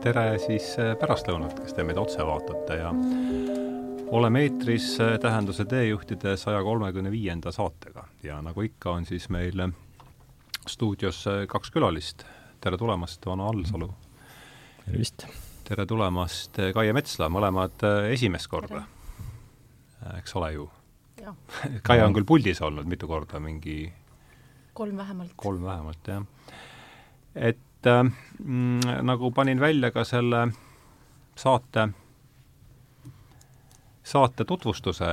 tere siis äh, pärastlõunat, kes te meid otse vaatate ja oleme eetris äh, Tähenduse teejuhtide saja kolmekümne viienda saatega ja nagu ikka, on siis meil äh, stuudios kaks külalist. tere tulemast, Vano Allsalu! tervist! tere tulemast, Kaie Metsla, mõlemad esimest korda, eks ole ju? Kaie on küll puldis olnud mitu korda, mingi kolm vähemalt. kolm vähemalt, jah. et et äh, mm, nagu panin välja ka selle saate, saate tutvustuse,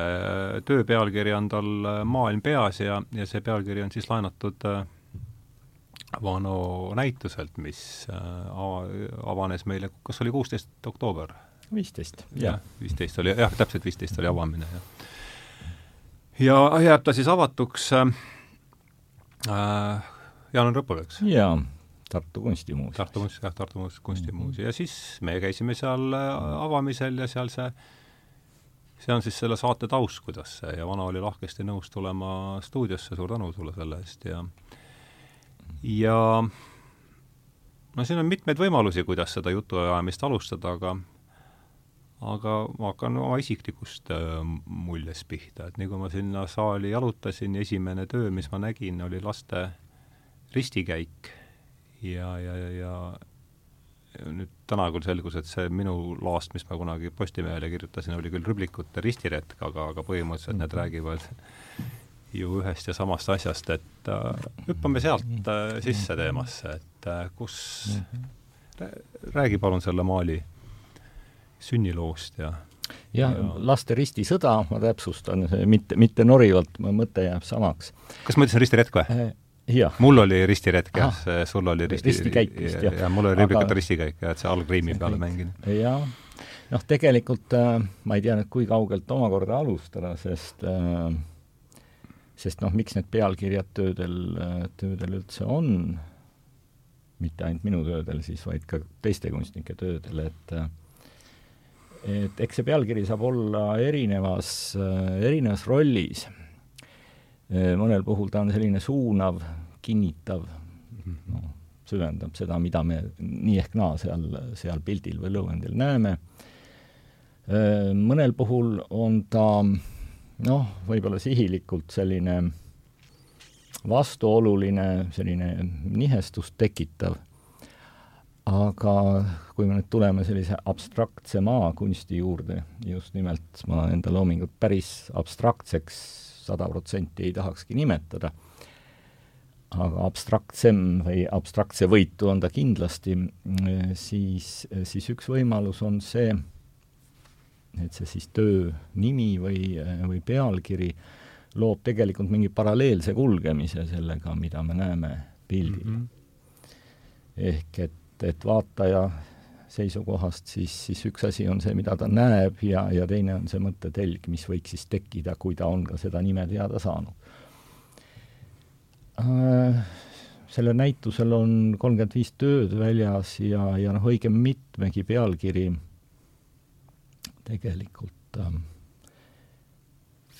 töö pealkiri on tal äh, Maailm peas ja, ja see pealkiri on siis laenatud äh, Vano näituselt, mis äh, avanes meile, kas oli kuusteist oktoober? viisteist. jah, viisteist oli, jah, täpselt viisteist oli avamine, jah. ja jääb ta siis avatuks äh, äh jaanuari lõpul, eks? jaa Tartu Kunstimuuseum. Tartu kunst, jah, Tartu Kunstimuuseum -hmm. ja siis me käisime seal äh, avamisel ja seal see, see on siis selle saate taust, kuidas see ja vana oli lahkesti nõus tulema stuudiosse, suur tänu sulle selle eest. Ja ja no siin on mitmeid võimalusi, kuidas seda jutuajamist alustada, aga aga ma hakkan oma isiklikust äh, muljest pihta, et nii kui ma sinna saali jalutasin, esimene töö, mis ma nägin, oli laste ristikäik ja, ja, ja, ja nüüd täna küll selgus, et see minu laast, mis ma kunagi Postimehele kirjutasin, oli küll rüblikute ristiretk, aga, aga põhimõtteliselt need mhm. räägivad ju ühest ja samast asjast, et äh, hüppame sealt äh, sisse teemasse, et äh, kus rää,, räägi palun selle maali sünniloost ja jah ja., laste ristisõda, ma täpsustan, mitte, mitte norivalt, mõte jääb samaks. kas ma ütlesin ristiretk või? Äh, mul oli ristiretk jah, sul oli risti, ristikäik vist jah. ja mul oli riblikate aga... ristikäik jah, et see algriimi peale mängin. jah, noh tegelikult äh, ma ei tea nüüd, kui kaugelt omakorda alustada, sest äh, sest noh, miks need pealkirjad töödel, äh, töödel üldse on, mitte ainult minu töödel siis, vaid ka teiste kunstnike töödel, et äh, et eks see pealkiri saab olla erinevas, äh, erinevas rollis. Mõnel puhul ta on selline suunav, kinnitav, noh, süvendab seda, mida me nii ehk naa seal, seal pildil või lõuendil näeme. Mõnel puhul on ta noh, võib-olla sihilikult selline vastuoluline, selline nihestust tekitav, aga kui me nüüd tuleme sellise abstraktse maakunsti juurde, just nimelt ma enda loomingut päris abstraktseks sada protsenti ei tahakski nimetada, aga abstraktsem või abstraktse võitu on ta kindlasti, siis, siis üks võimalus on see, et see siis töö nimi või, või pealkiri loob tegelikult mingi paralleelse kulgemise sellega, mida me näeme pildil mm. -hmm. ehk et, et vaataja seisukohast, siis, siis üks asi on see, mida ta näeb ja, ja teine on see mõttetelg, mis võiks siis tekkida, kui ta on ka seda nime teada saanud. Sellel näitusel on kolmkümmend viis tööd väljas ja, ja noh, õige mitmegi pealkiri tegelikult äh,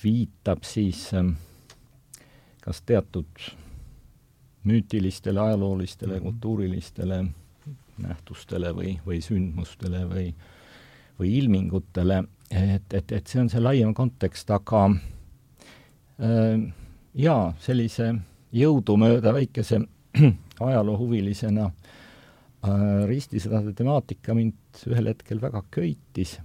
viitab siis äh, kas teatud müütilistele, ajaloolistele mm, -hmm. kultuurilistele nähtustele või, või sündmustele või, või ilmingutele, et, et, et see on see laiem kontekst, aga äh, jaa, sellise jõudumööda väikese ajaloohuvilisena äh, ristisõdade temaatika mind ühel hetkel väga köitis.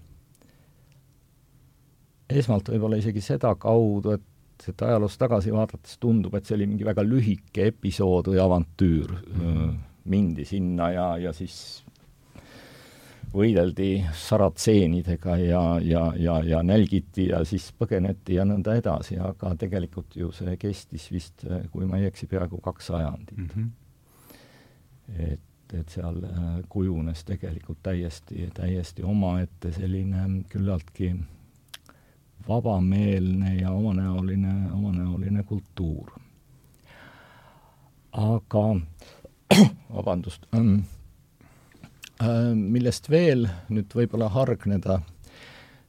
esmalt võib-olla isegi sedakaudu, et et ajaloos tagasi vaadates tundub, et see oli mingi väga lühike episood või avantüür mm. -hmm mindi sinna ja, ja siis võideldi saratseenidega ja, ja, ja, ja nälgiti ja siis põgeneti ja nõnda edasi, aga tegelikult ju see kestis vist, kui ma ei eksi, peaaegu kaks sajandit mm. -hmm. et, et seal äh, kujunes tegelikult täiesti, täiesti omaette selline küllaltki vabameelne ja omanäoline, omanäoline kultuur. aga vabandust, ähm, äh, millest veel nüüd võib-olla hargneda,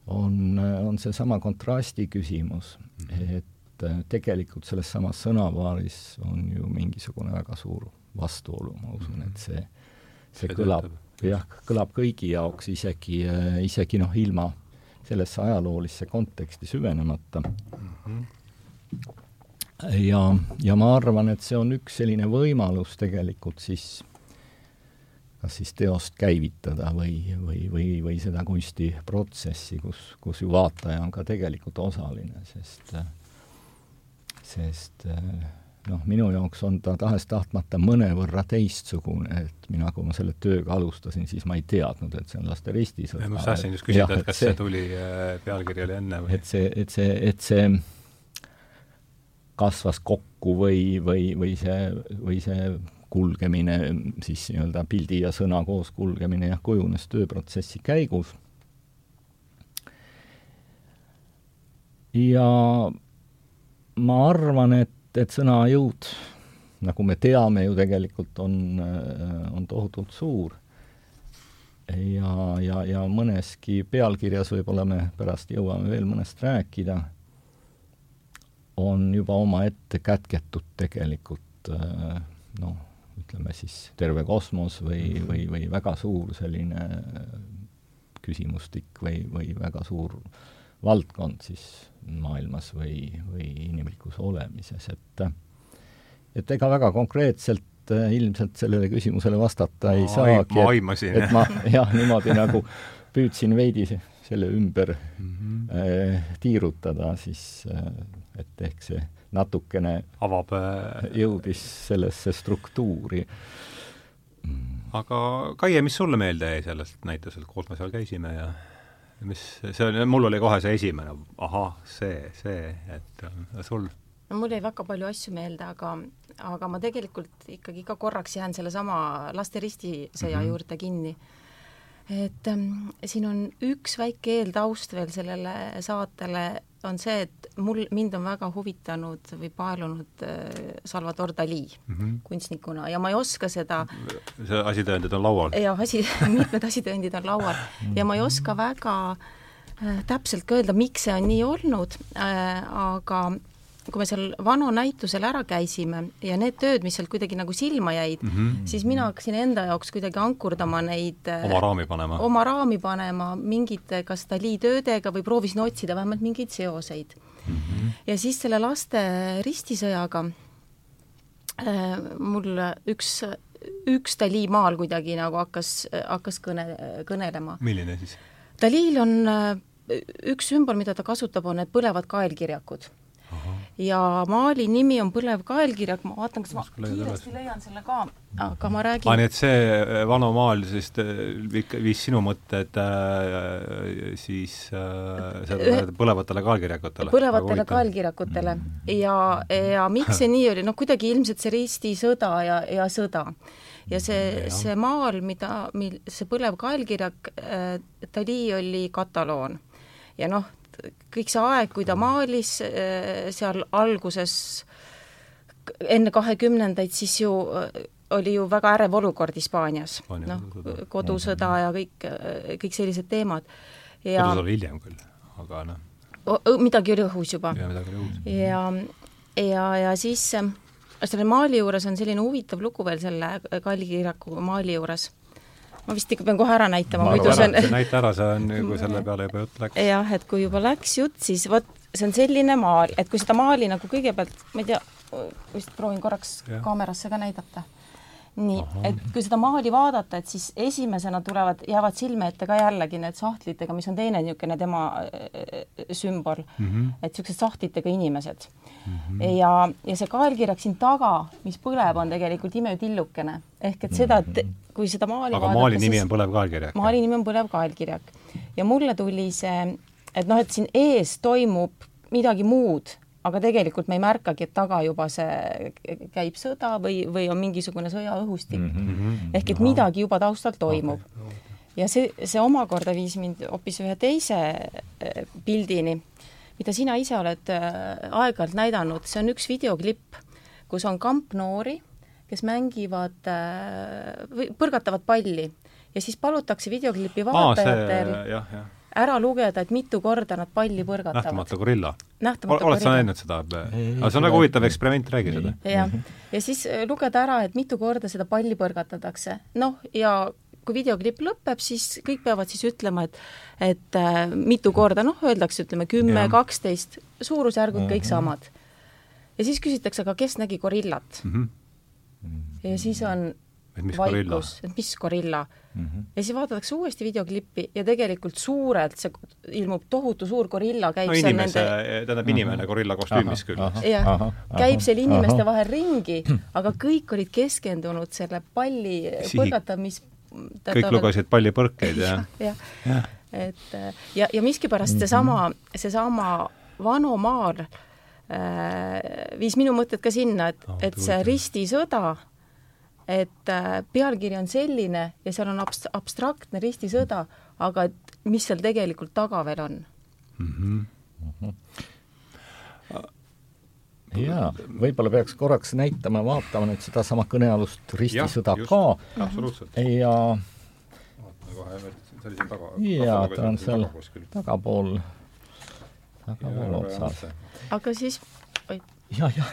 on, on seesama kontrasti küsimus, mhm. et äh, tegelikult selles samas sõnapaaris on ju mingisugune väga suur vastuolu, ma usun, et see, see kõlab, jah, kõlab kõigi jaoks isegi, isegi noh, ilma sellesse ajaloolisse konteksti süvenemata mm. -hmm. ja, ja ma arvan, et see on üks selline võimalus tegelikult siis kas siis teost käivitada või, või, või, või seda kunstiprotsessi, kus, kus ju vaataja on ka tegelikult osaline, sest sest noh, minu jaoks on ta tahes-tahtmata mõnevõrra teistsugune, et mina, kui ma selle tööga alustasin, siis ma ei teadnud, et see on laste ristisõda. ma tahtsin just küsida, et kas see, see tuli, äh, pealkiri oli enne või? et see, et see, et see kasvas kokku või, või, või see, või see kulgemine, siis nii-öelda pildi ja sõna koos kulgemine jah, kujunes tööprotsessi käigus. ja ma arvan, et, et sõna jõud, nagu me teame ju tegelikult, on, on tohutult suur. ja, ja, ja mõneski pealkirjas, võib-olla me pärast jõuame veel mõnest rääkida, on juba omaette kätketud tegelikult noh, ütleme siis terve kosmos või, mhm. või, või väga suur selline küsimustik või, või väga suur valdkond siis maailmas või, või inimlikus olemises, et et ega väga konkreetselt äh, ilmselt sellele küsimusele vastata no, ei saagi. ma aimasin, et ma jah, niimoodi nagu püüdsin veidi selle ümber mm -hmm. äh, tiirutada, siis äh, et ehk see natukene avab äh, jõudis sellesse struktuuri. aga Kaie, mis sulle meelde jäi sellest näituselt, koos me seal käisime ja mis, see oli, mul oli kohe see esimene, ahah, see, see, et sul? no mul jäi väga palju asju meelde, aga, aga ma tegelikult ikkagi ka korraks jään sellesama laste ristisõja mm -hmm. juurde kinni et ähm, siin on üks väike eeltaust veel sellele saatele, on see, et mul, mind on väga huvitanud või paelunud äh, Salvador Dali mm -hmm. kunstnikuna ja ma ei oska seda see asitõendid on laual? jah, asi, mitmed asitõendid on laual ja ma ei oska väga äh, täpselt ka öelda, miks see on nii olnud äh,, aga kui me seal Vano näitusel ära käisime ja need tööd, mis sealt kuidagi nagu silma jäid mm, -hmm. siis mina hakkasin enda jaoks kuidagi ankurdama neid äh, oma raami panema? oma raami panema mingite kas Dali töödega või proovisin otsida vähemalt mingeid seoseid mm. -hmm. ja siis selle laste ristisõjaga äh, mul üks, üks Dali maal kuidagi nagu hakkas, hakkas kõne, kõnelema. milline siis? Dalil on äh, üks sümbol, mida ta kasutab, on need põlevad kaelkirjakud ja maali nimi on Põlev kaelkirjak, ma vaatan, kas ma kiiresti leian selle ka, aga ma räägin. Aa, nii et see äh, vana maal siis äh, viis sinu mõtted äh, siis äh, seda põlevatele kaelkirjakutele? põlevatele kaelkirjakutele. Ja, ja miks see nii oli, noh kuidagi ilmselt see ristisõda ja, ja sõda. Ja see, see maal, mida, mil see põlev kaelkirjak äh,, Dali oli kataloon. Ja noh, kõik see aeg, kui ta maalis äh, seal alguses enne kahekümnendaid, siis ju äh, oli ju väga ärev olukord Hispaanias, noh, kodusõda ja kõik, äh, kõik sellised teemad. kodusõda oli hiljem küll, aga noh. midagi oli õhus juba. ja midagi oli õhus. ja, ja, ja siis selle maali juures on selline huvitav lugu veel selle Kalli Kirjaku maali juures ma vist ikka pean kohe ära näitama, muidu see on näita ära, see on, kui selle peale juba jutt läks. jah, et kui juba läks jutt, siis vot see on selline maal, et kui seda maali nagu kõigepealt, ma ei tea, vist proovin korraks ja. kaamerasse ka näidata nii, et kui seda maali vaadata, et siis esimesena tulevad, jäävad silme ette ka jällegi need sahtlitega, mis on teine niisugune tema äh, sümbol mm, -hmm. et niisugused sahtlitega inimesed mm. -hmm. ja, ja see kaelkirjak siin taga, mis põleb, on tegelikult imetillukene. ehk et seda, et mhm. kui seda maali aga maali nimi on Põlev kaelkirjak? maali nimi on Põlev kaelkirjak. ja mulle tuli see, et noh, et siin ees toimub midagi muud aga tegelikult me ei märkagi, et taga juba see käib sõda või, või on mingisugune sõjaõhustik mm. -hmm. ehk et midagi juba taustal toimub okay.. ja see, see omakorda viis mind hoopis ühe teise äh, pildini, mida sina ise oled äh, aeg-ajalt näidanud, see on üks videoklipp, kus on kamp noori, kes mängivad äh, või põrgatavad palli ja siis palutakse videoklipi vaatajatel ah, jah, jah ära lugeda, et mitu korda nad palli põrgatavad. nähtamatu gorilla. oled sa näinud seda? aga see on väga huvitav eksperiment, räägi seda. jah, ja siis äh, lugeda ära, et mitu korda seda palli põrgatatakse. noh, ja kui videoklipp lõpeb, siis kõik peavad siis ütlema, et et äh, mitu korda, noh, öeldakse, ütleme kümme, kaksteist, suurusjärgud kõik samad. ja siis küsitakse, aga kes nägi gorillat mm? -hmm. ja siis on vaikus, et mis gorilla mm. -hmm. ja siis vaadatakse uuesti videoklippi ja tegelikult suurelt see ilmub tohutu suur gorilla, käib no inimese nende..., tähendab inimene gorilla kostüümis küll. jah, käib seal inimeste aha. vahel ringi, aga kõik olid keskendunud selle palli põrgatamis kõik lugesid pallipõrkeid ja, jah ja. ja., et ja, ja miskipärast seesama, seesama Vano Maar äh, viis minu mõtted ka sinna, et oh,, et see ristisõda et äh, pealkiri on selline ja seal on abst-, abstraktne ristisõda, aga et mis seal tegelikult taga veel on mm? -hmm. Mm -hmm. Jaa, võib-olla peaks korraks näitama, vaatama nüüd sedasama kõnealust ristisõda ja, ka. absoluutselt. ja jaa, ta on seal tagapool, tagapool otsas. aga siis, ja, jah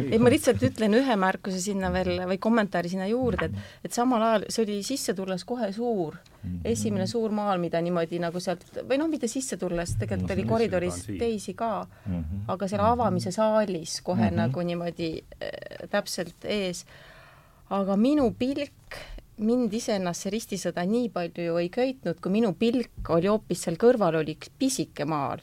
ei, ma lihtsalt ütlen ühe märkuse sinna veel või kommentaari sinna juurde, et et samal ajal see oli sisse tulles kohe suur, mhm. esimene suur maal, mida niimoodi nagu sealt või noh, mitte sisse tulles, tegelikult no, oli koridoris teisi ka mm, -hmm. aga seal avamise saalis kohe mm -hmm. nagu niimoodi äh, täpselt ees. aga minu pilk mind iseennast see ristisõda nii palju ju ei köitnud, kui minu pilk oli hoopis seal kõrval oli üks pisike maal.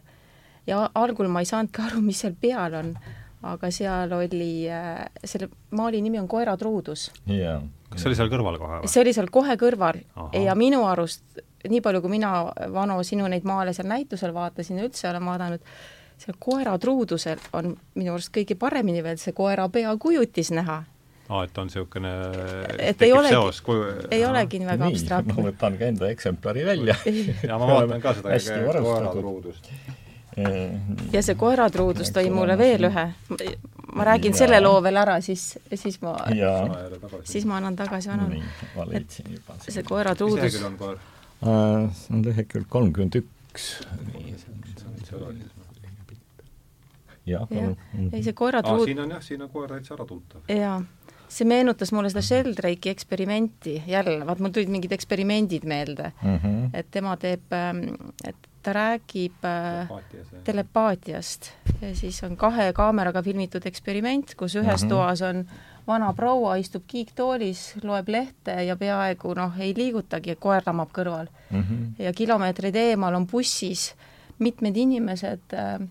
ja algul ma ei saanudki aru, mis seal peal on aga seal oli, äh, selle maali nimi on Koeratruudus yeah.. kas see oli seal kõrval kohe või? see oli seal kohe kõrval. Aha. ja minu arust, nii palju kui mina, Vano, sinu neid maale seal näitusel vaatasin ja üldse olen vaadanud, seal koeratruudusel on minu arust kõige paremini veel see koera pea kujutis näha. Aa, et on niisugune et ei olegi, kuju... ei olegi nii väga abstraktne. ma võtan ka enda eksemplari välja. Ja ma vaatan ka seda koeratruudust ja see koeratruudus tõi mulle veel ühe, ma räägin ja. selle loo veel ära, siis, siis ma, siis ma annan tagasi juba. see koeratruudus. mis lehekülg on koer? see on lehekülg kolmkümmend üks. jah, palun. ei, see koeratruud- siin on jah, siin on koer täitsa äratuntav. jaa see meenutas mulle seda Sheldrake'i eksperimenti jälle, vaat mul tulid mingid eksperimendid meelde mm, -hmm. et tema teeb, et ta räägib äh, telepaatiast ja siis on kahe kaameraga filmitud eksperiment, kus ühes mm -hmm. toas on vana proua, istub kiiktoolis, loeb lehte ja peaaegu noh, ei liigutagi, koer lamab kõrval mm. -hmm. ja kilomeetreid eemal on bussis mitmed inimesed, äh,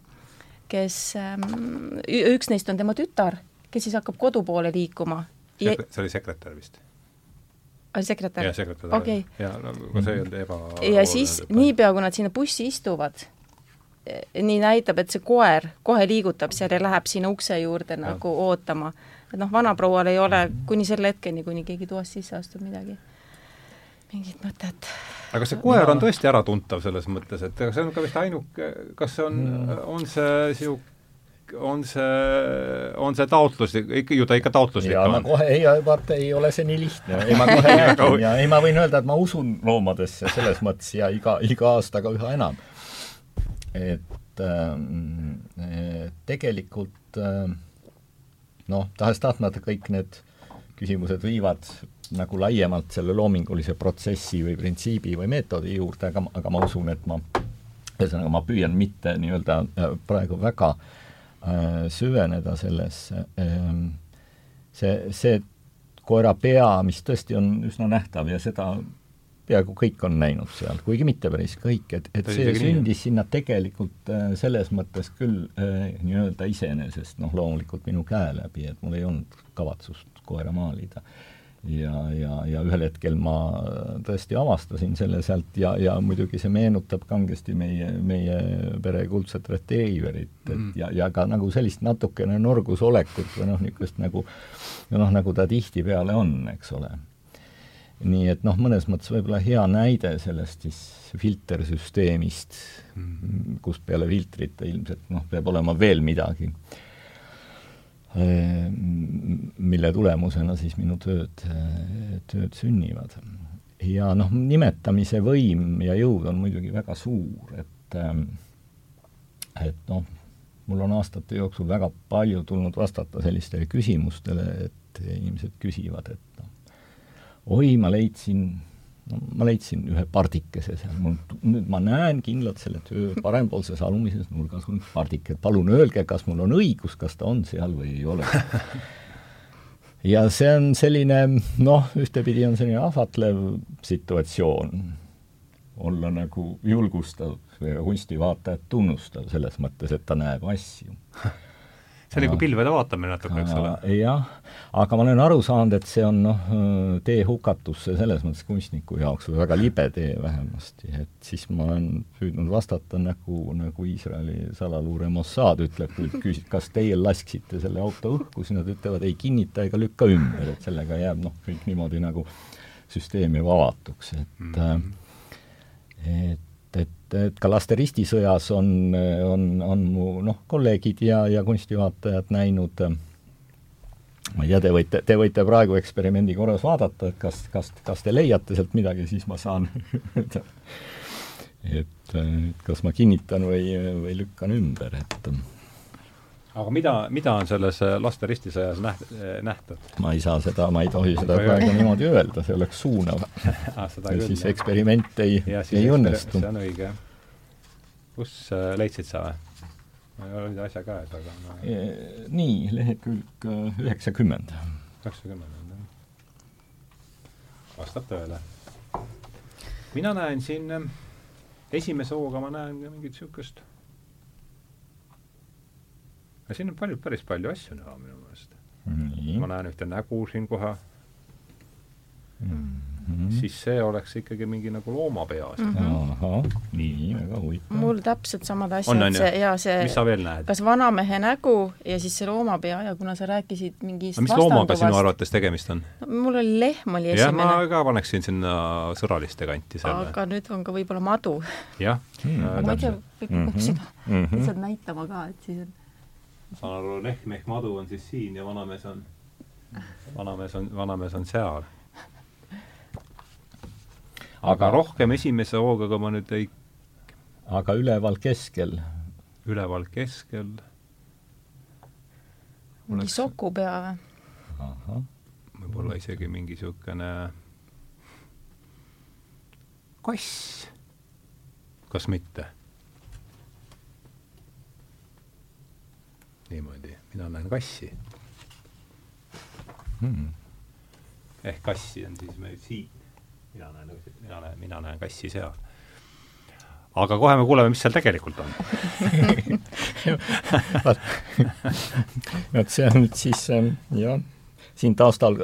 kes, ähm, üks neist on tema tütar, kes siis hakkab kodu poole liikuma. see oli sekretär vist? Oli sekretär? jah, sekretär okay.. jaa, no aga see ei olnud eba ja siis niipea, kui nad sinna bussi istuvad, eh, nii näitab, et see koer kohe liigutab seal ja läheb sinna ukse juurde ja. nagu ootama. et noh, vanaproual ei ole kuni selle hetkeni, kuni keegi toast sisse astub midagi, mingit mõtet. aga see koer ja. on tõesti äratuntav selles mõttes, et see on ka vist ainuke, kas see on mm., on see niisugune on see, on see taotlus, ikka ju ta ikka taotluslik ja, on? kohe, ei, vaata, ei ole see nii lihtne. ei, ma kohe räägin ja ei, ma võin öelda, et ma usun loomadesse selles mõttes ja iga, iga aastaga üha enam. et äh, tegelikult äh, noh, tahes-tahtmata kõik need küsimused viivad nagu laiemalt selle loomingulise protsessi või printsiibi või meetodi juurde, aga, aga ma usun, et ma ühesõnaga, ma püüan mitte nii-öelda äh, praegu väga Äh, süveneda sellesse. Ähm, see, see koera pea, mis tõesti on üsna nähtav ja seda peaaegu kõik on näinud seal, kuigi mitte päris kõik, et, et see sündis sinna tegelikult äh, selles mõttes küll äh, nii-öelda iseenesest, noh loomulikult minu käe läbi, et mul ei olnud kavatsust koera maalida ja, ja, ja ühel hetkel ma tõesti avastasin selle sealt ja, ja muidugi see meenutab kangesti meie, meie pere kuldset retrieverit, et mm. ja, ja ka nagu sellist natukene norgusolekut või noh, niisugust nagu noh, nagu ta tihtipeale on, eks ole. nii et noh, mõnes mõttes võib-olla hea näide sellest siis filtersüsteemist mm., kus peale filtrite ilmselt noh, peab olema veel midagi mille tulemusena siis minu tööd, tööd sünnivad. ja noh, nimetamise võim ja jõud on muidugi väga suur, et et noh, mul on aastate jooksul väga palju tulnud vastata sellistele küsimustele, et inimesed küsivad, et noh, oi, ma leidsin ma leidsin ühe pardikese seal, mul, nüüd ma näen kindlalt selle töö parempoolses alumises nurgas on pardike, palun öelge, kas mul on õigus, kas ta on seal või ei ole. Ja see on selline noh, ühtepidi on selline ahvatlev situatsioon, olla nagu julgustav või kunstivaatajat tunnustav selles mõttes, et ta näeb asju see on nagu pilvede vaatamine natuke, eks ole. jah, aga ma olen aru saanud, et see on noh, tee hukatusse selles mõttes kunstniku jaoks või väga libe tee vähemasti, et siis ma olen püüdnud vastata nagu, nagu Iisraeli salaluure Mossad ütleb, kui küsid, kas teie lasksite selle auto õhku, siis nad ütlevad ei kinnita ega lükka ümber, et sellega jääb noh, kõik niimoodi nagu süsteem jääb avatuks, et mm -hmm. et et, ka laste ristisõjas on, on, on mu noh, kolleegid ja, ja kunstivaatajad näinud ma ei tea, te võite, te võite praegu eksperimendi korras vaadata, et kas, kas, kas te leiate sealt midagi, siis ma saan et, et kas ma kinnitan või, või lükkan ümber, et aga mida, mida on selles äh, laste ristisõjas näht-, äh, nähtud? ma ei saa seda, ma ei tohi seda praegu niimoodi öelda, see oleks suunav ah, siis eksperiment ei, ei õnnestu. see on õige. kus äh, leidsid sa või? ma ei ole nüüd asja käes, aga ma... E, nii, lehekülg üheksakümmend. üheksakümmend on jah. vastab tõele. mina näen siin, esimese hooga ma näen mingit niisugust aga siin on palju, päris palju asju näha minu meelest. ma näen ühte nägu siin kohe mm. -hmm. siis see oleks ikkagi mingi nagu loomapea mm. -hmm. ahah, nii, väga huvitav. mul täpselt samad asjad, see ja see mis sa veel näed? kas vanamehe nägu ja siis see loomapea ja kuna sa rääkisid mingist mis loomaga sinu arvates tegemist on no,? mul oli lehm oli esimene. jah, ma ka paneksin sinna sõraliste kanti selle. aga nüüd on ka võib-olla madu. jah mm. -hmm. ma ei tea, kõik mm -hmm. seda mm -hmm. lihtsalt näitama ka, et siis on saan aru, lehm ehk madu on siis siin ja vanamees on, vanamees on, vanamees on seal. aga rohkem esimese hoogaga ma nüüd ei aga üleval keskel? üleval keskel mingi oleks... sokupea või? võib-olla isegi mingi niisugune kass. kas mitte? Niimoodi, mina näen kassi. Hmm.. ehk kassi on siis meil siit, mina näen, mina näen, mina näen kassi seal. aga kohe me kuuleme, mis seal tegelikult on. Vot. See on nüüd siis jah. Siin taustal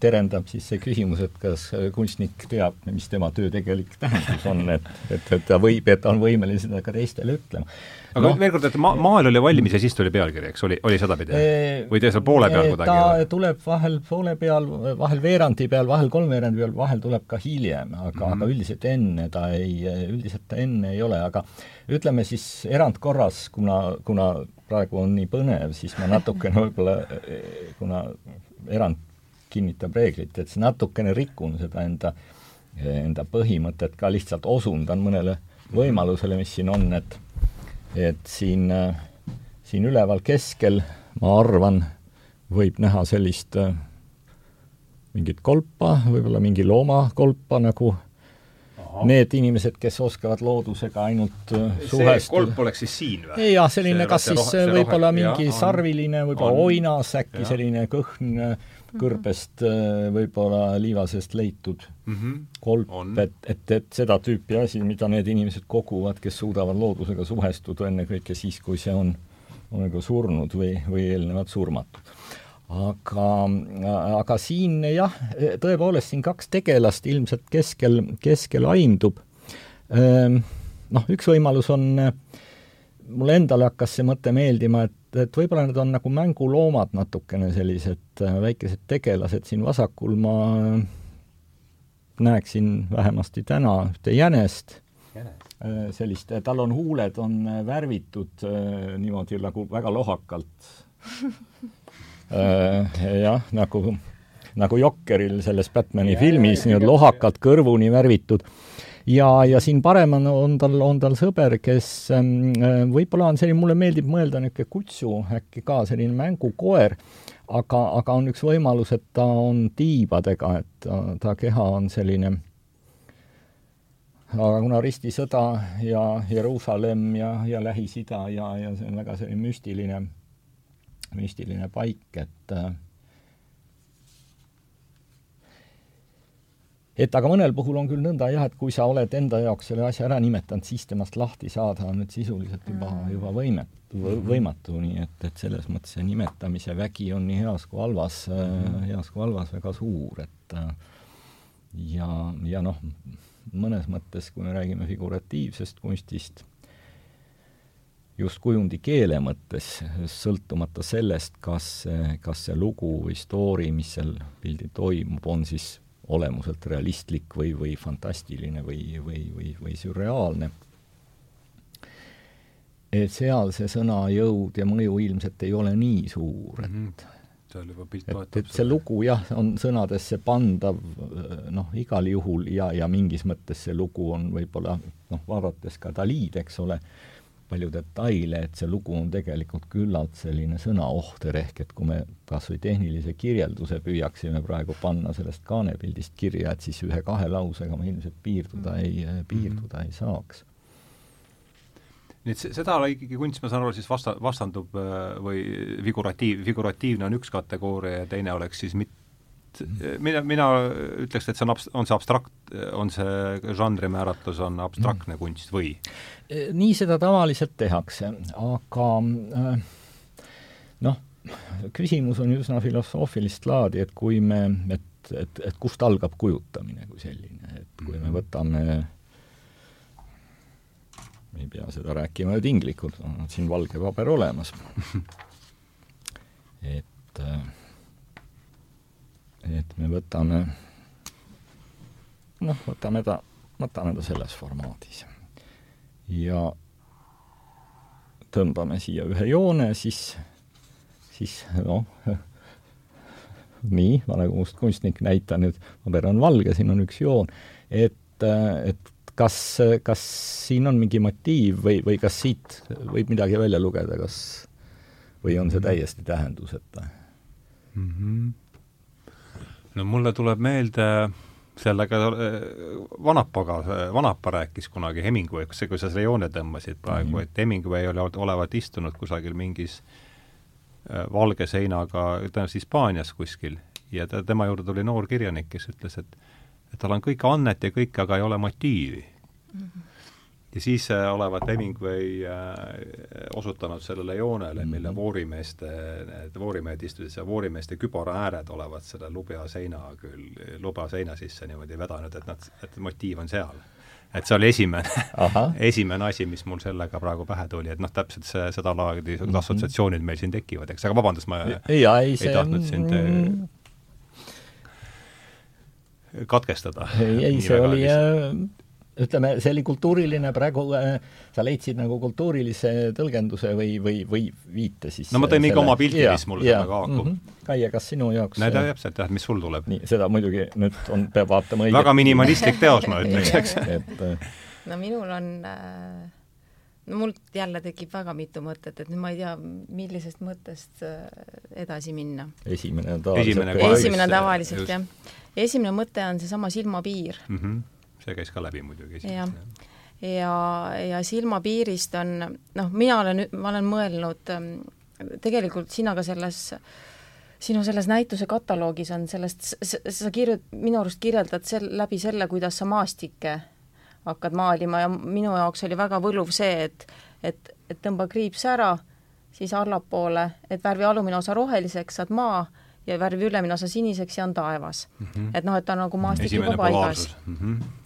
terendab siis see küsimus, et kas kunstnik teab, mis tema töö tegelik tähendus on, et, et, et ta võib, et ta on võimeline seda ka teistele ütlema. Aga no, veel kord, et ma-, maal oli valmis ja siis tuli pealkiri, eks, oli, oli sedapidi? või te seal poole peal kuidagi? ta tuleb vahel poole peal, vahel veerandi peal, vahel kolmveerandi peal, vahel tuleb ka hiljem, aga mm, -hmm. aga üldiselt enne ta ei, üldiselt ta enne ei ole, aga ütleme siis erandkorras, kuna, kuna praegu on nii põnev, siis ma natukene võib-olla, kuna erand kinnitab reeglit, et siis natukene rikun seda enda, enda põhimõtet ka, lihtsalt osundan mõnele võimalusele, mis siin on, et et siin, siin üleval keskel, ma arvan, võib näha sellist mingit kolpa, võib-olla mingi loomakolpa nagu. Need inimesed, kes oskavad loodusega ainult suhestuda. see kolp oleks siis siin või? jah, selline see, kas siis võib-olla mingi ja, sarviline, võib-olla oinas, äkki selline kõhn kõrbest võib-olla liivasest leitud mm -hmm. kolp, et, et, et seda tüüpi asi, mida need inimesed koguvad, kes suudavad loodusega suhestuda ennekõike siis, kui see on, on nagu surnud või, või eelnevalt surmatud aga, aga siin jah, tõepoolest siin kaks tegelast ilmselt keskel, keskel aimdub. Ehm, noh, üks võimalus on, mulle endale hakkas see mõte meeldima, et, et võib-olla need on nagu mänguloomad natukene, sellised äh, väikesed tegelased, siin vasakul. Ma näeksin vähemasti täna ühte jänest, äh, sellist, tal on huuled, on värvitud äh, niimoodi nagu väga lohakalt. Äh, jah, nagu, nagu Jokkeril selles Batmani ja, filmis, nii-öelda lohakalt kõrvuni värvitud. Ja, ja siin paremal on tal, on tal sõber, kes ähm, äh, võib-olla on selline, mulle meeldib mõelda niisugune kutsu, äkki ka selline mängukoer, aga, aga on üks võimalus, et ta on tiibadega, et ta, ta keha on selline aga kuna ristisõda ja Jeruusalemm ja, ja Lähis-Ida ja, ja see on väga selline müstiline, müstiline paik, et äh, et aga mõnel puhul on küll nõnda jah, et kui sa oled enda jaoks selle asja ära nimetanud, siis temast lahti saada on nüüd sisuliselt juba mm., juba võimetu, võimatu, nii et, et selles mõttes see nimetamise vägi on nii heas kui halvas mm., heas kui halvas väga suur, et ja, ja noh, mõnes mõttes, kui me räägime figuratiivsest kunstist, just kujundi keele mõttes, sõltumata sellest, kas, kas see lugu või story, mis seal pildil toimub, on siis olemuselt realistlik või, või fantastiline või, või, või, või sürreaalne. et seal see sõna jõud ja mõju ilmselt ei ole nii suur, et mm -hmm seal juba pilt et, et see lugu jah, on sõnadesse pandav noh, igal juhul ja, ja mingis mõttes see lugu on võib-olla noh, vaadates ka Dalid, eks ole, palju detaile, et see lugu on tegelikult küllalt selline sõnaohter, ehk et kui me kas või tehnilise kirjelduse püüaksime praegu panna sellest kaanepildist kirja, et siis ühe-kahe lausega me ilmselt piirduda ei, piirduda ei saaks. nii et seda ikkagi kunst, ma saan aru, siis vasta, vastandub äh, või figuratiiv, figuratiivne on üks kategooria ja teine oleks siis mit-, mina, mina ütleks, et see on abs-, on see abstrakt, on see žanri määratlus, on abstraktne mm. kunst või? nii seda tavaliselt tehakse, aga äh, noh, küsimus on üsna filosoofilist laadi, et kui me, et, et, et kust algab kujutamine kui selline, et kui me mhm. võtame me ei pea seda rääkima ju tinglikult, on siin valge paber olemas. et äh, et me võtame, noh, võtame ta, võtame ta selles formaadis. ja tõmbame siia ühe joone, siis, siis noh, nii, ma nagu mustkunstnik näitan nüüd, paber on valge, siin on üks joon, et, et kas, kas siin on mingi motiiv või, või kas siit võib midagi välja lugeda, kas või on see täiesti tähenduseta mm? -hmm no mulle tuleb meelde sellega äh, Vanapaga, Vanapa rääkis kunagi Hemingway, see, kui sa selle joone tõmbasid praegu mm, -hmm. et Hemingway oli, olevat istunud kusagil mingis äh, valge seinaga, tõenäoliselt Hispaanias kuskil, ja ta, tema juurde tuli noor kirjanik, kes ütles, et et tal on kõik annet ja kõik, aga ei ole motiivi ja siis äh, olevat Hemingway äh, osutanud sellele joonele, mille mhm. voorimeeste, need voorimehed istusid seal, voorimeeste kübara ääred olevat selle lubja seina küll, lubja seina sisse niimoodi vedanud, et nad, et motiiv on seal. et see oli esimene esimene asi, mis mul sellega praegu pähe tuli, et noh, täpselt see, seda laadi mm -hmm. assotsiatsioonid meil siin tekivad, eks, aga vabandust, ma ja, ei, ei, ei tahtnud sind mm katkestada. ei, ei, see oli ütleme, see oli kultuuriline, praegu äh, sa leidsid nagu kultuurilise tõlgenduse või, või, või viite siis no ma tõin ikka oma pildi, mis mul sellega haakub mm. -hmm. Kaie, kas sinu jaoks näida täpselt jah, mis sul tuleb. nii, seda muidugi nüüd on, peab vaatama õiget väga minimalistlik teos, ma ütleks, eks. et äh, no minul on äh, no mul jälle tekib väga mitu mõtet, et nüüd ma ei tea, millisest mõttest äh, edasi minna. esimene on tavaliselt esimene, esimene tavaliselt, jah. esimene mõte on seesama silmapiir mm. -hmm see käis ka läbi muidugi. ja, ja, ja silmapiirist on, noh, mina olen, ma olen mõelnud, ähm, tegelikult sina ka selles sinu selles näituse kataloogis on sellest, sa kirjut-, minu arust kirjeldad sel-, läbi selle, kuidas sa maastikke hakkad maalima ja minu jaoks oli väga võluv see, et et, et tõmba kriips ära, siis allapoole, et värvi alumine osa roheliseks, saad maa ja värvi ülemine osa siniseks ja on taevas mm. -hmm. et noh, et ta on nagu maastik juba paigas. Mm -hmm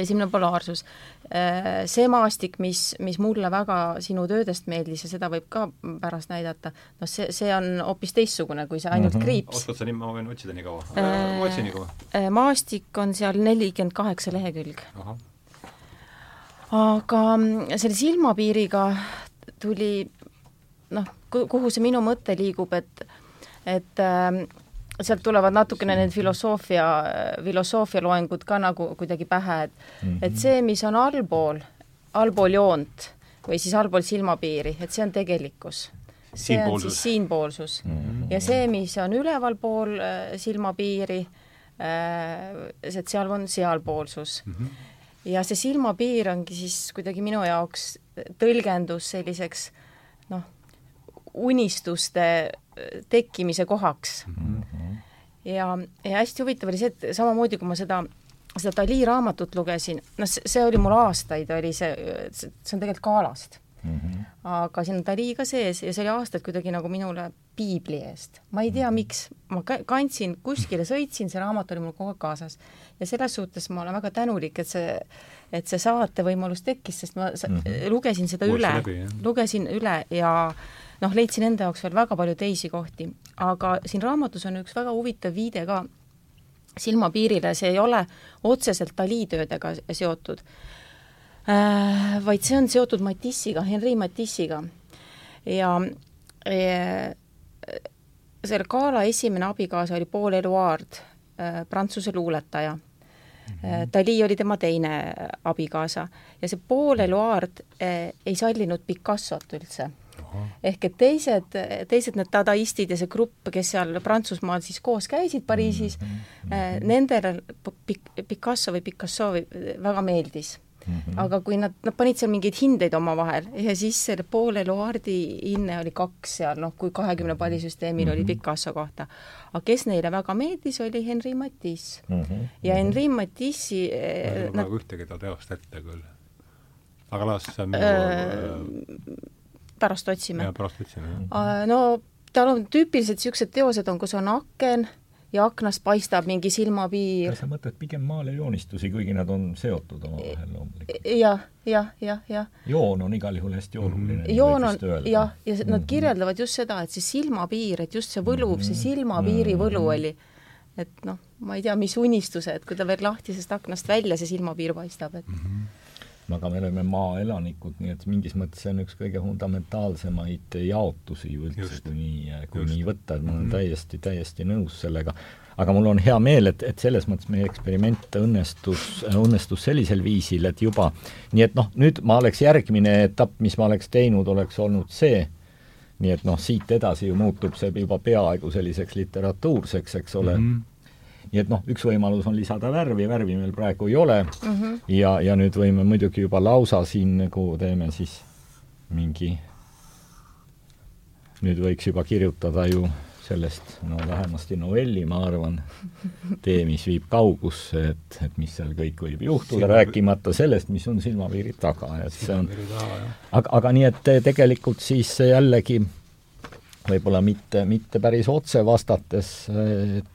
esimene polaarsus. Äh, see maastik, mis, mis mulle väga sinu töödest meeldis ja seda võib ka pärast näidata, noh, see, see on hoopis teistsugune kui see ainult mm -hmm. kriips. oskad sa nii, ma võin otsida nii kaua äh,? otsi nii kaua. Äh, maastik on seal nelikümmend kaheksa lehekülg. aga mm, selle silmapiiriga tuli noh, kuhu see minu mõte liigub, et et äh, sealt tulevad natukene need filosoofia, filosoofia loengud ka nagu kuidagi pähe, et mm -hmm. et see, mis on allpool, allpool joont või siis allpool silmapiiri, et see on tegelikkus. see on siis siinpoolsus mm. -hmm. ja see, mis on ülevalpool äh, silmapiiri äh,, et seal on sealpoolsus mm. -hmm. ja see silmapiir ongi siis kuidagi minu jaoks tõlgendus selliseks noh, unistuste tekkimise kohaks mm. -hmm. ja, ja hästi huvitav oli see, et samamoodi, kui ma seda seda Dali raamatut lugesin, noh, see oli mul aastaid, oli see, see on tegelikult Kaalast mm. -hmm. aga siin on Dali ka sees ja see oli aastaid kuidagi nagu minule piibli eest. ma ei tea, miks, ma kandsin kuskile, sõitsin, see raamat oli mul kogu aeg kaasas. ja selles suhtes ma olen väga tänulik, et see, et see saatevõimalus tekkis, sest ma mm -hmm. lugesin seda Uuesti üle, lugesin üle ja noh, leidsin enda jaoks veel väga palju teisi kohti, aga siin raamatus on üks väga huvitav viide ka silmapiirile, see ei ole otseselt Dali töödega seotud äh,, vaid see on seotud Matisse'iga, Henri Matisse'iga. ja äh, selle Gala esimene abikaasa oli Paul Eluard äh,, prantsuse luuletaja mm. -hmm. Dali oli tema teine abikaasa ja see Paul Eluard äh, ei sallinud Picassot üldse ehk et teised, teised need dadaistid ja see grupp, kes seal Prantsusmaal siis koos käisid Pariisis mm, -hmm. nendele Picasso või Picasso või väga meeldis Mm -hmm. aga kui nad, nad panid seal mingeid hindeid omavahel ja siis selle poole Loardi hinne oli kaks seal, noh, kui kahekümne pallisüsteemil mm -hmm. oli mhm. Picasso kohta. aga kes neile väga meeldis, oli Henri Matisse mm. -hmm. ja Henri Matisse'i ma ei loe praegu ühtegi ta teost ette küll. aga las see on minu äh, pärast otsime. pärast otsime, jah. no tal on tüüpiliselt niisugused teosed on, kus on aken ja aknast paistab mingi silmapiir. sa mõtled pigem maalejoonistusi, kuigi nad on seotud omavahel loomulikult ja,? jah, jah, jah, jah. joon on igal juhul hästi oluline mm. -hmm. joon on, jah, ja nad mm -hmm. kirjeldavad just seda, et see silmapiir, et just see võluv mm, -hmm. see silmapiiri võlu mhm. oli. et noh, ma ei tea, mis unistused, kui ta veel lahtisest aknast välja see silmapiir paistab, et mm -hmm aga me oleme maaelanikud, nii et mingis mõttes see on üks kõige fundamentaalsemaid jaotusi ju üldse, kui nii, kui just. nii võtta, et ma olen mm -hmm. täiesti, täiesti nõus sellega. aga mul on hea meel, et, et selles mõttes meie eksperiment õnnestus, õnnestus sellisel viisil, et juba nii et noh, nüüd ma oleks järgmine etapp, mis ma oleks teinud, oleks olnud see, nii et noh, siit edasi ju muutub see juba peaaegu selliseks literatuurseks, eks ole mm, -hmm nii et noh, üks võimalus on lisada värvi, värvi meil praegu ei ole mm -hmm. ja, ja nüüd võime muidugi juba lausa siin nagu teeme siis mingi, nüüd võiks juba kirjutada ju sellest no vähemasti novelli, ma arvan, tee, mis viib kaugusse, et, et mis seal kõik võib juhtuda, rääkimata sellest, mis on silmapiiri taga, et see on aga, aga nii, et tegelikult siis jällegi võib-olla mitte, mitte päris otse vastates, et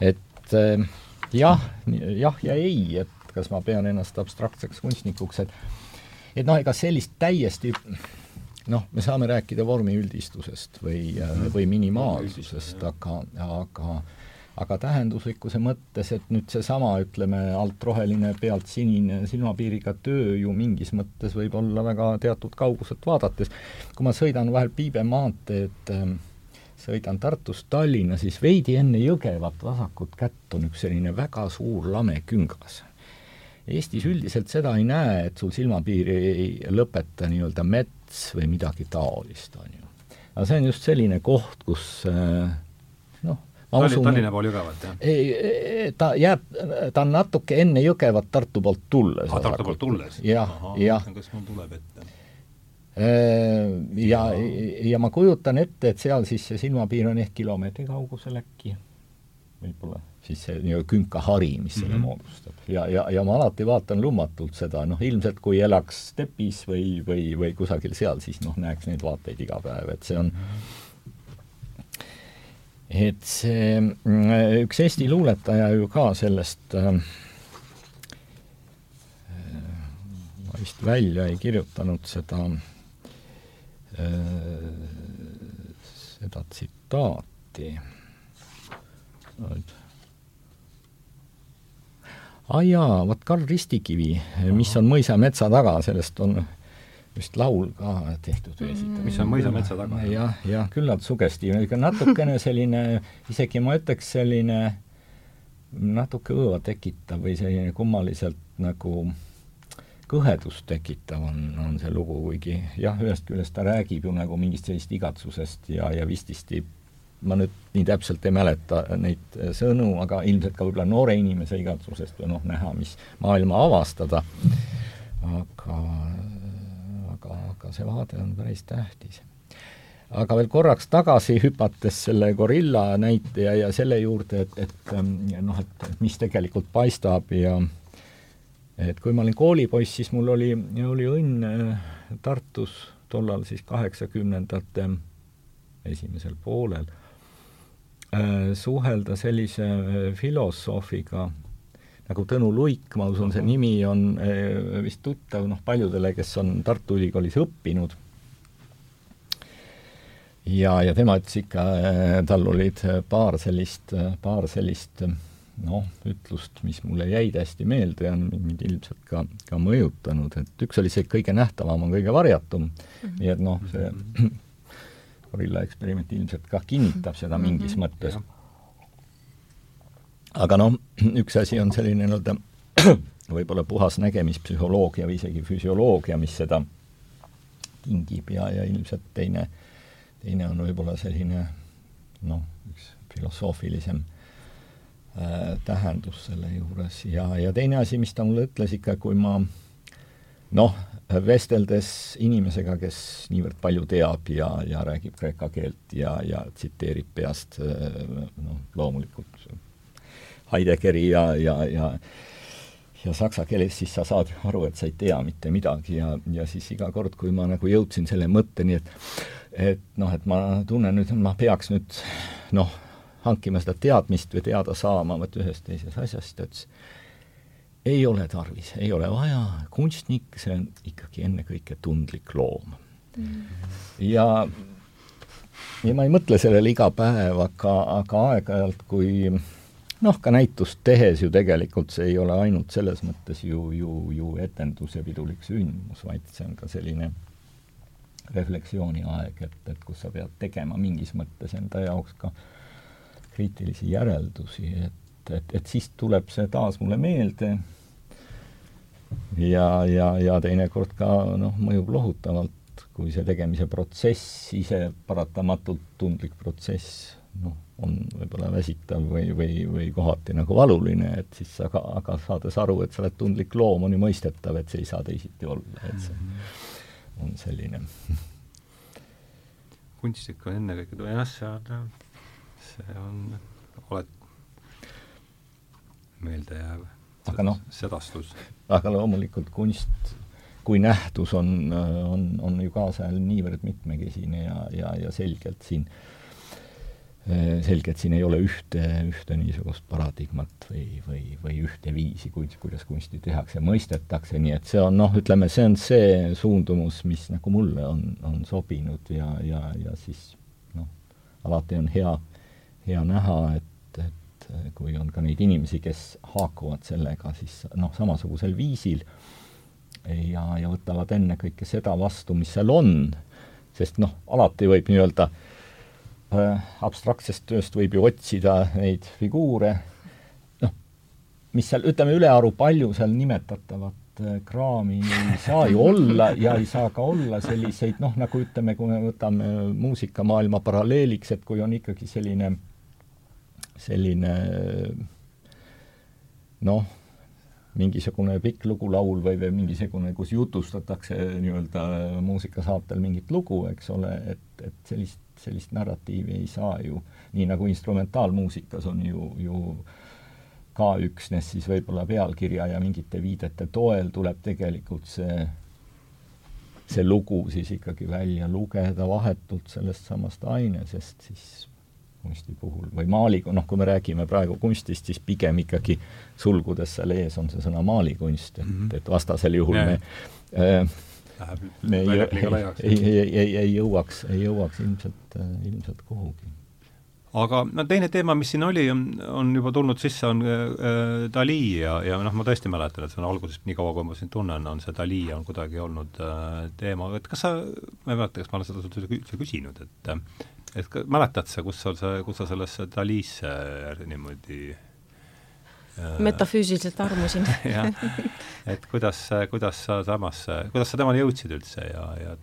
et eh, jah, jah ja ei, et kas ma pean ennast abstraktseks kunstnikuks, et et noh, ega sellist täiesti noh, me saame rääkida vormiüldistusest või, mhm. või minimaalsusest, aga, aga aga tähenduslikkuse mõttes, et nüüd seesama, ütleme, alt roheline, pealt sinine silmapiiriga töö ju mingis mõttes võib olla väga teatud kauguselt vaadates. kui ma sõidan vahel Piibe maanteed äh, sõidan Tartust Tallinna, siis veidi enne Jõgevat vasakut kätt on üks selline väga suur lame küngas. Eestis üldiselt seda ei näe, et sul silmapiiri ei lõpeta nii-öelda mets või midagi taolist, on ju. aga see on just selline koht, kus äh, noh, ma usun Tallinna pool Jõgevat, jah? ta jääb, ta on natuke enne Jõgevat Tartu poolt tulles. aa, Tartu poolt tulles? jah, jah. kas mul tuleb ette? Ja, ja ma kujutan ette, et seal siis see silmapiir on ehk kilomeetri kaugusel äkki, võib-olla, siis see nii-öelda künkahari, mis selle mm -hmm. moodustab. ja, ja, ja ma alati vaatan lummatult seda, noh ilmselt kui elaks stepis või, või, või kusagil seal, siis noh, näeks neid vaateid iga päev, et see on et see mm, üks Eesti luuletaja ju ka sellest äh, ma vist välja ei kirjutanud seda. Äh, seda tsitaati. aa ah, jaa, vot Karl Ristikivi, mis on mõisa metsa taga, sellest on vist laul ka tehtud või esitatud. mis on mõisa metsa taga? jah, jah, küllalt sugestiivne, ikka natukene selline, isegi ma ütleks selline natuke õõva tekitav või selline kummaliselt nagu äh, kõhedust tekitav on, on see lugu, kuigi jah, ühest küljest ta räägib ju nagu mingist sellisest igatsusest ja, ja vististi ma nüüd nii täpselt ei mäleta neid sõnu, aga ilmselt ka võib-olla noore inimese igatsusest või noh, näha, mis maailma avastada. aga, aga, aga see vaade on päris tähtis. aga veel korraks tagasi hüpates selle gorilla näite ja, ja selle juurde, et, et noh, et mis tegelikult paistab ja et kui ma olin koolipoiss, siis mul oli, oli õnn äh, Tartus tollal siis kaheksakümnendate esimesel poolel äh, suhelda sellise äh, filosoofiga nagu Tõnu Luik, ma usun, see nimi on vist tuttav noh, paljudele, kes on Tartu Ülikoolis õppinud. ja, ja tema ütles ikka, tal olid paar sellist, paar sellist noh, ütlust, mis mulle jäid hästi meelde ja on mind ilmselt ka, ka mõjutanud, et üks oli see, et kõige nähtavam on kõige varjatum mm, -hmm. nii et noh, see gorilla eksperiment ilmselt ka kinnitab seda mhm. mingis mm -hmm. mõttes. aga noh, üks asi on selline nii-öelda võib-olla puhas nägemispsühholoogia või isegi füsioloogia, mis seda tingib ja, ja ilmselt teine, teine on võib-olla selline noh, üks filosoofilisem tähendus selle juures. Ja, ja teine asi, mis ta mulle ütles ikka, kui ma noh, vesteldes inimesega, kes niivõrd palju teab ja, ja räägib kreeka keelt ja, ja tsiteerib peast äh, noh, loomulikult Heideggeri ja, ja, ja ja saksa keeles, siis sa saad aru, et sa ei tea mitte midagi. Ja, ja siis iga kord, kui ma nagu jõudsin selle mõtteni, et et noh, et ma tunnen nüüd, et ma peaks nüüd noh, hankima seda teadmist või teada saama vot ühest teises asjast, ta ütles, ei ole tarvis, ei ole vaja, kunstnik, see on ikkagi ennekõike tundlik loom. Mm.. ja, ja ma ei mõtle sellele iga päev, aga, aga aeg-ajalt, kui noh, ka näitust tehes ju tegelikult see ei ole ainult selles mõttes ju, ju, ju etendus ja pidulik sündmus, vaid see on ka selline refleksiooni aeg, et, et kus sa pead tegema mingis mõttes enda jaoks ka äh, kriitilisi järeldusi, et, et, et siis tuleb see taas mulle meelde. Ja, ja, ja teinekord ka noh, mõjub lohutavalt, kui see tegemise protsess, ise paratamatult tundlik protsess, noh, on võib-olla väsitav või, või, või kohati nagu valuline, et siis aga, aga saades aru, et sa oled tundlik loom, on ju mõistetav, et see ei saa teisiti olla, et see on selline. Kunstnik on ennekõike, jah, see on see on, oled meeldejääv aga noh, sedastus. aga loomulikult kunst kui nähtus on, on, on ju kaasajal niivõrd mitmekesine ja, ja, ja selgelt siin, selgelt siin ei ole ühte, ühte niisugust paradigmat või, või, või ühte viisi, kuid, kuidas kunsti tehakse, mõistetakse, nii et see on noh, ütleme, see on see suundumus, mis nagu mulle on, on sobinud ja, ja, ja siis noh, alati on hea hea näha, et, et kui on ka neid inimesi, kes haakuvad sellega siis noh, samasugusel viisil ja, ja võtavad ennekõike seda vastu, mis seal on, sest noh, alati võib nii-öelda äh, abstraktsest tööst võib ju otsida neid figuure, noh, mis seal, ütleme ülearu palju seal nimetatavat äh, kraami ei saa ju olla ja ei saa ka olla selliseid noh, nagu ütleme, kui me võtame muusikamaailma paralleeliks, et kui on ikkagi selline selline noh, mingisugune pikk lugulaul või, või mingisugune, kus jutustatakse nii-öelda muusikasaatel mingit lugu, eks ole, et, et sellist, sellist narratiivi ei saa ju, nii nagu instrumentaalmuusikas on ju, ju ka üksnes siis võib-olla pealkirja ja mingite viidete toel tuleb tegelikult see, see lugu siis ikkagi välja lugeda vahetult sellest samast ainesest, siis kunsti puhul või maali, noh, kui me räägime praegu kunstist, siis pigem ikkagi sulgudes seal ees on see sõna maalikunst, et mm, -hmm. et vastasel juhul ja. me äh, Läheb me ei, ei, ei, ei, ei jõuaks, ei jõuaks ilmselt, ilmselt kuhugi. aga no teine teema, mis siin oli, on juba tulnud sisse, on äh, Dali ja, ja noh, ma tõesti mäletan, et see on algusest, nii kaua kui ma sind tunnen, on see Dali on kuidagi olnud äh, teema, et kas sa, ma ei mäleta, kas ma olen seda üldse küsinud, et äh, et ka, mäletad sa, kus sul see, kus sa sellesse Dalisse niimoodi äh, metafüüsiliselt armusin. Jah, et kuidas, kuidas sa samasse, kuidas sa temani jõudsid üldse ja, ja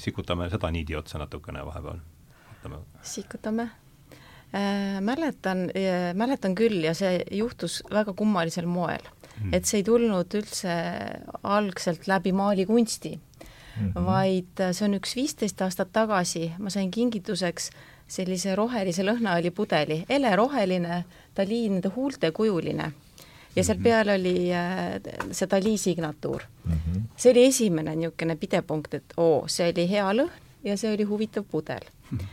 sikutame seda niidi otsa natukene vahepeal. sikutame. Äh,? Mäletan äh,, mäletan küll ja see juhtus väga kummalisel moel. Mm.. et see ei tulnud üldse algselt läbi maalikunsti mm, -hmm. vaid äh, see on üks viisteist aastat tagasi, ma sain kingituseks sellise rohelise lõhnaõlipudeli, heleroheline, Dali nende huultekujuline ja seal mhm. peal oli äh, see Dali signatuur mm. -hmm. see oli esimene niisugune pidepunkt, et oo, see oli hea lõhn ja see oli huvitav pudel mm. -hmm.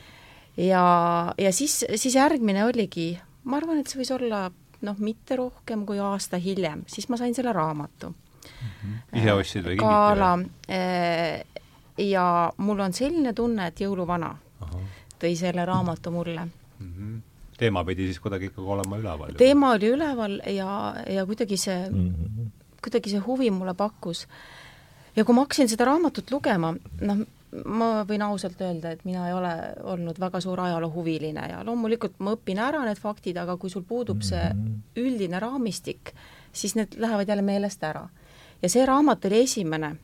ja, ja siis, siis järgmine oligi, ma arvan, et see võis olla noh, mitte rohkem kui aasta hiljem, siis ma sain selle raamatu. Ise ostsid või kingiti? Kaala äh, ja mul on selline tunne, et jõuluvana Aha. tõi selle raamatu mulle mm. -hmm teema pidi siis kuidagi ikkagi olema üleval? teema oli üleval ja, ja kuidagi see mm, -hmm. kuidagi see huvi mulle pakkus. ja kui ma hakkasin seda raamatut lugema, noh, ma võin ausalt öelda, et mina ei ole olnud väga suur ajaloohuviline ja loomulikult ma õpin ära need faktid, aga kui sul puudub see mhm. üldine raamistik, siis need lähevad jälle meelest ära. Ja see raamat oli esimene,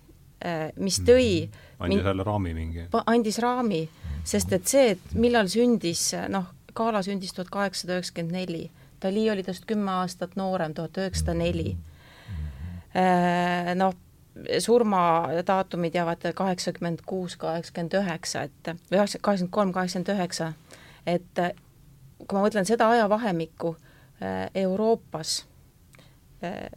eh, mis tõi mhm. andis jälle raami mingi? andis raami, sest et see, et millal sündis noh, Gala sündis tuhat kaheksasada üheksakümmend neli, Dali oli tast kümme aastat noorem, tuhat üheksasada neli. Äh, noh, surmadaatumid jäävad kaheksakümmend kuus, kaheksakümmend üheksa, et või üheksa, kaheksakümmend kolm, kaheksakümmend üheksa, et kui ma mõtlen seda ajavahemikku äh, Euroopas, äh,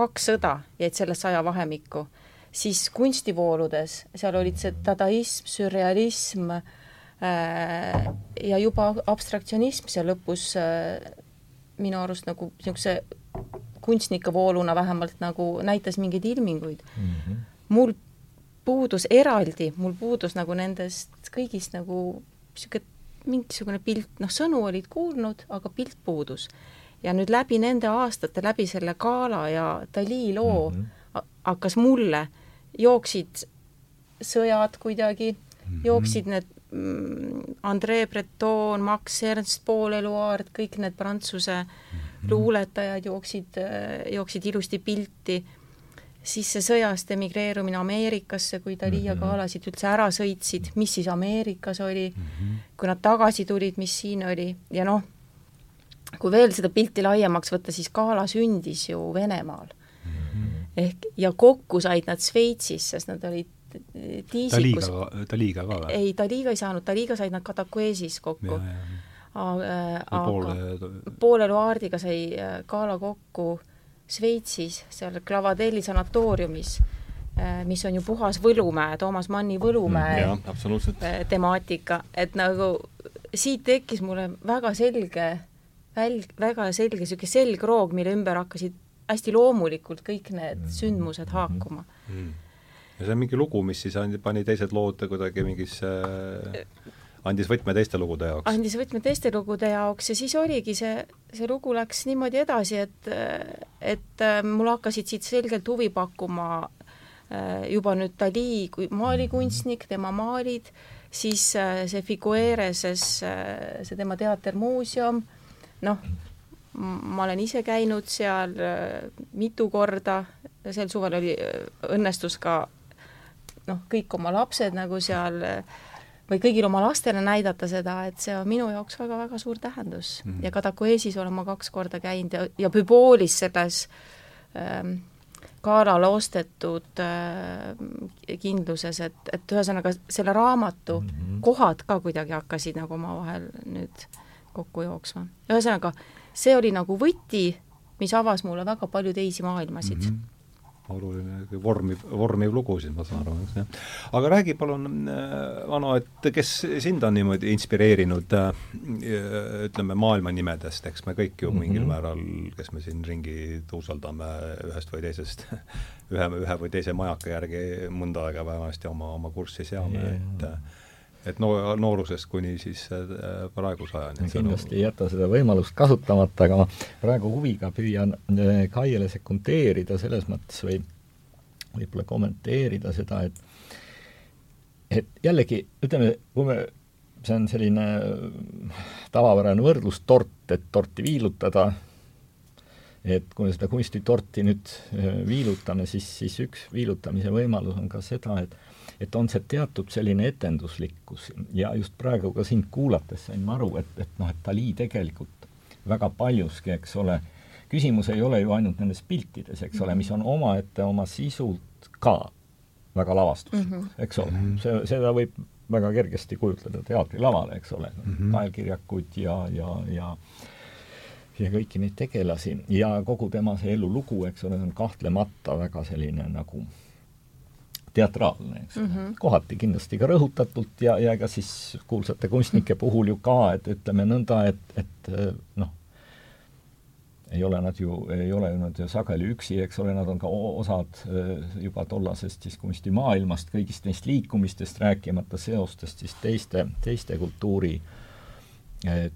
kaks sõda jäid sellesse ajavahemikku, siis kunstivooludes, seal olid see dadaism, sürrealism äh,, ja juba abstraktsionism seal lõpus äh, minu arust nagu niisuguse kunstnike vooluna vähemalt nagu näitas mingeid ilminguid mm. -hmm. mul puudus eraldi, mul puudus nagu nendest kõigist nagu niisugune mingisugune pilt, noh, sõnu olid kuulnud, aga pilt puudus. Ja nüüd läbi nende aastate, läbi selle Gala ja Dali loo mm -hmm. hakkas mulle, jooksid sõjad kuidagi mm, -hmm. jooksid need Mm, André Breton, Max Ernst, Paul Eluard, kõik need prantsuse mhm. luuletajad jooksid, jooksid ilusti pilti, siis see sõjast emigreerumine Ameerikasse, kui Dali ja Galasid mhm. üldse ära sõitsid, mis siis Ameerikas oli, mhm. kui nad tagasi tulid, mis siin oli ja noh, kui veel seda pilti laiemaks võtta, siis Gala sündis ju Venemaal. ehk, ja kokku said nad Šveitsis, sest nad olid tiisikus Daliga ka või? ei, Daliga ei saanud, Daliga said nad Katakuesis kokku. aga poole Loardiga sai Gala kokku Šveitsis, seal Clavadelli sanatooriumis, mis on ju puhas Võlumäe, Toomas Manni Võlumäe mm, jah, temaatika, et nagu siit tekkis mulle väga selge väl-, väga selge niisugune selgroog, mille ümber hakkasid hästi loomulikult kõik need sündmused haakuma. Mm ja see on mingi lugu, mis siis andi, pani teised lood kuidagi mingisse andis võtme teiste lugude jaoks? andis võtme teiste lugude jaoks ja siis oligi see, see lugu läks niimoodi edasi, et et äh, mul hakkasid siit selgelt huvi pakkuma äh, juba nüüd Dali kui maalikunstnik, tema maalid, siis äh, see Figuereses, see tema teatermuuseum, noh, ma olen ise käinud seal mitu korda, sel suvel oli, õnnestus ka noh, kõik oma lapsed nagu seal või kõigil oma lastele näidata seda, et see on minu jaoks väga-väga suur tähendus mm. -hmm. ja Kadakuesis olen ma kaks korda käinud ja, ja Püboolis selles ähm, Kaarale ostetud äh, kindluses, et, et ühesõnaga selle raamatu mm -hmm. kohad ka kuidagi hakkasid nagu omavahel nüüd kokku jooksma. ühesõnaga, see oli nagu võti, mis avas mulle väga palju teisi maailmasid mm. -hmm oluline vormiv, vormiv lugu siin, ma saan aru, eks jah. aga räägi palun, äh, Vano, et kes sind on niimoodi inspireerinud äh, ütleme, maailma nimedest, eks me kõik ju mm -hmm. mingil määral, kes me siin ringi tuusaldame ühest või teisest, ühe, ühe või teise majaka järgi mõnda aega vähemasti oma, oma kurssi seame yeah., et et no noorusest kuni siis äh, praeguse ajani. kindlasti ei jäta seda võimalust kasutamata, aga ma praegu huviga püüan äh, Kaiele sekundeerida selles mõttes või võib-olla kommenteerida seda, et et jällegi, ütleme, kui me, see on selline äh, tavapärane võrdlus, tort, et torti viilutada, et kui me seda kunstitorti nüüd viilutame, siis, siis üks viilutamise võimalus on ka seda, et et on see teatud selline etenduslikkus ja just praegu ka sind kuulates sain ma aru, et, et noh, et Dali tegelikult väga paljuski, eks ole, küsimus ei ole ju ainult nendes piltides, eks ole, mis on omaette oma sisult ka väga lavastuslik mm, -hmm. eks ole, mhm. see, seda võib väga kergesti kujutleda teatrilavale, eks ole mm -hmm., kaelkirjakud ja, ja, ja ja kõiki neid tegelasi ja kogu tema see elulugu, eks ole, on kahtlemata väga selline nagu teatraalne, eks ole mm -hmm.. kohati kindlasti ka rõhutatult ja, ja ega siis kuulsate kunstnike puhul ju ka, et ütleme nõnda, et, et noh, ei ole nad ju, ei ole nad ju sageli üksi, eks ole, nad on ka osad juba tollasest siis kunstimaailmast, kõigist neist liikumistest, rääkimata seostest siis teiste, teiste kultuuri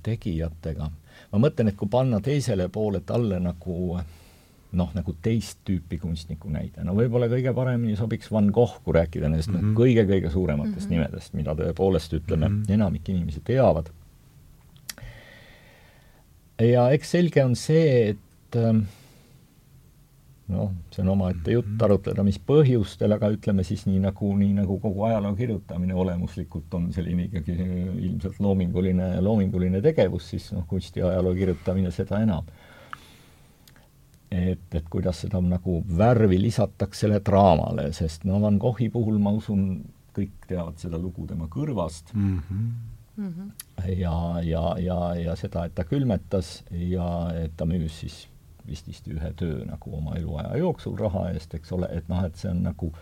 tegijatega. ma mõtlen, et kui panna teisele poole talle nagu noh, nagu teist tüüpi kunstniku näide, no võib-olla kõige paremini sobiks Van Gogh, kui rääkida nendest mm -hmm. kõige-kõige suurematest mm -hmm. nimedest, mida tõepoolest, ütleme mm, -hmm. enamik inimesi teavad. ja eks selge on see, et ähm, noh, see on omaette jutt, mhm. arutleda, mis põhjustel, aga ütleme siis nii nagu, nii nagu kogu ajaloo kirjutamine olemuslikult on selline ikkagi ilmselt loominguline, loominguline tegevus, siis noh, kunstiajaloo kirjutamine seda enam et, et kuidas seda nagu värvi lisatakse selle draamale, sest no Van Goghi puhul ma usun, kõik teavad seda lugu tema kõrvast mm. -hmm. Mm -hmm. ja, ja, ja, ja seda, et ta külmetas ja et ta müüs siis vististi ühe töö nagu oma eluaja jooksul raha eest, eks ole, et noh, et see on nagu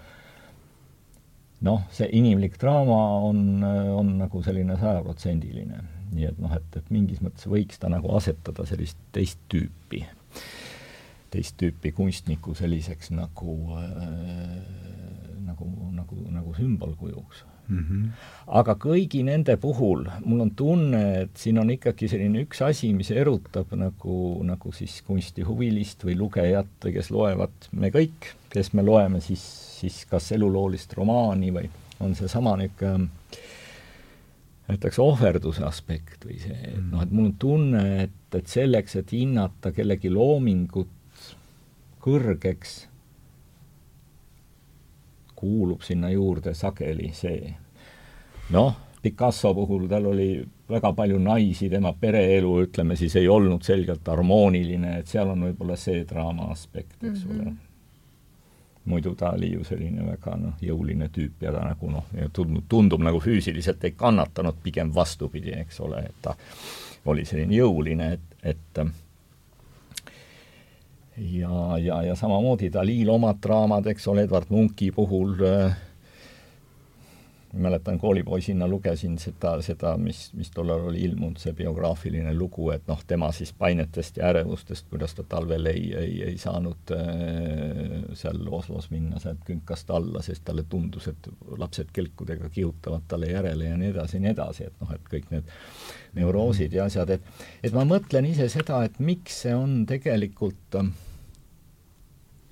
noh, see inimlik draama on, on nagu selline sajaprotsendiline. nii et noh, et, et mingis mõttes võiks ta nagu asetada sellist teist tüüpi teist tüüpi kunstniku selliseks nagu äh,, nagu, nagu, nagu sümbolkujuks mm. -hmm. aga kõigi nende puhul mul on tunne, et siin on ikkagi selline üks asi, mis erutab nagu, nagu siis kunstihuvilist või lugejat kes loevad, me kõik, kes me loeme siis, siis kas eluloolist romaani või on seesama niisugune ütleks ohverduse aspekt või see, et noh, et mul on tunne, et, et selleks, et hinnata kellegi loomingut kõrgeks, kuulub sinna juurde sageli see. noh, Picasso puhul tal oli väga palju naisi, tema pereelu, ütleme siis, ei olnud selgelt harmooniline, et seal on võib-olla see draama aspekt, eks mm -hmm. ole. muidu ta oli ju selline väga noh, jõuline tüüp ja ta nagu noh, tundub, tundub nagu füüsiliselt ei kannatanud, pigem vastupidi, eks ole, et ta oli selline jõuline, et, et ja, ja, ja samamoodi Dalil omad draamad, eks ole, Edward Munchi puhul äh, mäletan, koolipoisina lugesin seda, seda, mis, mis tollal oli ilmunud, see biograafiline lugu, et noh, tema siis painetest ja ärevustest, kuidas ta talvel ei, ei, ei saanud äh, seal Oslos minna sealt künkast alla, sest talle tundus, et lapsed kelkudega kihutavad talle järele ja nii edasi ja nii edasi, et noh, et kõik need neuroosid ja asjad, et et ma mõtlen ise seda, et miks see on tegelikult äh,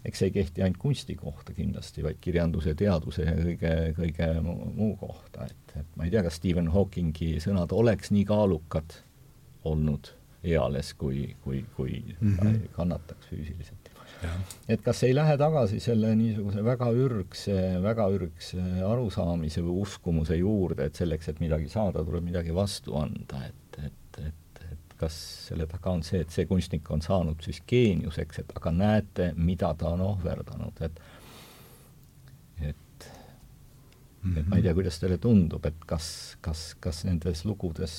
eks see ei kehti ainult kunsti kohta kindlasti, vaid kirjanduse, teaduse ja kõige, kõige muu kohta, et, et ma ei tea, kas Stephen Hawkingi sõnad oleks nii kaalukad olnud eales, kui, kui, kui mm -hmm. kannataks füüsiliselt. et kas ei lähe tagasi selle niisuguse väga ürgse, väga ürgse arusaamise või uskumuse juurde, et selleks, et midagi saada, tuleb midagi vastu anda, et, et, et kas selle taga on see, et see kunstnik on saanud siis geeniuseks, et aga näete, mida ta on ohverdanud, et et et ma ei tea, kuidas teile tundub, et kas, kas, kas nendes lugudes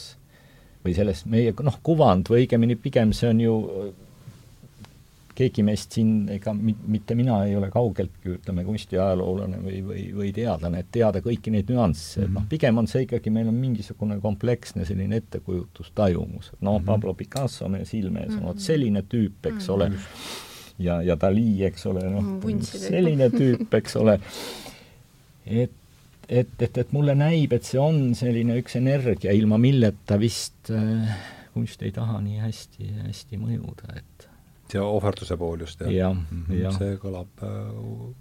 või selles meie noh, kuvand või õigemini pigem see on ju keegi meist siin, ega mitte mina ei ole kaugeltki, ütleme, kunstiajaloolane või, või, või teadlane, et teada kõiki neid nüansse mm, -hmm. noh, pigem on see ikkagi, meil on mingisugune kompleksne selline ettekujutustajumus, et noh mm -hmm., Pablo Picasso meie silme ees on vot mhm. selline tüüp, eks mm -hmm. ole, ja, ja Dali, eks ole, noh selline tüüp, eks ole, et et, et, et mulle näib, et see on selline üks energia, ilma milleta vist äh, kunst ei taha nii hästi, hästi mõjuda, et see ohverduse pool just, jah ja, mm? -hmm. Ja. see kõlab, äh,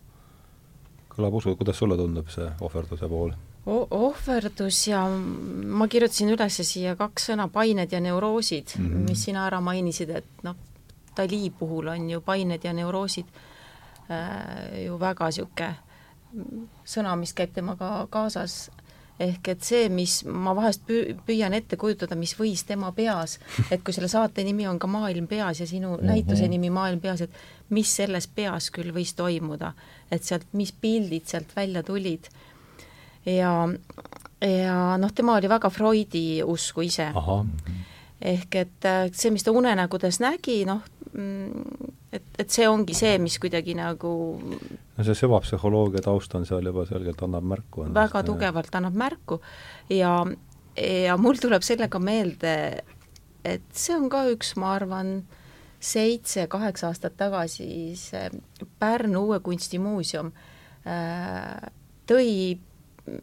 kõlab usu, kuidas sulle tundub see ohverduse pool? ohverdus ja ma kirjutasin üles siia kaks sõna, pained ja neuroosid mm, -hmm. mis sina ära mainisid, et noh, Dali puhul on ju pained ja neuroosid äh, ju väga niisugune sõna, mis käib temaga kaasas, ehk et see, mis ma vahest püü-, püüan ette kujutada, mis võis tema peas, et kui selle saate nimi on ka Maailm peas ja sinu mm -hmm. näituse nimi Maailm peas, et mis selles peas küll võis toimuda, et sealt, mis pildid sealt välja tulid ja, ja noh, tema oli väga Freudi usku ise. ehk et äh, see, mis ta unenägudes nägi, noh, mm, et, et see ongi see, mis kuidagi nagu no see süvapsühholoogia taust on seal juba selgelt, annab märku. väga tugevalt annab märku ja, ja mul tuleb sellega meelde, et see on ka üks, ma arvan, seitse-kaheksa aastat tagasi see Pärnu Uue Kunstimuuseum äh, tõi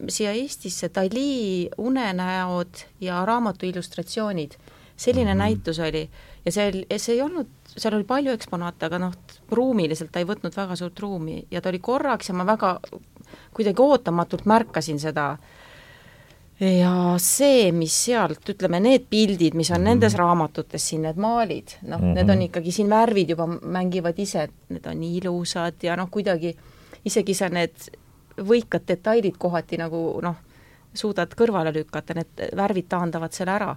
siia Eestisse Dali unenäod ja raamatu illustratsioonid. Selline mm -hmm. näitus oli ja see, see ei olnud seal oli palju eksponaate, aga noh, ruumiliselt ta ei võtnud väga suurt ruumi ja ta oli korraks ja ma väga kuidagi ootamatult märkasin seda. ja see, mis sealt, ütleme, need pildid, mis on -hmm. nendes raamatutes siin, need maalid, noh mm, -hmm. need on ikkagi siin värvid juba mängivad ise, need on ilusad ja noh, kuidagi isegi sa need võikad detailid kohati nagu noh, suudad kõrvale lükata, need värvid taandavad selle ära.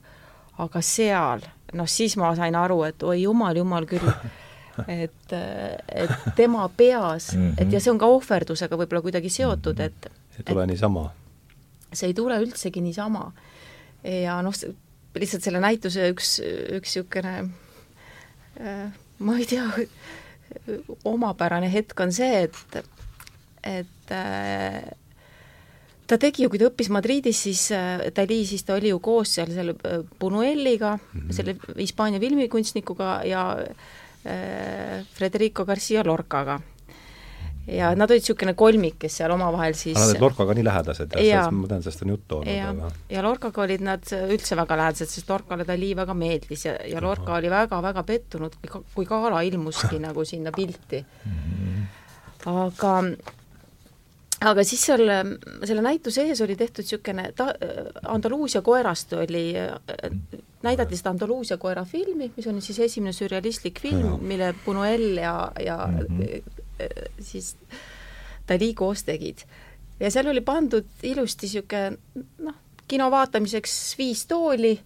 Aga seal noh, siis ma sain aru, et oi jumal, jumal küll, et, et tema peas mm, -hmm. et ja see on ka ohverdusega võib-olla kuidagi seotud, mhm. et ei tule niisama. see ei tule üldsegi niisama. ja noh, lihtsalt selle näituse üks, üks niisugune äh, ma ei tea, omapärane hetk on see, et, et äh, ta tegi ju, kui ta õppis Madridis, siis äh, Dali, siis ta oli ju koos seal selle äh, Buñueliga mm, -hmm. selle Hispaania filmikunstnikuga ja äh, Federico Garcia Lorcaga. ja nad olid niisugune kolmik, kes seal omavahel siis Nad olid Lorcaga nii lähedased, ma tean, sellest on juttu olnud. ja, ja Lorcaga olid nad üldse väga lähedased, sest Lorcale Dali väga meeldis ja, ja Lorca oli väga-väga pettunud, kui Kaala ilmuski nagu sinna pilti mm. -hmm. aga aga siis seal selle näituse ees oli tehtud niisugune ta-, Andaluusia koerast oli, näidati seda Andaluusia koera filmi, mis on siis esimene sürrealistlik film, mille Buñuel ja, ja mm -hmm. siis Dali koos tegid. ja seal oli pandud ilusti niisugune noh, kino vaatamiseks viis tooli,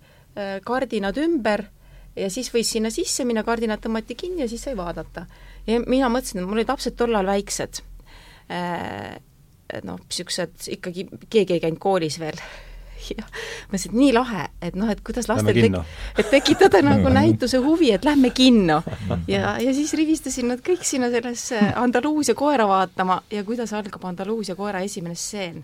kardinad ümber ja siis võis sinna sisse minna, kardinad tõmmati kinni ja siis sai vaadata. ja mina mõtlesin, et mul olid lapsed tollal väiksed noh, niisugused ikkagi, keegi ei käinud koolis veel ja mõtlesin, et nii lahe, et noh, et kuidas lastel tek-, et tekitada nagu näituse huvi, et lähme kinno. ja, ja siis rivistasin nad kõik sinna sellesse Andaluusia koera vaatama ja kuidas algab Andaluusia koera esimene stseen.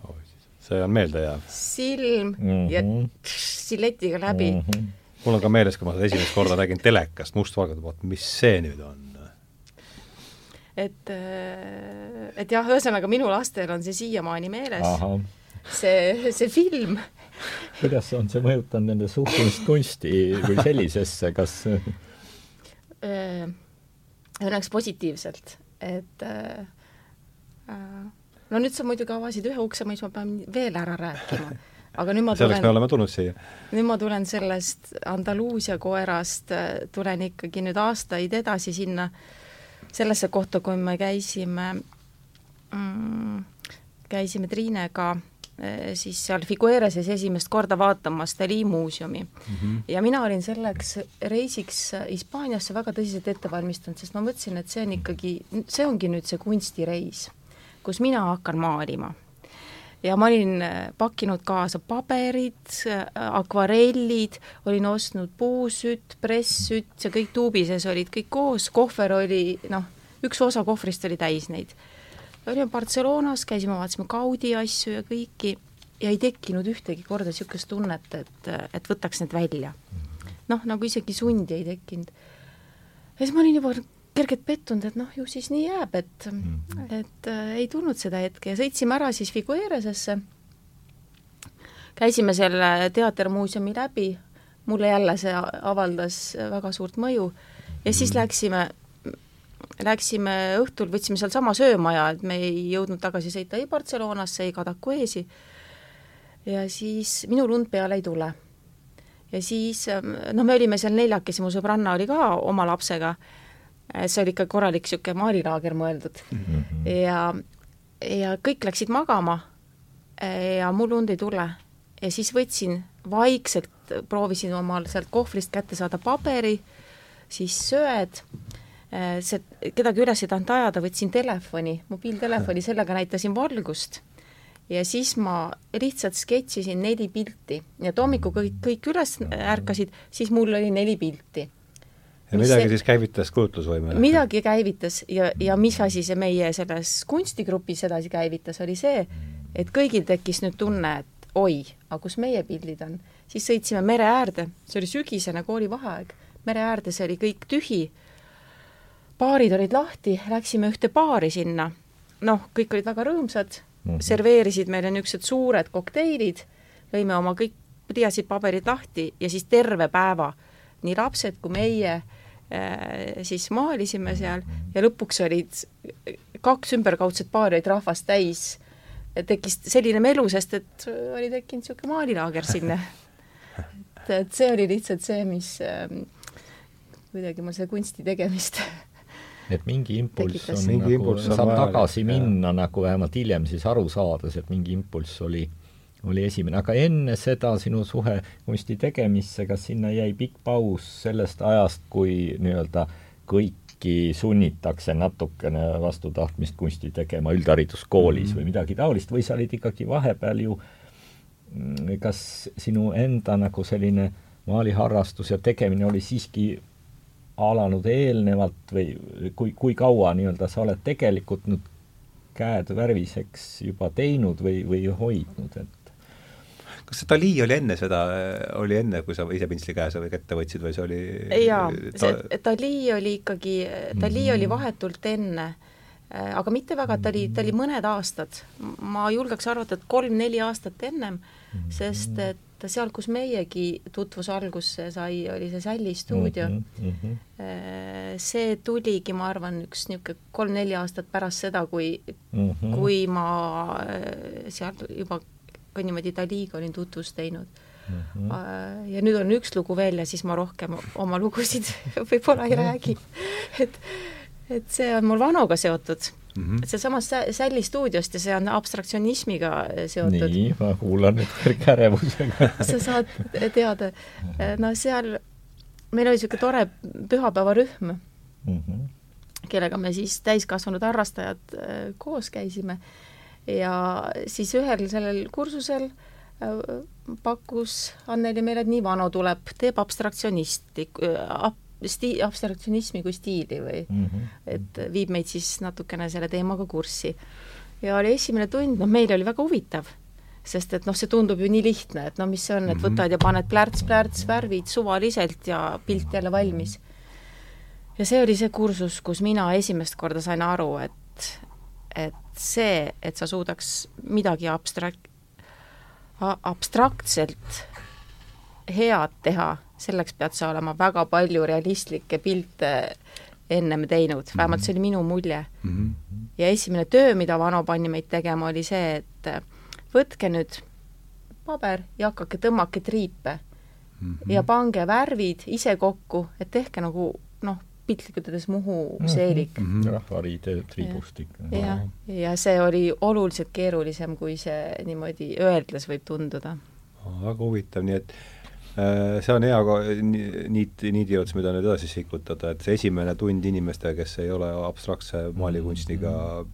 see on meeldejääv. silm mm -hmm. ja tš, silletiga läbi mm. -hmm. mul on ka meeles, kui ma seda esimest korda nägin telekast mustvalgelt, vaat mis see nüüd on et, äh, et jah, ühesõnaga minu lastel on see siiamaani meeles. see, see film. kuidas on see mõjutanud nende suhtumist kunsti kui sellisesse, kas äh, õnneks positiivselt, et äh, no nüüd sa muidugi avasid ühe ukse, mis ma pean veel ära rääkima aga nüüd ma tulen selleks me oleme tulnud siia. nüüd ma tulen sellest Andaluusia koerast, tulen ikkagi nüüd aastaid edasi sinna äh, sellesse kohta, kui me käisime mm,, käisime Triinega eh, siis seal Figuereses esimest korda vaatamas Dali muuseumi mm. -hmm. ja mina olin selleks reisiks Hispaaniasse väga tõsiselt ette valmistunud, sest ma mõtlesin, et see on ikkagi, see ongi nüüd see kunstireis, kus mina hakkan maalima ja ma olin äh, pakkinud kaasa paberid, äh, akvarellid, olin ostnud puusütt, presssütt, see kõik tuubi sees olid kõik koos, kohver oli noh, üks osa kohvrist oli täis neid. olime Barcelonas, käisime, vaatasime Gaudi asju ja kõiki ja ei tekkinud ühtegi korda niisugust tunnet, et, et võtaks need välja. noh, nagu isegi sundi ei tekkinud. ja siis ma olin juba kergelt pettunud, et noh, ju siis nii jääb, et mm, et äh, ei tulnud seda hetke. Ja sõitsime ära siis Figueresesse, käisime selle teatermuuseumi läbi, mulle jälle see avaldas väga suurt mõju. Ja siis -hmm. läksime, läksime õhtul, võtsime sealsama söömaja, et me ei jõudnud tagasi sõita ei Barcelonasse, ei Cadacuesi, ja siis minul und peale ei tule. ja siis, noh, me olime seal neljakesi, mu sõbranna oli ka oma lapsega see oli ikka korralik niisugune maalilaager mõeldud mm. -hmm. ja, ja kõik läksid magama ja mul und ei tule. ja siis võtsin vaikselt, proovisin omal sealt kohvrist kätte saada paberi, siis söed, see, kedagi üles ei tahtnud ajada, võtsin telefoni, mobiiltelefoni, sellega näitasin valgust ja siis ma lihtsalt sketšisin neli pilti ja et hommikul kõik, kõik üles ärkasid, siis mul oli neli pilti ja midagi see, siis käivitas kujutlusvõime? midagi käivitas ja, ja mis asi see meie selles kunstigrupis edasi käivitas, oli see, et kõigil tekkis nüüd tunne, et oi, aga kus meie pildid on. siis sõitsime mere äärde, see oli sügisene koolivaheaeg, mere äärde, see oli kõik tühi, baarid olid lahti, läksime ühte baari sinna, noh, kõik olid väga rõõmsad mm, -hmm. serveerisid meile niisugused suured kokteilid, lõime oma kõik pliiatsid, paberid lahti ja siis terve päeva, nii lapsed kui meie siis maalisime seal ja lõpuks olid kaks ümberkaudset paari olid rahvast täis. tekkis selline melu, sest et oli tekkinud niisugune maalilaager sinna. et, et see oli lihtsalt see, mis ähm, kuidagi mul seda kunsti tegemist et mingi impulss on mingi nagu, saab tagasi minna nagu vähemalt hiljem siis aru saades, et mingi impulss oli oli esimene, aga enne seda sinu suhe kunsti tegemisse, kas sinna jäi pikk paus sellest ajast, kui nii-öelda kõiki sunnitakse natukene vastu tahtmist kunsti tegema üldhariduskoolis mm -hmm. või midagi taolist, või sa olid ikkagi vahepeal ju mm, kas sinu enda nagu selline maaliharrastus ja tegemine oli siiski alanud eelnevalt või kui, kui kaua nii-öelda sa oled tegelikult nüüd käed värviseks juba teinud või, või hoidnud, et kas see Dali oli enne seda, oli enne, kui sa ise pintsli käes või kätte võtsid või see oli jaa ta..., see Dali oli ikkagi, Dali oli mhm. vahetult enne, aga mitte väga, ta oli, ta oli mõned aastad, ma julgeks arvata, et kolm-neli aastat ennem, mhm. sest et seal, kus meiegi tutvus algusse sai, oli see Sälli stuudio mm. -hmm. see tuligi, ma arvan, üks niisugune kolm-neli aastat pärast seda, kui mm, -hmm. kui ma äh, seal juba ka niimoodi Daliga olin tutvust teinud mm. -hmm. ja nüüd on üks lugu veel ja siis ma rohkem oma lugusid võib-olla ei räägi. et, et see on mul Vanoga seotud mm -hmm. sealsamas Sälli stuudiost ja see on abstraktsionismiga seotud. nii, ma kuulan nüüd kõrge ärevusega sa saad teada, no seal meil oli niisugune tore pühapäevarühm mm, -hmm. kellega me siis täiskasvanud harrastajad äh, koos käisime ja siis ühel sellel kursusel äh, pakkus Anneli meile, et nii Vano tuleb, teeb abstraktsioonisti ab,, sti-, abstraktsionismi kui stiili või mm -hmm. et viib meid siis natukene selle teemaga kurssi. ja oli esimene tund, noh, meile oli väga huvitav, sest et noh, see tundub ju nii lihtne, et no mis see on, et mhm. võtad ja paned plärts-plärts värvid suvaliselt ja pilt jälle valmis. ja see oli see kursus, kus mina esimest korda sain aru, et et see, et sa suudaks midagi abstrak-, abstraktselt head teha, selleks pead sa olema väga palju realistlikke pilte ennem teinud, vähemalt see oli minu mulje mm. -hmm. ja esimene töö, mida Vano pani meid tegema, oli see, et võtke nüüd paber ja hakake, tõmmake triipe mm -hmm. ja pange värvid ise kokku, et tehke nagu noh, piltlikult öeldes Muhu mhm. seelik. Mm -hmm.. rahvariide tribustik. jah, ja see oli oluliselt keerulisem, kui see niimoodi öeldes võib tunduda. väga huvitav, nii et äh, see on hea niit, niidiots, mida nüüd edasi sikutada, et see esimene tund inimestega, kes ei ole abstraktse maalikunstiga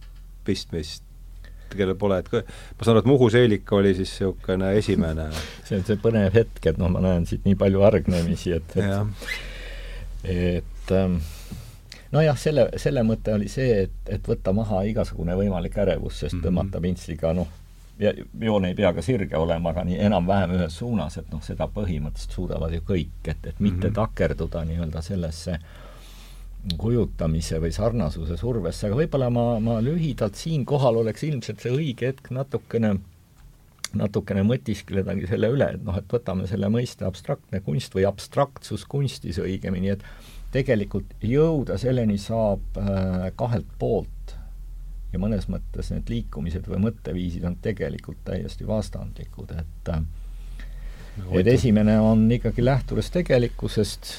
pistmist, kellel pole, et ma saan aru, et Muhu seelik oli siis niisugune esimene. See on see põnev hetk, et noh, ma näen siit nii palju hargnemisi, et, et et ähm, nojah, selle, selle mõte oli see, et, et võtta maha igasugune võimalik ärevus, sest -hmm. tõmmata pintsliga noh, ja joon ei pea ka sirge olema, aga nii enam-vähem ühes suunas, et noh, seda põhimõtteliselt suudavad ju kõik, et, et mitte mm -hmm. takerduda nii-öelda sellesse kujutamise või sarnasuse survesse, aga võib-olla ma, ma lühidalt siinkohal oleks ilmselt see õige hetk natukene natukene mõtiskledagi selle üle, et noh, et võtame selle mõiste abstraktne kunst või abstraktsus kunstis õigemini, et tegelikult jõuda selleni saab äh, kahelt poolt ja mõnes mõttes need liikumised või mõtteviisid on tegelikult täiesti vastandlikud, et äh, et esimene on ikkagi lähtudes tegelikkusest,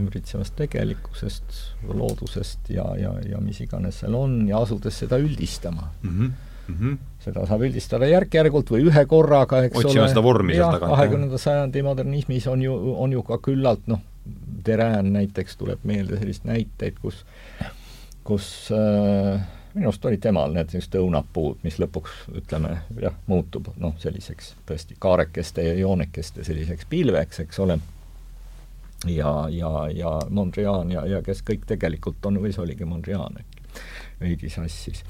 ümbritsevast tegelikkusest, loodusest ja, ja, ja mis iganes seal on ja asudes seda üldistama mm. -hmm. Mm -hmm. seda saab üldistada järk-järgult või ühe korraga, eks Otsima ole. seda vormi sealt tagant, kahekümnenda sajandi modernismis on ju, on ju ka küllalt noh, Terään näiteks tuleb meelde selliseid näiteid, kus kus äh, minu arust oli temal need sellised õunapuud, mis lõpuks ütleme jah, muutub noh, selliseks tõesti kaarekeste ja joonekeste selliseks pilveks, eks ole ja, ja, ja Mondrian ja, ja kes kõik tegelikult on, või see oligi Mondrian äkki, veidi sassis.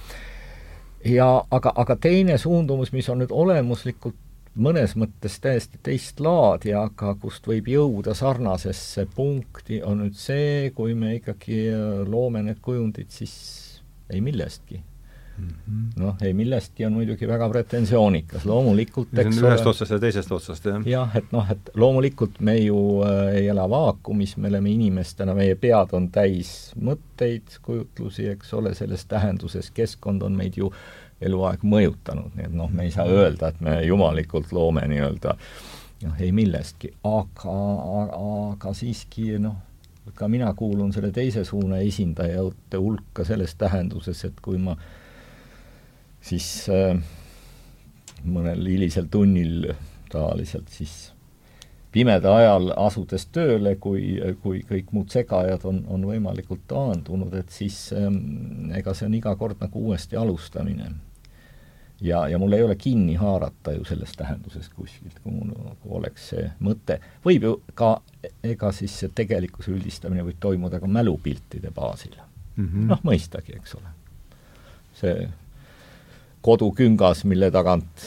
ja aga, aga teine suundumus, mis on nüüd olemuslikult mõnes mõttes täiesti teist laadi, aga kust võib jõuda sarnasesse punkti, on nüüd see, kui me ikkagi loome need kujundid siis ei millestki mm -hmm. noh, ei millestki on muidugi väga pretensioonikas, loomulikult see on ühest otsast ja teisest otsast, jah? jah, et noh, et loomulikult me ju äh, ei ela vaakumis, me oleme inimestena, meie pead on täis mõtteid, kujutlusi, eks ole, selles tähenduses keskkond on meid ju eluaeg mõjutanud, nii et noh, me ei saa öelda, et me jumalikult loome nii-öelda noh, ei millestki, aga, aga siiski noh, ka mina kuulun selle teise suuna esindajate hulka selles tähenduses, et kui ma siis äh, mõnel hilisel tunnil tavaliselt siis pimeda ajal asudes tööle, kui, kui kõik muud segajad on, on võimalikult taandunud, et siis ähm, ega see on iga kord nagu uuesti alustamine. Ja, ja mul ei ole kinni haarata ju selles tähenduses kuskilt, kui mul nagu oleks see mõte, võib ju ka, ega siis see tegelikkuse üldistamine võib toimuda ka mälupiltide baasil mm -hmm.. noh, mõistagi, eks ole. see koduküngas, mille tagant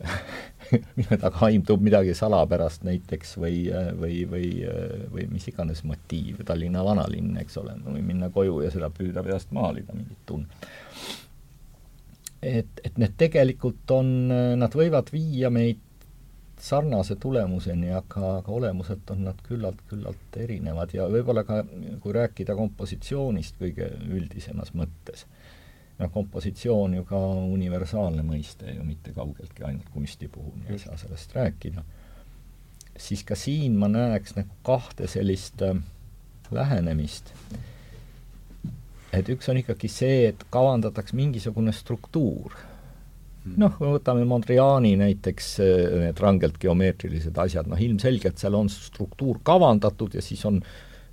mille taga aimdub midagi salapärast näiteks või, või, või, või mis iganes motiiv, Tallinna vanalinn, eks ole, või minna koju ja seda püüda peast maalida, mingit tunnet. Et, et need tegelikult on, nad võivad viia meid sarnase tulemuseni, aga, aga olemuselt on nad küllalt, küllalt erinevad. Ja võib-olla ka, kui rääkida kompositsioonist kõige üldisemas mõttes noh, kompositsioon ju ka universaalne mõiste ju, mitte kaugeltki ainult kunsti puhul, ei saa sellest rääkida, siis ka siin ma näeks nagu kahte sellist äh, lähenemist. Et üks on ikkagi see, et kavandatakse mingisugune struktuur. Hmm. noh, võtame Mondriani näiteks, äh, need rangelt geomeetrilised asjad, noh ilmselgelt seal on struktuur kavandatud ja siis on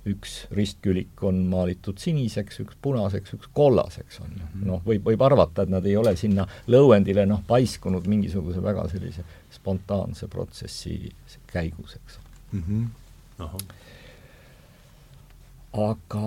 üks ristkülik on maalitud siniseks, üks punaseks, üks kollaseks, on ju. Mhm. noh, võib, võib arvata, et nad ei ole sinna lõuendile noh, paiskunud mingisuguse väga sellise spontaanse protsessi käigus, eks mm. -hmm. Aga,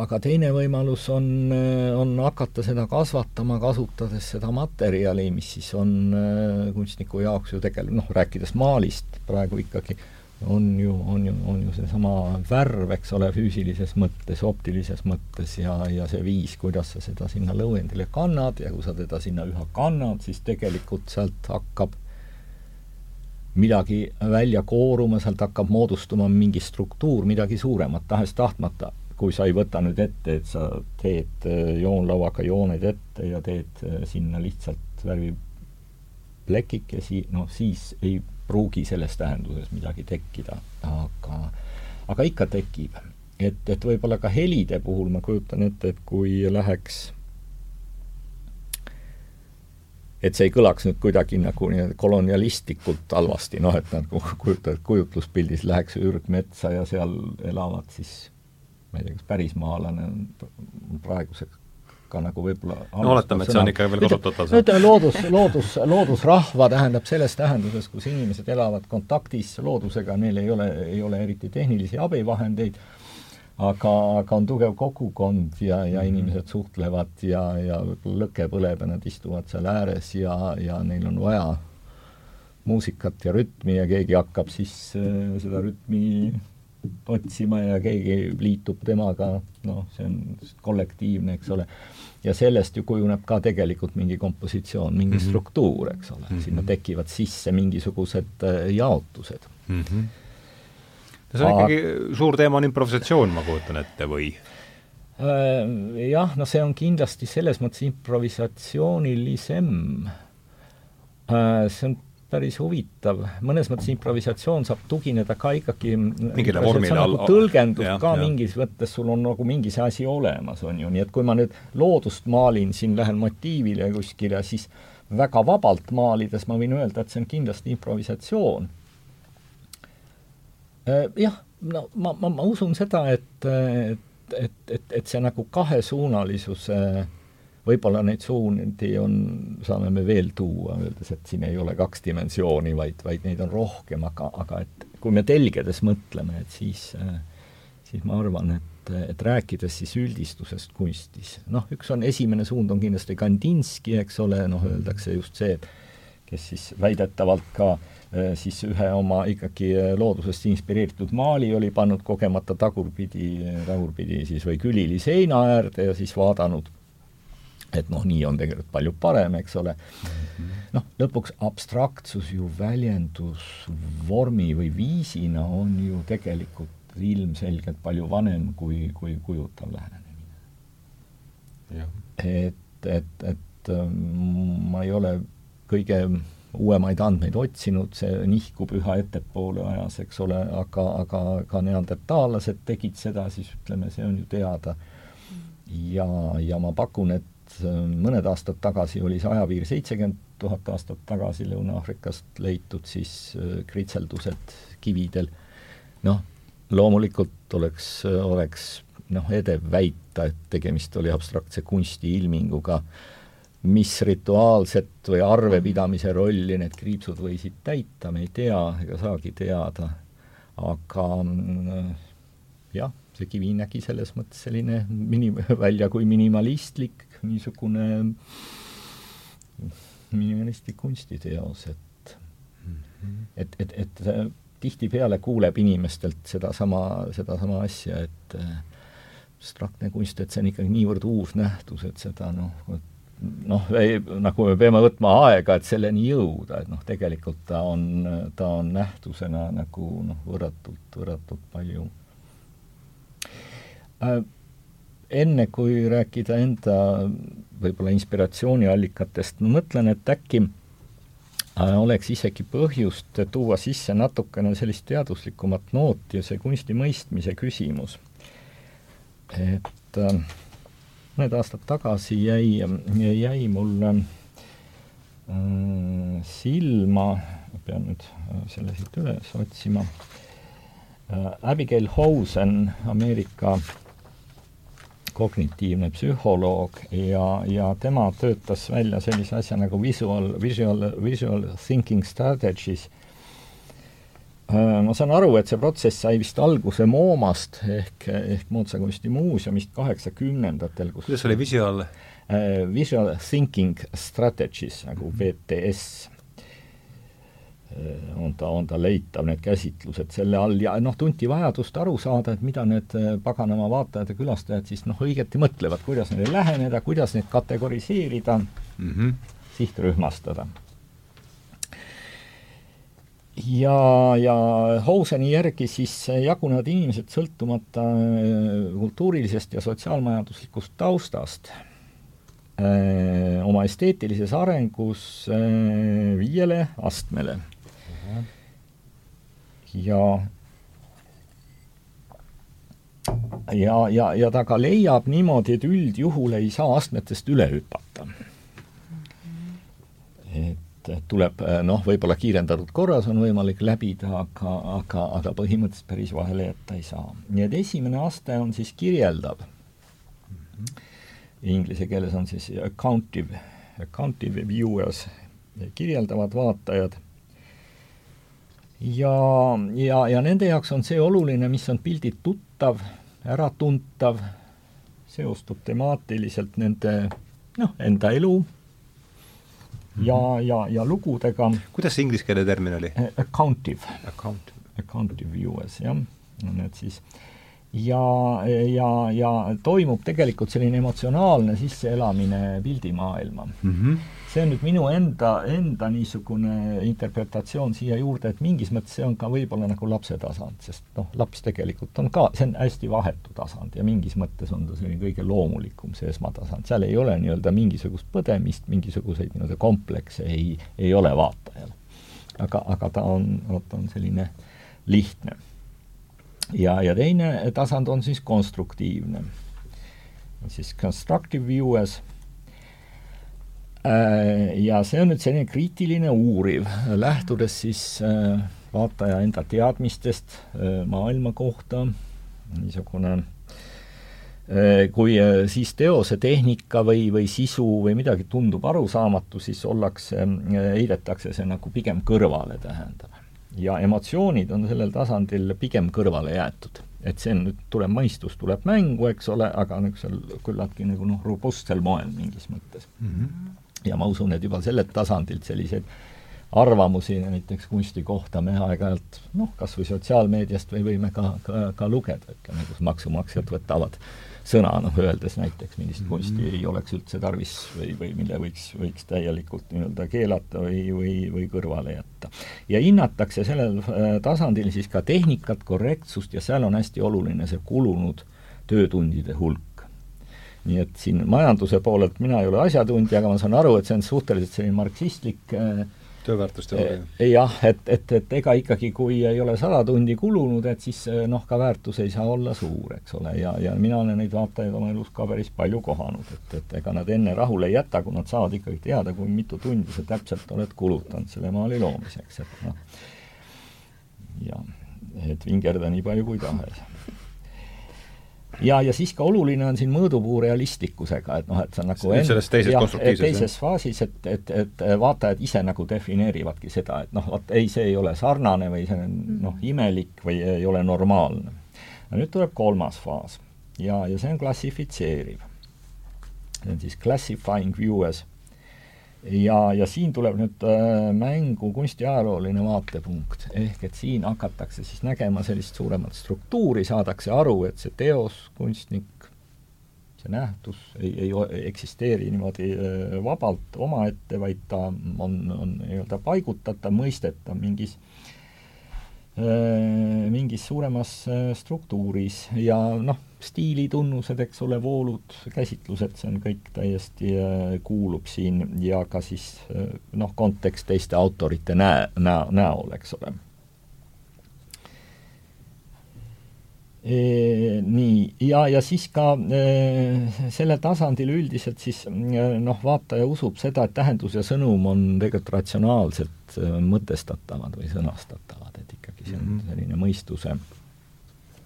aga teine võimalus on, on hakata seda kasvatama, kasutades seda materjali, mis siis on äh, kunstniku jaoks ju tegelikult noh, rääkides maalist praegu ikkagi on ju, on ju, on ju seesama värv, eks ole, füüsilises mõttes, optilises mõttes ja, ja see viis, kuidas sa seda sinna lõuendile kannad ja kui sa teda sinna üha kannad, siis tegelikult sealt hakkab midagi välja kooruma, sealt hakkab moodustuma mingi struktuur, midagi suuremat, tahes-tahtmata. kui sa ei võta nüüd ette, et sa teed äh, joonlauaga jooned ette ja teed äh, sinna lihtsalt värviplekikesi, noh siis ei pruugi selles tähenduses midagi tekkida, aga, aga ikka tekib. et, et võib-olla ka helide puhul ma kujutan ette, et kui läheks et see ei kõlaks nüüd kuidagi nagu nii-öelda kolonialistlikult halvasti, noh et nagu kujutad, kujutluspildis läheks ürgmetsa ja seal elavad siis ma ei tea, kas pärismaalane on praeguseks ka nagu võib-olla no oletame, et see on ikka veel kasutatav. no ütleme, loodus, loodus, loodusrahva tähendab selles tähenduses, kus inimesed elavad kontaktis loodusega, neil ei ole, ei ole eriti tehnilisi abivahendeid, aga, aga on tugev kogukond ja, ja mm. inimesed suhtlevad ja, ja lõke põleb ja nad istuvad seal ääres ja, ja neil on vaja muusikat ja rütmi ja keegi hakkab siis äh, seda rütmi otsima ja keegi liitub temaga, noh, see on kollektiivne, eks ole. ja sellest ju kujuneb ka tegelikult mingi kompositsioon, mingi mm -hmm. struktuur, eks ole mm, -hmm. sinna tekivad sisse mingisugused äh, jaotused mm. -hmm. No see on Aga... ikkagi, suur teema on improvisatsioon, ma kujutan ette, või? Äh, jah, no see on kindlasti selles mõttes improvisatsioonilisem. Äh, see on päris huvitav, mõnes mõttes improvisatsioon saab tugineda ka ikkagi mingile vormile all nagu tõlgendus ja, ka ja. mingis mõttes, sul on nagu mingi see asi olemas, on ju, nii et kui ma nüüd loodust maalin, siin lähen motiivile kuskile, siis väga vabalt maalides ma võin öelda, et see on kindlasti improvisatsioon. Äh, jah, no ma, ma, ma usun seda, et, et, et, et, et see nagu kahesuunalisuse äh, võib-olla neid suundi on, saame me veel tuua, öeldes, et siin ei ole kaks dimensiooni, vaid, vaid neid on rohkem, aga, aga et kui me telgedes mõtleme, et siis, siis ma arvan, et, et rääkides siis üldistusest kunstis, noh, üks on, esimene suund on kindlasti Kandinski, eks ole, noh, öeldakse just see, et kes siis väidetavalt ka eh, siis ühe oma ikkagi loodusest inspireeritud maali oli pannud kogemata tagurpidi, tagurpidi siis või külili seina äärde ja siis vaadanud et noh, nii on tegelikult palju parem, eks ole. -hmm.. noh, lõpuks abstraktsus ju väljendusvormi või viisina on ju tegelikult ilmselgelt palju vanem kui, kui kujutav lähenemine. et, et, et ähm, ma ei ole kõige uuemaid andmeid otsinud, see nihkub üha ettepoole ajas, eks ole, aga, aga ka neandertaallased tegid seda, siis ütleme, see on ju teada. ja, ja ma pakun, et Äh, mõned aastad tagasi oli see ajapiir seitsekümmend tuhat aastat tagasi Lõuna-Aafrikast leitud siis äh, kritseldused kividel. noh, loomulikult oleks, oleks noh, edev väita, et tegemist oli abstraktse kunsti ilminguga, mis rituaalset või arvepidamise rolli need kriipsud võisid täita, me ei tea ega saagi teada. aga mm, jah, see kivi nägi selles mõttes selline minim-, välja kui minimalistlik, niisugune minimalistlik kunstiteos, et et, et, et tihtipeale kuuleb inimestelt sedasama, sedasama asja, et abstraktne kunst, et see on ikkagi niivõrd uus nähtus, et seda noh, noh, nagu me peame võtma aega, et selleni jõuda, et noh, tegelikult ta on, ta on nähtusena nagu noh, võrratult, võrratult palju äh, enne kui rääkida enda võib-olla inspiratsiooniallikatest, ma mõtlen, et äkki äh, oleks isegi põhjust tuua sisse natukene sellist teaduslikumat nooti ja see kunsti mõistmise küsimus. et äh, mõned aastad tagasi jäi, jäi mulle äh, silma, ma pean nüüd äh, selle siit üles otsima äh,, Abigail Housen, Ameerika kognitiivne psühholoog ja, ja tema töötas välja sellise asja nagu visual, visual, visual thinking strategies. Äh, ma saan aru, et see protsess sai vist alguse MoMA-st ehk, ehk Moodsa kunstimuuseumist kaheksakümnendatel, kus kuidas oli visual? Äh, visual thinking strategies nagu VTS Äh, on ta, on ta leitav, need käsitlused selle all ja noh, tunti vajadust aru saada, et mida need paganama vaatajad ja külastajad siis noh, õieti mõtlevad, kuidas neile läheneda, kuidas neid kategoriseerida mm, -hmm. sihtrühmastada. Ja, ja Houseni järgi siis jagunevad inimesed sõltumata äh, kultuurilisest ja sotsiaalmajanduslikust taustast oma esteetilises arengus viiele astmele ja ja, ja, ja ta ka leiab niimoodi, et üldjuhul ei saa astmetest üle hüpata. et tuleb noh, võib-olla kiirendatud korras on võimalik läbida, aga, aga, aga põhimõtteliselt päris vahele jätta ei saa. nii et esimene aste on siis kirjeldav mm. -hmm. Inglise keeles on siis accountive, accountive viewers, kirjeldavad vaatajad ja, ja, ja nende jaoks on see oluline, mis on pildilt tuttav, äratuntav, seostub temaatiliselt nende noh, enda elu ja, mhm. ja, ja lugudega. kuidas see inglise keele termin oli? Accountive. Accountive. Accountive viewers, jah. Need siis ja, ja, ja toimub tegelikult selline emotsionaalne sisseelamine pildimaailma mm. -hmm see on nüüd minu enda, enda niisugune interpretatsioon siia juurde, et mingis mõttes see on ka võib-olla nagu lapse tasand, sest noh, laps tegelikult on ka, see on hästi vahetu tasand ja mingis mõttes on ta selline kõige loomulikum, see esmatasand, seal ei ole nii-öelda mingisugust põdemist, mingisuguseid nii-öelda komplekse ei, ei ole vaatajal. aga, aga ta on, vot on selline lihtne. ja, ja teine tasand on siis konstruktiivne. siis constructive viewers ja see on nüüd selline kriitiline uuriv, lähtudes siis äh, vaataja enda teadmistest äh, maailma kohta, niisugune kui siis teose tehnika või, või sisu või midagi tundub arusaamatu, siis ollakse, heidetakse see nagu pigem kõrvale, tähendab ja emotsioonid on sellel tasandil pigem kõrvale jäetud. et see on nüüd, tuleb mõistus, tuleb mängu, eks ole, aga niisugusel küllaltki nagu noh, robustsel moel mingis mõttes mm. -hmm. Ja ma usun, et juba sellelt tasandilt selliseid arvamusi näiteks kunsti kohta me aeg-ajalt noh, kas või sotsiaalmeediast või võime ka, ka, ka lugeda, ütleme, kus maksumaksjad võtavad sõna, noh, öeldes näiteks, millist mhm. kunsti ei oleks üldse tarvis või, või mille võiks, võiks täielikult nii-öelda keelata või, või, või kõrvale jätta. ja hinnatakse sellel äh, tasandil siis ka tehnikat, korrektsust ja seal on hästi oluline see kulunud töötundide hulk nii et siin majanduse poolelt mina ei ole asjatundja, aga ma saan aru, et see on suhteliselt selline marksistlik äh, tööväärtusteooria? Eh, jah, et, et, et ega ikkagi, kui ei ole sada tundi kulunud, et siis eh, noh, ka väärtus ei saa olla suur, eks ole, ja, ja mina olen neid vaatajaid oma elus ka päris palju kohanud, et, et ega nad enne rahule ei jäta, kui nad saavad ikkagi teada, kui mitu tundi sa täpselt oled kulutanud selle maali loomiseks, et noh, ja et vingerda nii palju kui tahes ja, ja siis ka oluline on siin mõõdupuu realistlikkusega, et noh, et sa nagu en... selles teises jah, konstruktiivses teises faasis, et, et, et vaatajad ise nagu defineerivadki seda, et noh, vot ei, see ei ole sarnane või see on noh, mhm. imelik või ei ole normaalne. nüüd tuleb kolmas faas ja, ja see on klassifitseeriv. see on siis classifying viewers ja, ja siin tuleb nüüd äh, mängu kunstiajalooline vaatepunkt, ehk et siin hakatakse siis nägema sellist suuremat struktuuri, saadakse aru, et see teos, kunstnik, see nähtus ei, ei eksisteeri niimoodi äh, vabalt omaette, vaid ta on, on nii-öelda paigutatav, mõistetav mingis äh, mingis suuremas äh, struktuuris. Ja noh, stiilitunnused, eks ole, voolud, käsitlused, see on kõik täiesti äh,, kuulub siin ja ka siis äh, noh, kontekst teiste autorite näe, näo, näol, eks ole e,. Nii, ja, ja siis ka e, sellel tasandil üldiselt siis noh, vaataja usub seda, et tähendus ja sõnum on tegelikult ratsionaalselt mõtestatavad või sõnastatavad, et ikkagi see on mhm. selline mõistuse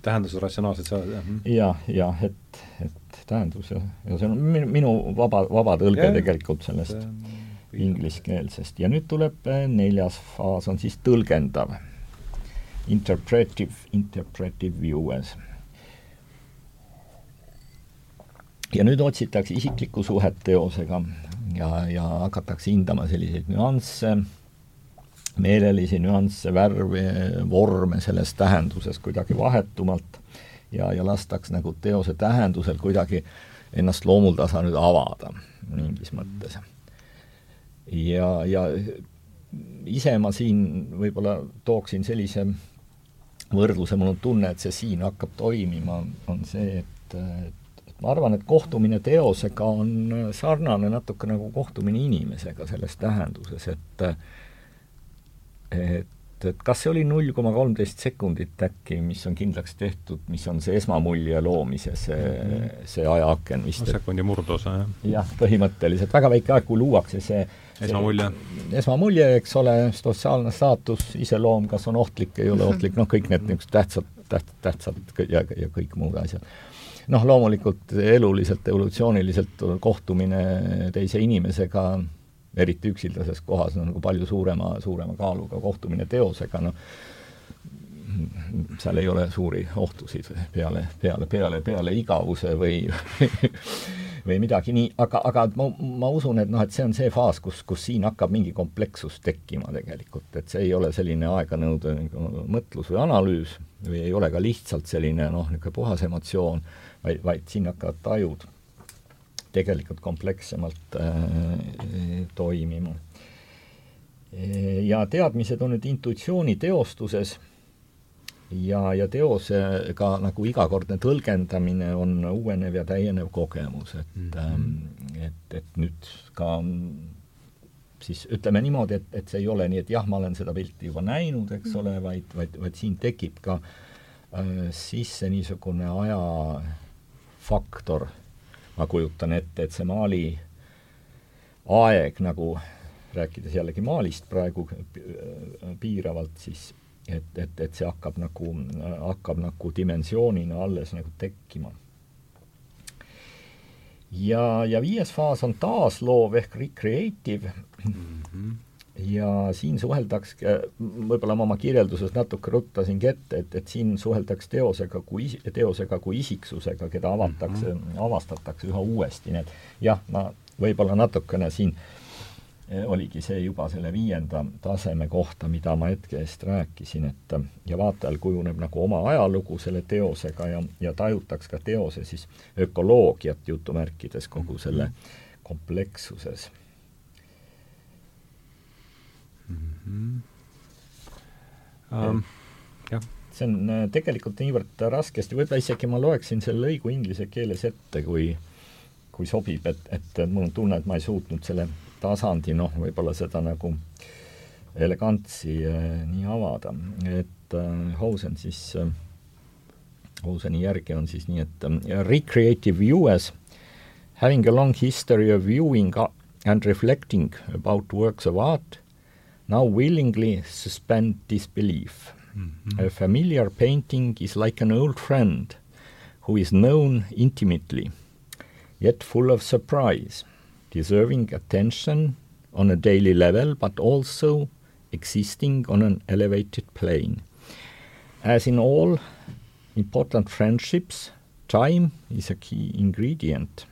tähenduse ratsionaalselt saada, jah? jah, jah, et, et tähendus ja, ja see on minu, minu vaba, vaba tõlge ja, tegelikult sellest ingliskeelsest. ja nüüd tuleb äh, neljas faas, on siis tõlgendav. Interpretive, interpretive viewers. ja nüüd otsitakse isiklikku suhet teosega ja, ja hakatakse hindama selliseid nüansse meelelisi nüansse, värve, vorme selles tähenduses kuidagi vahetumalt ja, ja lastaks nagu teose tähendusel kuidagi ennast loomuldasa nüüd avada mingis mõttes. ja, ja ise ma siin võib-olla tooksin sellise võrdluse, mul on tunne, et see siin hakkab toimima, on see, et, et, et ma arvan, et kohtumine teosega on sarnane natuke nagu kohtumine inimesega selles tähenduses, et et, et kas see oli null koma kolmteist sekundit äkki, mis on kindlaks tehtud, mis on see esmamulje loomise see -hmm. see ajaaken vist no,. sekundi murdosa, jah. jah, põhimõtteliselt väga väike aeg, kui luuakse see esmamulje. esmamulje, eks ole, sotsiaalne staatus, iseloom, kas on ohtlik, ei ole ohtlik, noh, kõik need niisugused tähtsad, tähtsad, tähtsad ja, ja kõik muud asjad noh, loomulikult eluliselt, evolutsiooniliselt kohtumine teise inimesega eriti üksildases kohas on nagu palju suurema, suurema kaaluga kohtumine teosega, noh, seal ei ole suuri ohtusid peale, peale, peale, peale igavuse või või midagi nii, aga, aga ma, ma usun, et noh, et see on see faas, kus, kus siin hakkab mingi komplekssus tekkima tegelikult, et see ei ole selline aeganõudev nagu mõtlus või analüüs või ei ole ka lihtsalt selline noh, niisugune puhas emotsioon, vaid, vaid siin hakkavad tajud tegelikult komplekssemalt äh, toimima. ja teadmised on nüüd intuitsiooni teostuses ja, ja teosega nagu igakordne tõlgendamine on uuenev ja täienev kogemus, et mm, -hmm. et, et nüüd ka siis ütleme niimoodi, et, et see ei ole nii, et jah, ma olen seda pilti juba näinud, eks mm. ole, vaid, vaid, vaid siin tekib ka äh, sisse niisugune ajafaktor, ma kujutan ette, et see Mali aeg nagu, rääkides jällegi Malist praegu piiravalt, siis et, et, et see hakkab nagu, hakkab nagu dimensioonina alles nagu tekkima ja, ja viies faas on taasloov ehk recreative mm. -hmm. Ja siin suheldaks, võib-olla ma oma kirjelduses natuke ruttasingi ette, et, et siin suheldaks teosega kui, teosega kui isiksusega, keda avatakse mm, -hmm. avastatakse üha uuesti, nii et jah, ma võib-olla natukene siin äh, oligi see juba selle viienda taseme kohta, mida ma hetke eest rääkisin, et ja vaatajal kujuneb nagu oma ajalugu selle teosega ja, ja tajutaks ka teose siis ökoloogiat jutumärkides kogu selle komplekssuses mm. -hmm. Um, jah see on äh, tegelikult niivõrd raskesti, võib-olla isegi ma loeksin selle lõigu inglise keeles ette, kui kui sobib, et, et mul on tunne, et ma ei suutnud selle tasandi, noh, võib-olla seda nagu elegantsi äh, nii avada, et äh, Hausen siis äh,, Hauseni järgi on siis nii, et recreative viewers having a long history of viewing and reflecting about works of art now willingly suspend disbelief. Mm -hmm. A familiar painting is like an old friend who is known intimately, yet full of surprise deserving attention on a daily level, but also existing on an elevated plane. As in all important friendships, time is a key ingredient,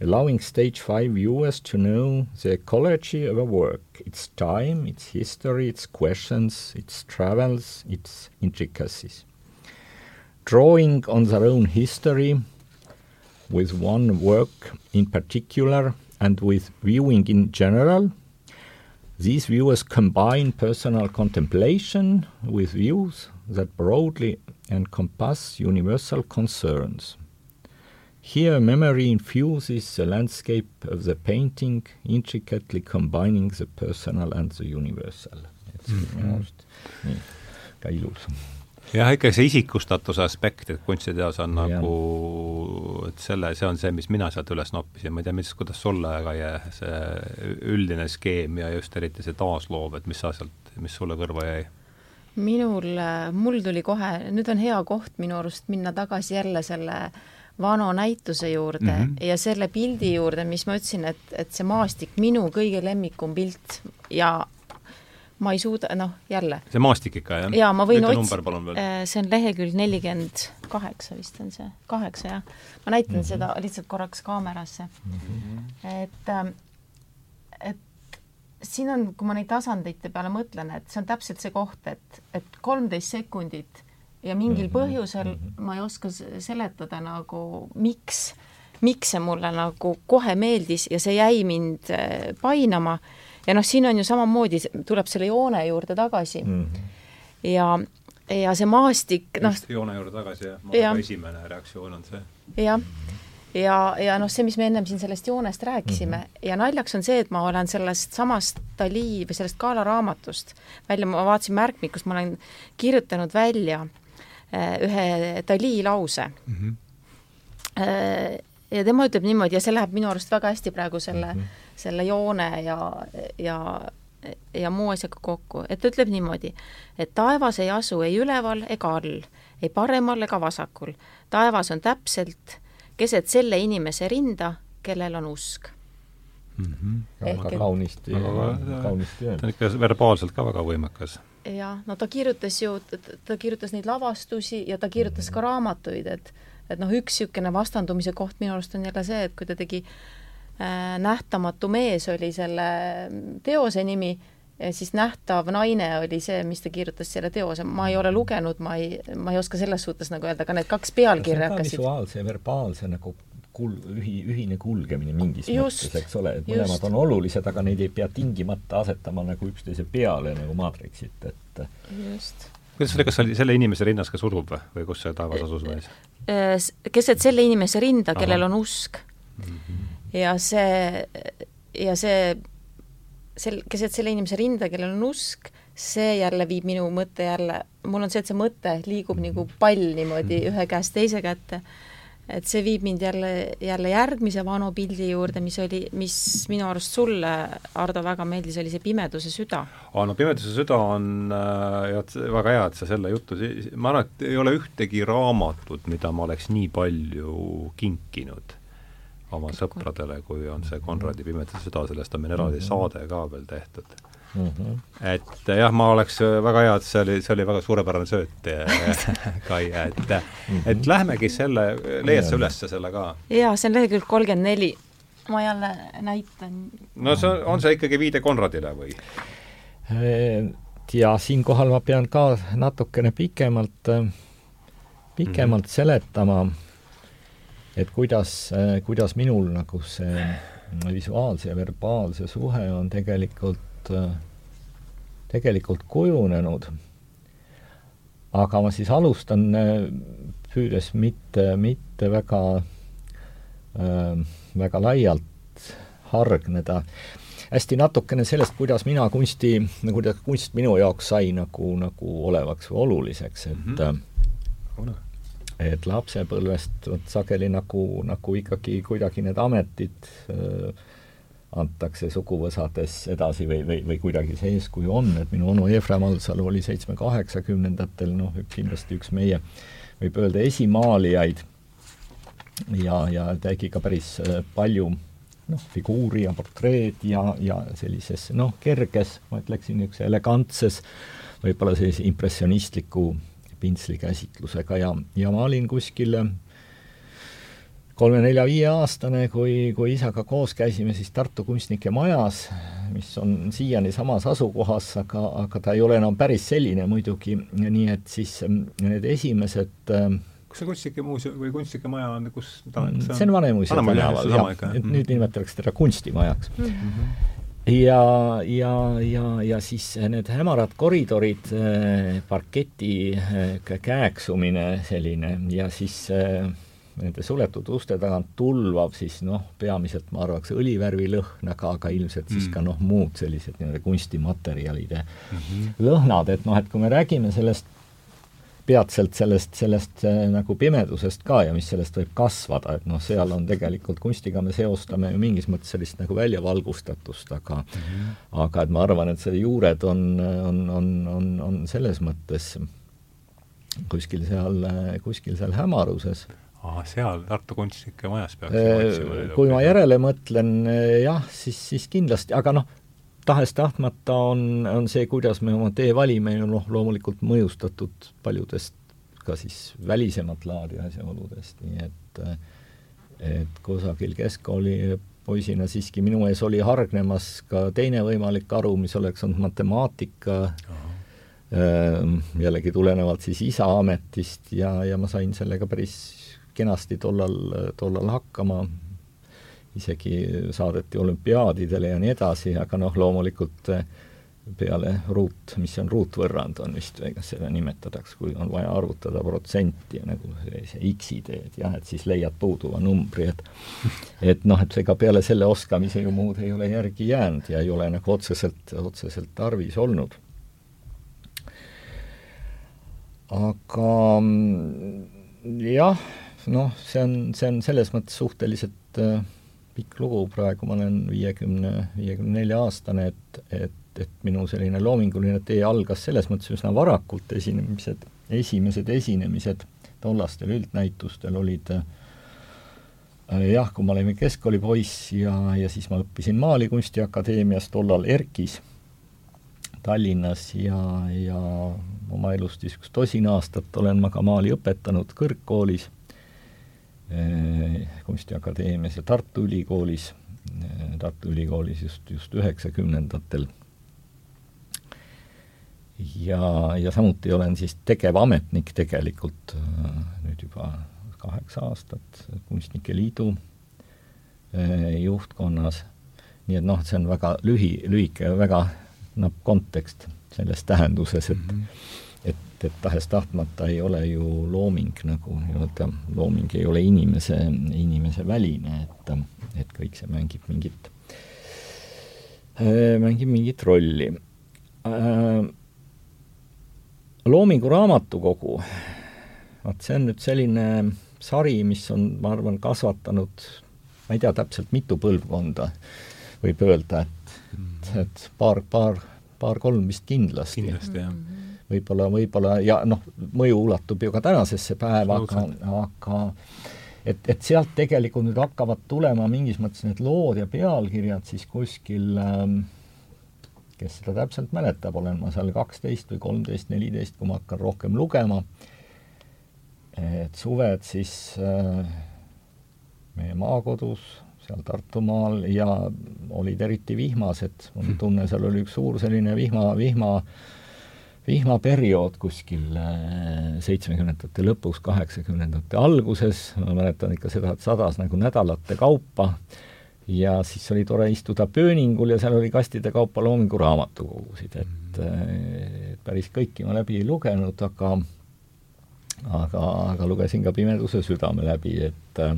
allowing stage 5 viewers to know the ecology of a work, its time, its history, its questions, its travels, its intricacies. Drawing on their own history with one work in particular and with viewing in general, these viewers combine personal contemplation with views that broadly encompass universal concerns. Here, memory infuses the landscape of the painting, intricately combining the personal and the universal. et see on minu arust nii, ka ilus jah, ikka see isikustatuse aspekt, et kunstiteos on ja. nagu, et selle, see on see, mis mina sealt üles noppisin, ma ei tea, mis, kuidas sulle, Kaie, see üldine skeem ja just eriti see taasloov, et mis sa sealt, mis sulle kõrva jäi? minul, mul tuli kohe, nüüd on hea koht minu arust minna tagasi jälle selle vana näituse juurde mm -hmm. ja selle pildi juurde, mis ma ütlesin, et, et see maastik, minu kõige lemmikum pilt ja ma ei suuda, noh, jälle. see maastik ikka, jah? jaa, ma võin otsida, äh, see on lehekülg nelikümmend kaheksa vist on see, kaheksa jah. ma näitan mm -hmm. seda lihtsalt korraks kaamerasse mm. -hmm. et, ähm, et siin on, kui ma neid tasandite peale mõtlen, et see on täpselt see koht, et, et kolmteist sekundit ja mingil -hmm. põhjusel -hmm. ma ei oska seletada nagu, miks, miks see mulle nagu kohe meeldis ja see jäi mind äh, painama ja noh, siin on ju samamoodi, tuleb selle joone juurde tagasi mm. -hmm. ja, ja see maastik, noh. joone juurde tagasi, jah, ma arvan, esimene reaktsioon on see. jah, ja, ja noh, see, mis me ennem siin sellest joonest rääkisime mm -hmm. ja naljaks on see, et ma olen sellest samast Dali või sellest Kaala raamatust välja, ma vaatasin märkmikust, ma olen kirjutanud välja ühe Dali lause mm. -hmm. ja tema ütleb niimoodi ja see läheb minu arust väga hästi praegu selle mm -hmm selle joone ja, ja ja muu asjaga kokku, et ta ütleb niimoodi, et taevas ei asu ei üleval ega all, ei paremal ega vasakul. taevas on täpselt keset selle inimese rinda, kellel on usk mm. -hmm. väga kaunisti, kaunisti öeldud. ta on ikka verbaalselt ka väga võimekas. Jah, no ta kirjutas ju, ta kirjutas neid lavastusi ja ta kirjutas ka raamatuid, et et noh, üks niisugune vastandumise koht minu arust on jälle see, et kui ta tegi äh, Äh, nähtamatu mees oli selle teose nimi siis Nähtav naine oli see, mis ta kirjutas selle teose, ma ei ole lugenud, ma ei, ma ei oska selles suhtes nagu öelda, aga need kaks pealkirja hakkasid visuaalse ja verbaalse nagu kul-, ühi-, ühine kulgemine mingis just, mõttes, eks ole, et mõlemad just. on olulised, aga neid ei pea tingimata asetama nagu üksteise peale nagu maatriksit, et just. kuidas oli, kas oli selle inimese rinnas ka surub või, või kus see taevas asus mees? Äh, keset selle inimese rinda, kellel on usk mm. -hmm ja see, ja see sel-, keset selle inimese rinda, kellel on usk, see jälle viib minu mõtte jälle, mul on see, et see mõte liigub nagu pall niimoodi Mhm. ühe käest teise kätte. Et see viib mind jälle, jälle järgmise Vano pildi juurde, mis oli, mis minu arust sulle, Ardo, väga meeldis, oli see Pimeduse süda. aa, no Pimeduse süda on äh, väga hea, et sa selle jutu, ma arvan, et ei ole ühtegi raamatut, mida ma oleks nii palju kinkinud oma sõpradele, kui on see Konradi Pimeduse süda, sellest on meil eraldi saade ka veel tehtud mm. -hmm. et jah, ma oleks väga hea, et see oli, see oli väga suurepärane sööt, Kai, et et lähmegi selle, leiad sa üles selle ka? jaa, see on lehekülg kolmkümmend neli. ma jälle näitan. no see, on see ikkagi viide Konradile või? ja siinkohal ma pean ka natukene pikemalt, pikemalt mm -hmm. seletama, et kuidas, kuidas minul nagu see visuaalse ja verbaalse suhe on tegelikult, tegelikult kujunenud. aga ma siis alustan, püüdes mitte, mitte väga äh,, väga laialt hargneda hästi natukene sellest, kuidas mina kunsti, kuidas kunst minu jaoks sai nagu, nagu olevaks või oluliseks, et mm -hmm. et lapsepõlvest vot sageli nagu, nagu ikkagi kuidagi need ametid äh, antakse suguvõsades edasi või, või, või kuidagi see eeskuju on, et minu onu Efraim Alsalu oli seitsme-kaheksakümnendatel noh, kindlasti üks meie võib öelda esimaalijaid. Ja, ja tegi ka päris palju noh, figuuri ja portreed ja, ja sellises noh, kerges, ma ütleksin, niisuguse elegantses, võib-olla sellise impressionistliku pintslikäsitlusega. Ja, ja ma olin kuskil kolme-nelja-viieaastane, kui, kui isaga koos käisime siis Tartu Kunstnike Majas, mis on siiani samas asukohas, aga, aga ta ei ole enam päris selline muidugi, nii et siis need esimesed äh, kus see kunstnike muuseum või kunstnike maja on, kus ta on? see on Vanemuise tänaval, jah, et nüüd nimetatakse teda kunstimajaks mm. -hmm. ja, ja, ja, ja siis need hämarad koridorid, parketi kääksumine selline ja siis nende suletud uste tagant tulvav siis noh, peamiselt ma arvaks õlivärvilõhn, aga, aga ilmselt siis ka noh, muud sellised nii-öelda kunstimaterjalide mm -hmm. lõhnad, et noh, et kui me räägime sellest peatselt sellest, sellest äh, nagu pimedusest ka ja mis sellest võib kasvada, et noh, seal on tegelikult kunstiga me seostame ju mingis mõttes sellist nagu väljavalgustatust, aga mm -hmm. aga et ma arvan, et selle juured on, on, on, on, on selles mõttes kuskil seal, kuskil seal hämaruses aa, seal Tartu Kunstnike Majas peaks otsima. kui ma järele mõtlen, jah, siis, siis kindlasti, aga noh, tahes-tahtmata on, on see, kuidas me oma tee valime ju noh, loomulikult mõjustatud paljudest ka siis välisemat laadi asjaoludest, nii et et kusagil keskkooli poisina siiski minu ees oli hargnemas ka teine võimalik haru, mis oleks olnud matemaatika, jällegi tulenevalt siis isa ametist ja, ja ma sain sellega päris kenasti tollal, tollal hakkama, isegi saadeti olümpiaadidele ja nii edasi, aga noh, loomulikult peale ruut, mis on ruutvõrrand, on vist, kas seda nimetatakse, kui on vaja arvutada protsenti nagu see X-i teed, jah, et siis leiad puuduva numbri, et et noh, et ega peale selle oskamise ju muud ei ole järgi jäänud ja ei ole nagu otseselt, otseselt tarvis olnud. aga jah, noh, see on, see on selles mõttes suhteliselt äh, pikk lugu, praegu ma olen viiekümne, viiekümne nelja aastane, et, et, et minu selline loominguline tee algas selles mõttes üsna varakult, esinemised, esimesed esinemised tollastel üldnäitustel olid äh, jah, kui me olime keskkoolipoiss ja, ja siis ma õppisin Maalikunstiakadeemias tollal ERKis Tallinnas ja, ja oma elust niisugust tosin aastat olen ma ka maali õpetanud kõrgkoolis Kunstiakadeemias ja Tartu Ülikoolis, Tartu Ülikoolis just, just üheksakümnendatel. ja, ja samuti olen siis tegevametnik tegelikult nüüd juba kaheksa aastat Kunstnike Liidu juhtkonnas, nii et noh, see on väga lühi, lühike, väga napp kontekst selles tähenduses, et mm -hmm et, tahes-tahtmata ei ole ju looming nagu nii-öelda, looming ei ole inimese, inimese väline, et, et kõik see mängib mingit, mängib mingit rolli. Loomingu Raamatukogu, vot see on nüüd selline sari, mis on, ma arvan, kasvatanud ma ei tea täpselt, mitu põlvkonda võib öelda, et, et, et paar, paar, paar-kolm vist kindlasti. kindlasti, jah. Võib-olla, võib-olla ja noh, mõju ulatub ju ka tänasesse päeva, aga, aga et, et sealt tegelikult nüüd hakkavad tulema mingis mõttes need lood ja pealkirjad siis kuskil ähm, kes seda täpselt mäletab, olen ma seal kaksteist või kolmteist, neliteist, kui ma hakkan rohkem lugema, et suved siis äh, meie maakodus, seal Tartumaal ja olid eriti vihmased, mul on tunne, seal oli üks suur selline vihma, vihma, vihmaperiood kuskil äh, seitsmekümnendate lõpus, kaheksakümnendate alguses, ma mäletan ikka seda, et sadas nagu nädalate kaupa. Ja siis oli tore istuda pööningul ja seal oli kastide kaupa Loomingu raamatukogusid, et äh, päris kõiki ma läbi ei lugenud, aga aga, aga lugesin ka Pimeduse südame läbi, et äh,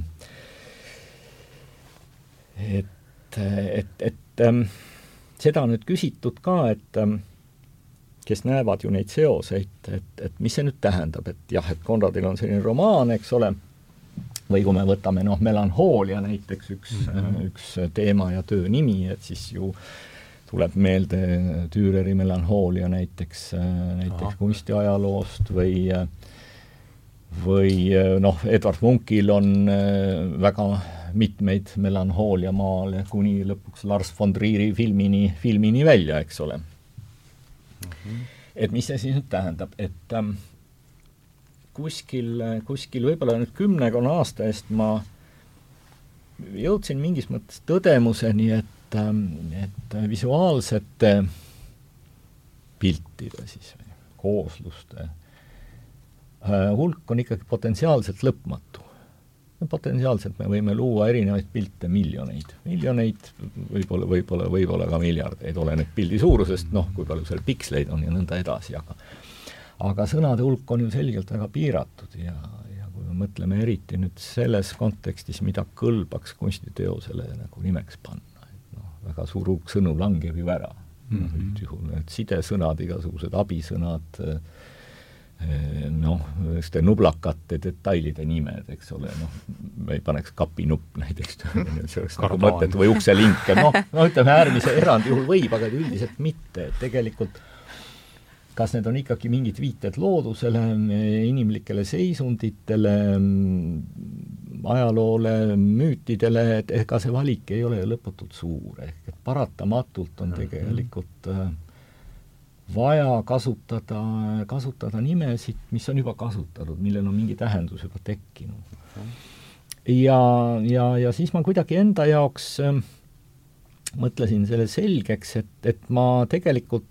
et, et, et ähm, seda on nüüd küsitud ka, et ähm, kes näevad ju neid seoseid, et, et mis see nüüd tähendab, et jah, et Konradil on selline romaan, eks ole, või kui me võtame noh, melanhoolia näiteks üks mm, -hmm. üks teema ja töö nimi, et siis ju tuleb meelde Türeri melanhoolia näiteks, näiteks Aha. kunstiajaloost või või noh, Edward Munkil on väga mitmeid melanhoolia maale kuni lõpuks Lars von Trieri filmini, filmini välja, eks ole. -hmm. et mis see siis nüüd tähendab, et ähm, kuskil, kuskil võib-olla nüüd kümnekonna aasta eest ma jõudsin mingis mõttes tõdemuseni, et, ähm, et visuaalsete piltide siis koosluste äh, hulk on ikkagi potentsiaalselt lõpmatu potentsiaalselt me võime luua erinevaid pilte miljoneid, miljoneid, võib-olla, võib-olla, võib-olla ka miljardeid, oleneb pildi suurusest, noh, kui palju seal piksleid on ja nõnda edasi, aga aga sõnade hulk on ju selgelt väga piiratud ja, ja kui me mõtleme eriti nüüd selles kontekstis, mida kõlbaks kunstiteosele nagu nimeks panna, et noh, väga suur hulk sõnu langeb ju ära. Mm -hmm.. üldjuhul need sidesõnad, igasugused abisõnad äh,, noh, selliste nublakate detailide nimed, eks ole, noh, me ei paneks kapinupp näiteks, see oleks nagu mõttetu, või ukselink, noh, no ütleme, äärmise erandjuhul võib, aga üldiselt mitte, et tegelikult kas need on ikkagi mingid viited loodusele, inimlikele seisunditele, ajaloole, müütidele, et ega see valik ei ole lõputult suur, ehk et paratamatult on tegelikult äh, vaja kasutada, kasutada nimesid, mis on juba kasutatud, millel on mingi tähendus juba tekkinud. ja, ja, ja siis ma kuidagi enda jaoks äh, mõtlesin selle selgeks, et, et ma tegelikult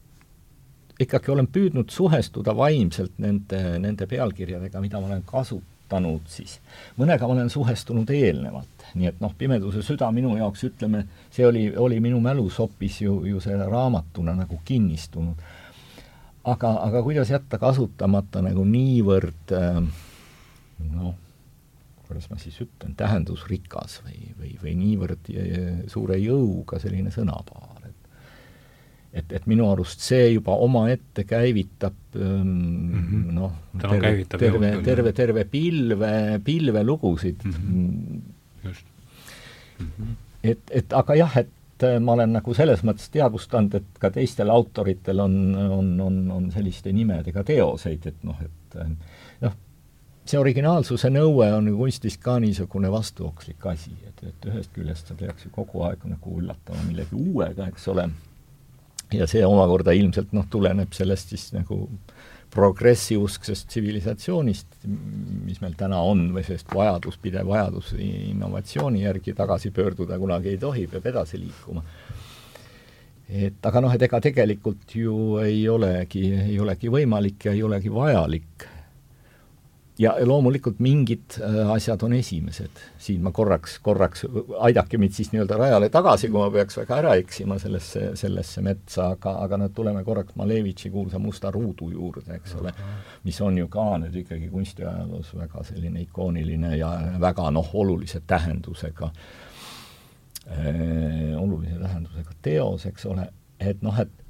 ikkagi olen püüdnud suhestuda vaimselt nende, nende pealkirjadega, mida ma olen kasutanud siis. mõnega ma olen suhestunud eelnevalt, nii et noh, Pimeduse süda minu jaoks, ütleme, see oli, oli minu mälus hoopis ju, ju selle raamatuna nagu kinnistunud aga, aga kuidas jätta kasutamata nagu niivõrd äh, noh, kuidas ma siis ütlen, tähendusrikas või, või, või niivõrd äh, suure jõuga selline sõnapaar, et et, et minu arust see juba omaette käivitab mm -hmm. noh, terve, terve, terve, terve pilve, pilve lugusid mm. -hmm. just mm. -hmm. et, et aga jah, et et äh, ma olen nagu selles mõttes teadvustanud, et ka teistel autoritel on, on, on, on selliste nimedega teoseid, et noh, et äh, noh, see originaalsuse nõue on kunstis ka niisugune vastuokslik asi, et, et ühest küljest sa peaks ju kogu aeg nagu üllatama millegi uuega, eks ole, ja see omakorda ilmselt noh, tuleneb sellest siis nagu äh, progressiivsest tsivilisatsioonist, mis meil täna on, või sellest vajadus, pidev vajadus innovatsiooni järgi tagasi pöörduda kunagi ei tohi, peab edasi liikuma. et aga noh, et ega tegelikult ju ei olegi, ei olegi võimalik ja ei olegi vajalik ja loomulikult mingid äh, asjad on esimesed, siin ma korraks, korraks, aidake mind siis nii-öelda rajale tagasi, kui ma peaks väga ära eksima sellesse, sellesse metsa, aga, aga no tuleme korraks Malevitši kuulsa Musta ruudu juurde, eks ole, mis on ju ka nüüd ikkagi kunstiajaloos väga selline ikooniline ja väga noh, olulise tähendusega äh,, olulise tähendusega teos, eks ole, et noh, et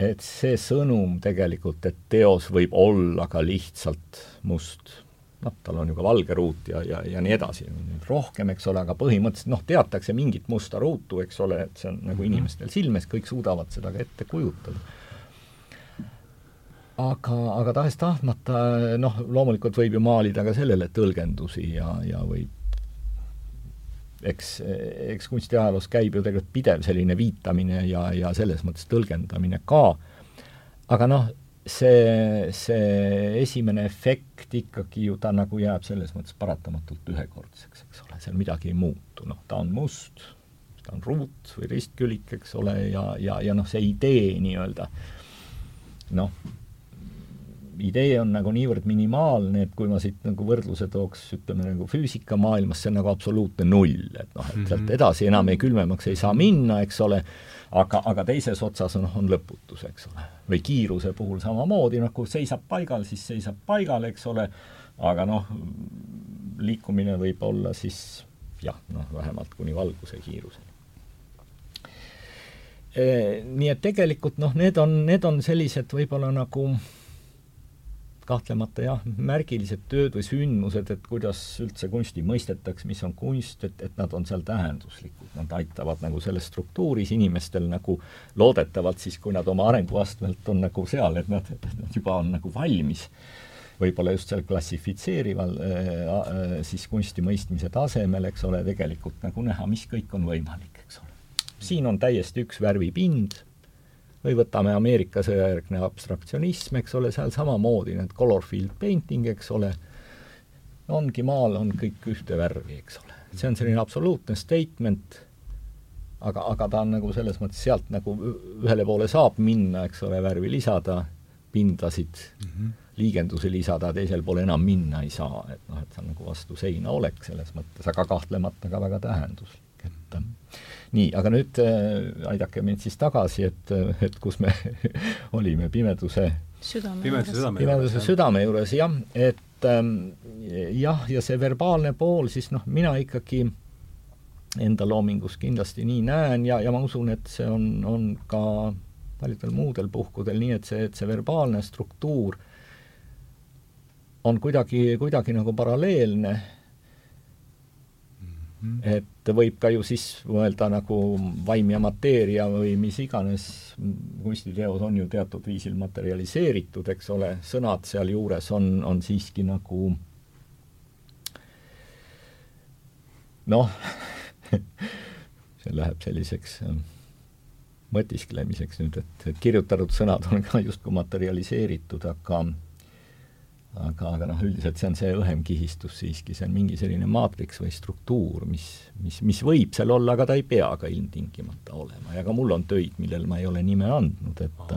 et see sõnum tegelikult, et teos võib olla ka lihtsalt must, noh, tal on ju ka valge ruut ja, ja, ja nii edasi, rohkem, eks ole, aga põhimõtteliselt noh, teatakse mingit musta ruutu, eks ole, et see on nagu mhm. inimestel silmes, kõik suudavad seda ka ette kujutada. aga, aga tahes-tahtmata noh, loomulikult võib ju maalida ka sellele tõlgendusi ja, ja võib eks, eks kunstiajaloos käib ju tegelikult pidev selline viitamine ja, ja selles mõttes tõlgendamine ka, aga noh, see, see esimene efekt ikkagi ju ta nagu jääb selles mõttes paratamatult ühekordseks, eks ole, seal midagi ei muutu, noh, ta on must, ta on ruut või ristkülik, eks ole, ja, ja, ja noh, see idee nii-öelda, noh, idee on nagu niivõrd minimaalne, et kui ma siit nagu võrdluse tooks, ütleme nagu füüsikamaailmas, see on nagu absoluutne null, et noh, et sealt mhm. edasi enam ei külmemaks ei saa minna, eks ole, aga, aga teises otsas on, on lõputus, eks ole. või kiiruse puhul samamoodi, noh, kui seisab paigal, siis seisab paigal, eks ole, aga noh, liikumine võib olla siis jah, noh, vähemalt kuni valguse kiiruseni. Nii et tegelikult noh, need on, need on sellised võib-olla nagu kahtlemata jah, märgilised tööd või sündmused, et kuidas üldse kunsti mõistetakse, mis on kunst, et, et nad on seal tähenduslikud, nad aitavad nagu selles struktuuris inimestel nagu loodetavalt siis, kui nad oma arenguastmelt on nagu seal, et nad, nad juba on nagu valmis, võib-olla just seal klassifitseerival äh, äh, siis kunsti mõistmise tasemel, eks ole, tegelikult nagu näha, mis kõik on võimalik, eks ole. siin on täiesti üks värvipind või võtame Ameerika sõjajärgne abstraktsionism, eks ole, seal samamoodi need color field painting, eks ole, ongi maal, on kõik ühte värvi, eks ole. see on selline absoluutne statement, aga, aga ta on nagu selles mõttes sealt nagu ühele poole saab minna, eks ole, värvi lisada, pindasid mm, -hmm. liigendusi lisada, teisel pool enam minna ei saa, et noh, et see on nagu vastu seina olek selles mõttes, aga kahtlemata ka väga tähenduslik, et mm -hmm nii, aga nüüd äh, aidake mind siis tagasi, et, äh, et kus me olime, pimeduse südame pimeduse südame pimeduse juures, südame juures, jah, et ähm, jah, ja see verbaalne pool, siis noh, mina ikkagi enda loomingus kindlasti nii näen ja, ja ma usun, et see on, on ka paljudel muudel puhkudel nii, et see, et see verbaalne struktuur on kuidagi, kuidagi nagu paralleelne Mm. et võib ka ju siis mõelda nagu vaim ja mateeria või mis iganes kunstiteos on ju teatud viisil materialiseeritud, eks ole, sõnad sealjuures on, on siiski nagu noh see läheb selliseks äh, mõtisklemiseks nüüd, et kirjutatud sõnad on ka justkui materialiseeritud, aga aga, aga noh, üldiselt see on see õhem kihistus siiski, see on mingi selline maatriks või struktuur, mis, mis, mis võib seal olla, aga ta ei pea ka ilmtingimata olema. Ja ka mul on töid, millel ma ei ole nime andnud, et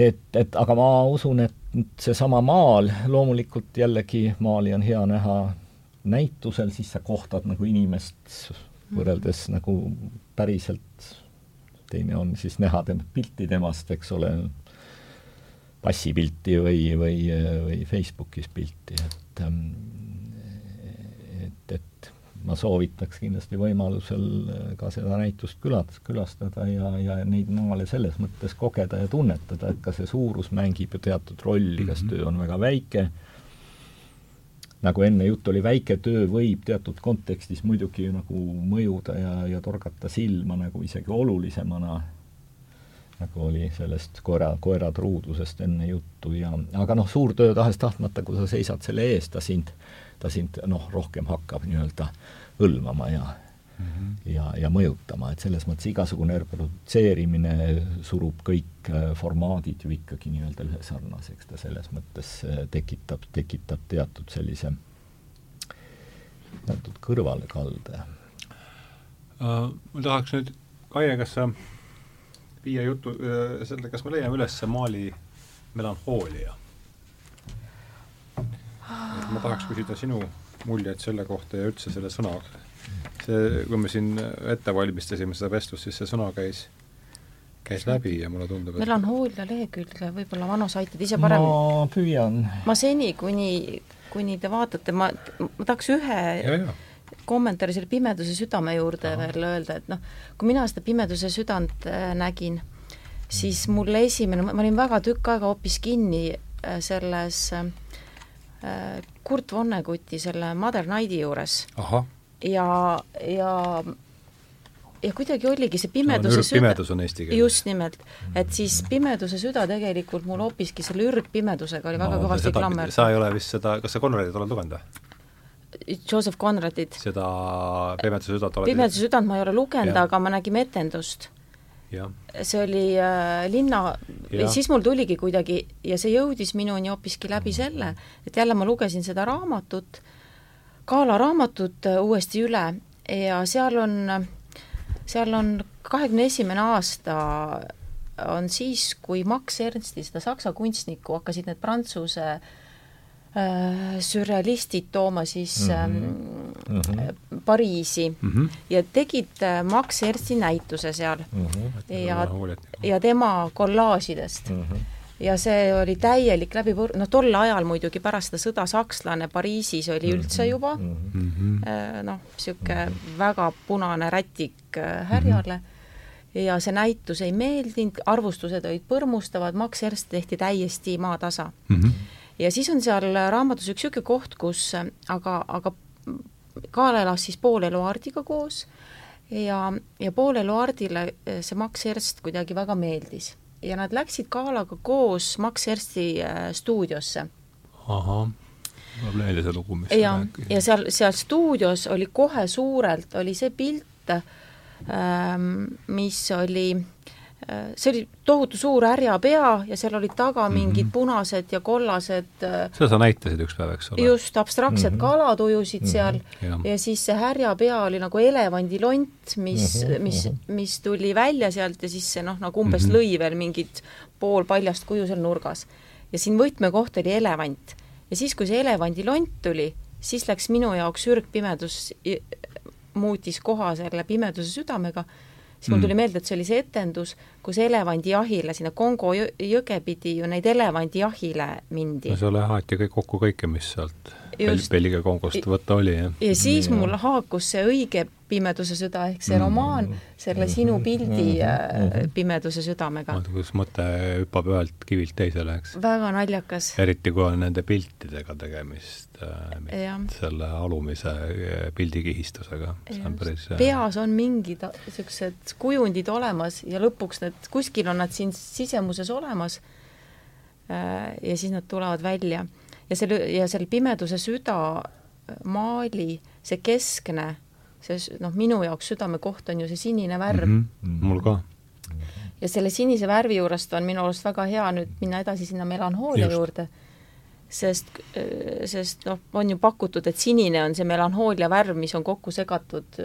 et, et aga ma usun, et seesama maal, loomulikult jällegi maali on hea näha näitusel, siis sa kohtad nagu inimest võrreldes mm. nagu päriselt, teine on siis näha tema pilti temast, eks ole, passipilti või, või, või Facebookis pilti, et ähm, et, et ma soovitaks kindlasti võimalusel ka seda näitust külat-, külastada ja, ja neid maale selles mõttes kogeda ja tunnetada, et ka see suurus mängib ju teatud rolli, kas mhm. töö on väga väike, nagu enne jutt oli, väike töö võib teatud kontekstis muidugi nagu mõjuda ja, ja torgata silma nagu isegi olulisemana nagu oli sellest koera, koera truudusest enne juttu ja aga noh, suur töö tahes-tahtmata, kui sa seisad selle ees, ta sind, ta sind noh, rohkem hakkab nii-öelda hõlmama ja mm -hmm. ja, ja mõjutama, et selles mõttes igasugune reprodutseerimine surub kõik äh, formaadid ju ikkagi nii-öelda ühesarnaseks, ta selles mõttes äh, tekitab, tekitab teatud sellise, teatud kõrvalekalde uh,. ma tahaks nüüd, Kaie, kas sa viia jutu, selle, kas me leiame üles Mali melanhoolia? ma tahaks küsida sinu muljeid selle kohta ja üldse selle sõna, see, kui me siin ette valmistasime seda vestlust, siis see sõna käis, käis läbi ja mulle tundub, et melanhoolia lehekülge võib-olla Vano saitid ise parem ma püüan. ma seni, kuni, kuni te vaatate, ma, ma tahaks ühe ja, ja kommentaari selle Pimeduse südame juurde Aha. veel öelda, et noh, kui mina seda Pimeduse südant äh, nägin, siis mulle esimene, ma olin väga tükk aega hoopis kinni äh, selles äh, Kurt Vonneguti selle Mother Nighti juures. ja, ja ja kuidagi oligi see pimeduse süda pimedus on eesti keeles. just nimelt. et siis Pimeduse süda tegelikult mul hoopiski selle ürgpimedusega oli väga no, kõvasti klammer. sa ei ole vist seda, kas sa Conradit oled lugenud või? Joseph Conradit. seda Pimeduse südant oled Pimeduse südant ma ei ole lugenud, aga me nägime etendust. see oli äh, linna, siis mul tuligi kuidagi ja see jõudis minuni hoopiski läbi selle, et jälle ma lugesin seda raamatut, Kaala raamatut äh, uuesti üle ja seal on seal on kahekümne esimene aasta on siis, kui Max Ernsti, seda saksa kunstnikku, hakkasid need prantsuse äh, sürrealistid tooma siis mm -hmm. äh, Pariisi mm -hmm. ja tegid äh, Max Ernsti näituse seal mm -hmm. ja, ja tema kollaažidest mm. -hmm ja see oli täielik läbipõr-, noh tol ajal muidugi pärast seda sõda sakslane Pariisis oli mhm. üldse juba mm -hmm. noh, niisugune mm -hmm. väga punane rätik äh, härjale mm -hmm. ja see näitus ei meeldinud, arvustused olid põrmustavad, Max Ernst tehti täiesti maatasa mm. -hmm. Ja siis on seal raamatus üks niisugune koht, kus aga, aga Kaal elas siis pool Eluardiga koos ja, ja pool Eluardile see Max Ernst kuidagi väga meeldis. Ja nad läksid Kaalaga koos Max Ersti äh, stuudiosse. ahah, mul meeldis see lugu, mis ja, ja seal, seal stuudios oli kohe suurelt, oli see pilt ähm,, mis oli Äh, see oli tohutu suur härjapea ja seal olid taga mhm. mingid mm -hmm. punased ja kollased äh, seda sa näitasid üks päev, eks ole? just, abstraktsed mm -hmm. kalad ujusid mm -hmm. seal ja. ja siis see härjapea oli nagu elevandilont, mis mm, -hmm. mis, mis tuli välja sealt ja siis see noh, nagu umbes mm -hmm. lõi veel mingit poolpaljast kuju seal nurgas. ja siin võtmekoht oli elevant. ja siis, kui see elevandilont tuli, siis läks minu jaoks ürgpimedus, muutis koha selle pimeduse südamega siis mul tuli mm. meelde, et see oli see etendus, kus elevandijahile, sinna Kongo jõge pidi ju neid elevandijahile mindi. no seal kõik kokku kõike, mis sealt Belgia Kongost võtta oli, jah. ja siis mul haakus see õige Pimeduse süda ehk see mm. romaan selle sinu pildi mm. Pimeduse südamega. kuidas mõte hüppab ühelt kivilt teisele, eks. väga naljakas. eriti, kui on nende piltidega tegemist äh,, selle alumise äh, pildikihistusega. Päris... Äh, peas on mingid niisugused kujundid olemas ja lõpuks need, kuskil on nad siin sisemuses olemas äh, ja siis nad tulevad välja ja selle, ja seal Pimeduse süda maali, see keskne, see noh, minu jaoks südamekoht on ju see sinine värv mm. -hmm. mul ka. ja selle sinise värvi juurest on minu arust väga hea nüüd minna edasi sinna melanhoolia Just. juurde, sest, sest noh, on ju pakutud, et sinine on see melanhoolia värv, mis on kokku segatud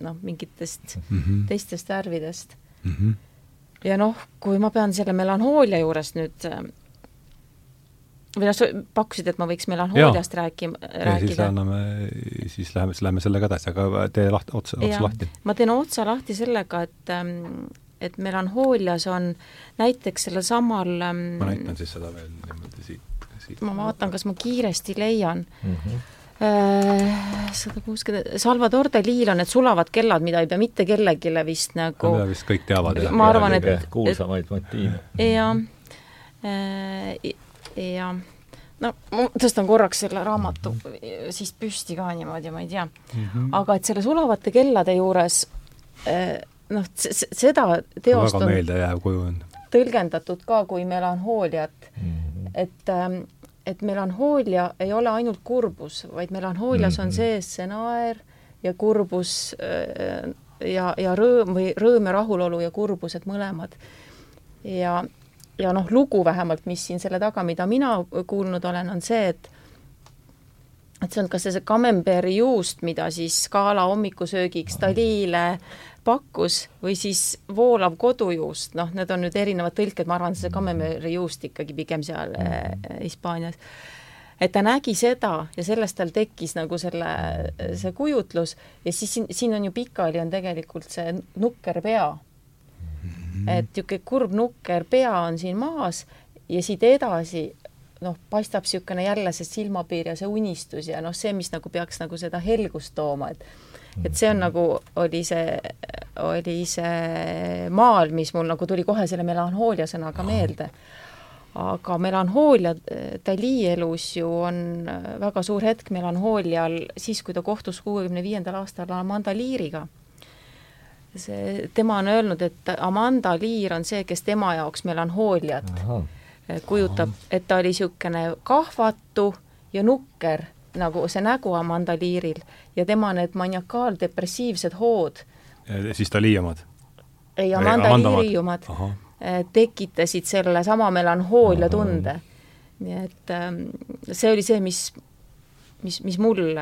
noh, mingitest mm -hmm. teistest värvidest mm. -hmm. ja noh, kui ma pean selle melanhoolia juures nüüd või noh, pakkusid, et ma võiks melanhooliast rääkima, rääkida. siis anname, siis läheme, siis läheme sellega edasi, aga tee lahti, otsa, otsa lahti. ma teen otsa lahti sellega, et ähm, et melanhoolias on näiteks sellel samal ähm, ma näitan siis seda veel niimoodi siit, siit. ma vaatan, kas ma kiiresti leian mm. -hmm sada kuuskümmend, Salvador Dalil on need sulavad kellad, mida ei pea mitte kellelegi vist nagu mida vist kõik teavad, jah. ma arvan, et kuulsamaid motiive. jah, äh, ja no ma tõstan korraks selle raamatu siis püsti ka niimoodi, ma ei tea mm. -hmm. aga et selle sulavate kellade juures eh, noh, seda teost väga meeldejääv kuju on. tõlgendatud ka kui melanhooliat mm, -hmm. et ähm, et melanhoolia ei ole ainult kurbus, vaid melanhoolias mm -hmm. on mhm. sees see naer ja kurbus äh, ja, ja rõõm või rõõm ja rahulolu ja kurbus, et mõlemad. ja ja noh, lugu vähemalt, mis siin selle taga, mida mina kuulnud olen, on see, et et see on kas see, see Camemberi juust, mida siis Scala hommikusöögiks Dalile pakkus, või siis voolav kodujuust, noh, need on nüüd erinevad tõlked, ma arvan, see Camemberi juust ikkagi pigem seal äh, Hispaanias äh, et ta nägi seda ja sellest tal tekkis nagu selle, see kujutlus ja siis siin, siin on ju pikali on tegelikult see nukker pea. -hmm. et niisugune kurb nukker pea on siin maas ja siit edasi noh, paistab niisugune jälle see silmapiir ja see unistus ja noh, see, mis nagu peaks nagu seda helgust tooma, et et see on nagu, oli see, oli see maal, mis mul nagu tuli kohe selle melanhoolia sõnaga meelde. aga melanhoolia Dali elus ju on väga suur hetk melanhoolial siis, kui ta kohtus kuuekümne viiendal aastal Amanda Leariga see, tema on öelnud, et Amanda Lear on see, kes tema jaoks melanhooliat Aha kujutab, et ta oli niisugune kahvatu ja nukker, nagu see nägu Amanda Learil ja tema need maniakaaldepressiivsed hood. siis Dali omad? ei, Amanda, Amanda Leari omad eh, tekitasid selle sama melanhoolia tunde. nii et ähm, see oli see, mis, mis, mis mul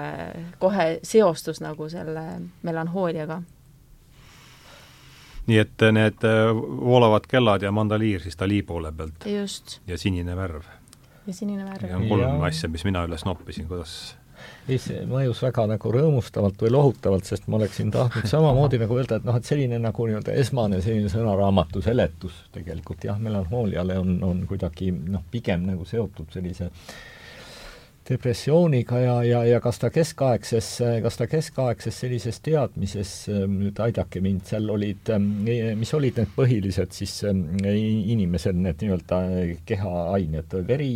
kohe seostus nagu selle melanhooliaga nii et äh, need äh, voolavad kellad ja mandaliir siis Dali poole pealt. ja sinine värv. ja sinine värv. ja on kolm ja. asja, mis mina üles noppisin, kuidas ei, see mõjus väga nagu rõõmustavalt või lohutavalt, sest ma oleksin tahtnud samamoodi nagu öelda, et noh, et selline nagu nii-öelda esmane selline sõnaraamatu seletus tegelikult jah, melanhooliale on, on kuidagi noh, pigem nagu seotud sellise äh, depressiooniga ja, ja, ja kas ta keskaegses, kas ta keskaegses sellises teadmises, ähm, nüüd aidake mind, seal olid, ähm, mis olid need põhilised siis ähm, inimesel, need nii-öelda kehaained, veri,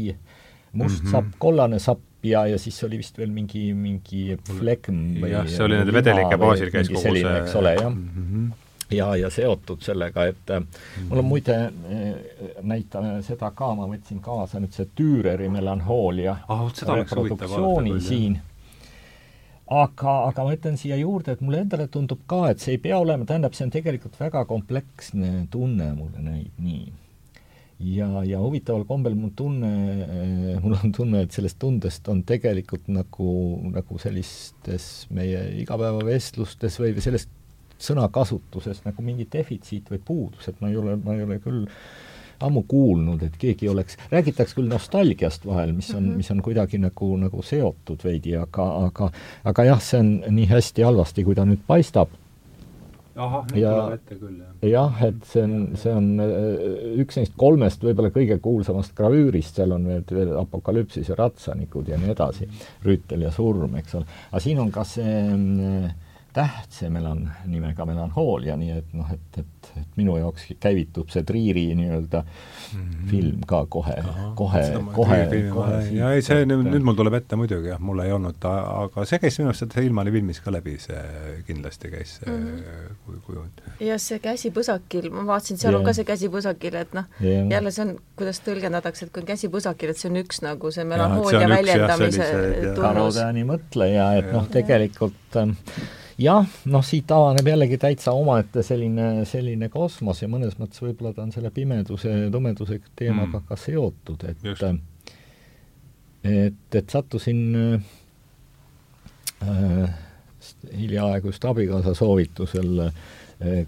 must mm -hmm. sapp, kollane sapp ja, ja siis oli vist veel mingi, mingi flegm või jah, see oli nende vedelike baasil käis kogu see eks ole, jah mm. -hmm ja, ja seotud sellega, et mm -hmm. mul on muide, äh, näitame seda ka, ma võtsin kaasa nüüd see Türeri melanhoolia ah, reproduktsiooni siin. aga, aga ma ütlen siia juurde, et mulle endale tundub ka, et see ei pea olema, tähendab, see on tegelikult väga kompleksne tunne, mulle näib nii ja, ja huvitaval kombel mul tunne, äh, mul on tunne, et sellest tundest on tegelikult nagu, nagu sellistes meie igapäevavestlustes või, või sellest sõnakasutuses nagu mingi defitsiit või puudus, et ma ei ole, ma ei ole küll ammu kuulnud, et keegi oleks, räägitakse küll nostalgiast vahel, mis on mm, -hmm. mis on kuidagi nagu, nagu seotud veidi, aga, aga aga jah, see on nii hästi-halvasti, kui ta nüüd paistab. ahah, nüüd tuleb ette küll, jah. jah, et see on, see on äh, üks neist kolmest võib-olla kõige kuulsamast gravüürist, seal on veel, veel Apokalüpsis ja ratsanikud ja nii edasi, Rüütel ja surm, eks ole. aga siin on ka see äh, täht, see melan-, nimega melanhoolia, nii et noh, et, et, et minu jaoks käivitub see Triiri nii-öelda mm -hmm. film ka kohe, kohe, kohe, kohe ja ei, see nüüd, nüüd mul tuleb ette muidugi jah, mul ei olnud aga see käis minu arust sealt Ilmani filmis ka läbi, see kindlasti käis see mm -hmm. kujund. jah, see käsi põsakil, ma vaatasin, seal yeah. on ka see käsi põsakil, et noh yeah., jälle see on, kuidas tõlgendatakse, et kui on käsi põsakil, et see on üks nagu see melanhoolia väljendamise tunnus. Karodani mõtleja, et noh, tegelikult äh, jah, noh, siit avaneb jällegi täitsa omaette selline, selline kosmos ja mõnes mõttes võib-olla ta on selle pimeduse ja tumeduse teemaga mm. ka seotud, et et, et sattusin äh, hiljaaegu just abikaasa soovitusel äh,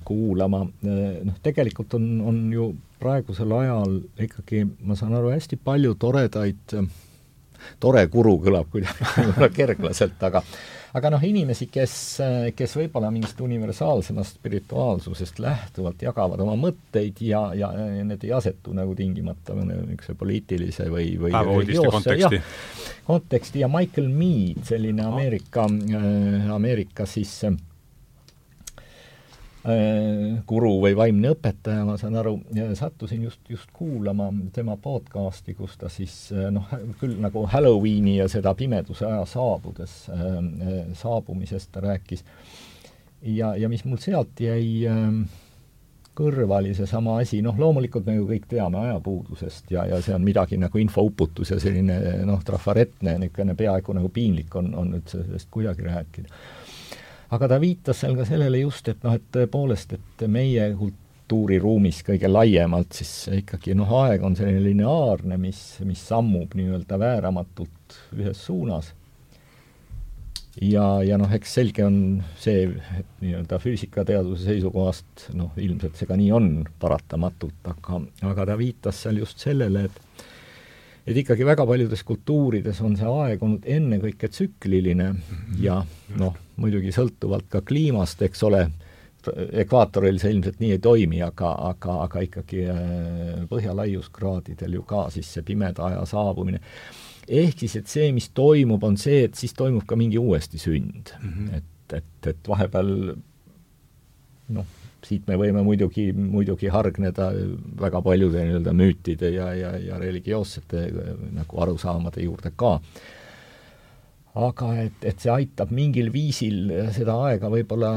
kuulama äh,, noh, tegelikult on, on ju praegusel ajal ikkagi, ma saan aru, hästi palju toredaid tore kuru kõlab kuidagi kerglaselt, aga aga noh, inimesi, kes, kes võib-olla mingist universaalsemast spirituaalsusest lähtuvalt jagavad oma mõtteid ja, ja, need ei asetu nagu tingimata niisuguse poliitilise või, või religioose konteksti. konteksti. Ja Michael Mead, selline Ameerika äh,, Ameerika siis Äh, guru või vaimne õpetaja, ma saan aru, sattusin just, just kuulama tema podcasti, kus ta siis äh, noh, küll nagu Halloweeni ja seda pimeduse aja saabudes, äh, saabumisest ta rääkis. ja, ja mis mul sealt jäi kõrva, oli seesama asi, noh loomulikult me ju kõik teame ajapuudusest ja, ja see on midagi nagu infouputus ja selline noh, trafaretne, niisugune peaaegu nagu piinlik on, on üldse sellest kuidagi rääkida aga ta viitas seal ka sellele just, et noh, et tõepoolest, et meie kultuuriruumis kõige laiemalt siis ikkagi noh, aeg on selline lineaarne, mis, mis sammub nii-öelda vääramatult ühes suunas. ja, ja noh, eks selge on see, et nii-öelda füüsikateaduse seisukohast noh, ilmselt see ka nii on paratamatult, aga, aga ta viitas seal just sellele, et et ikkagi väga paljudes kultuurides on see aeg olnud ennekõike tsükliline mhm. ja noh, muidugi sõltuvalt ka kliimast, eks ole, ekvaatoril see ilmselt nii ei toimi, aga, aga, aga ikkagi põhjalaiuskraadidel ju ka siis see pimeda aja saabumine ehk siis, et see, mis toimub, on see, et siis toimub ka mingi uuesti sünd mm. -hmm. et, et, et vahepeal noh, siit me võime muidugi, muidugi hargneda väga paljude nii-öelda müütide ja, ja, ja religioossete nagu arusaamade juurde ka. aga et, et see aitab mingil viisil seda aega võib-olla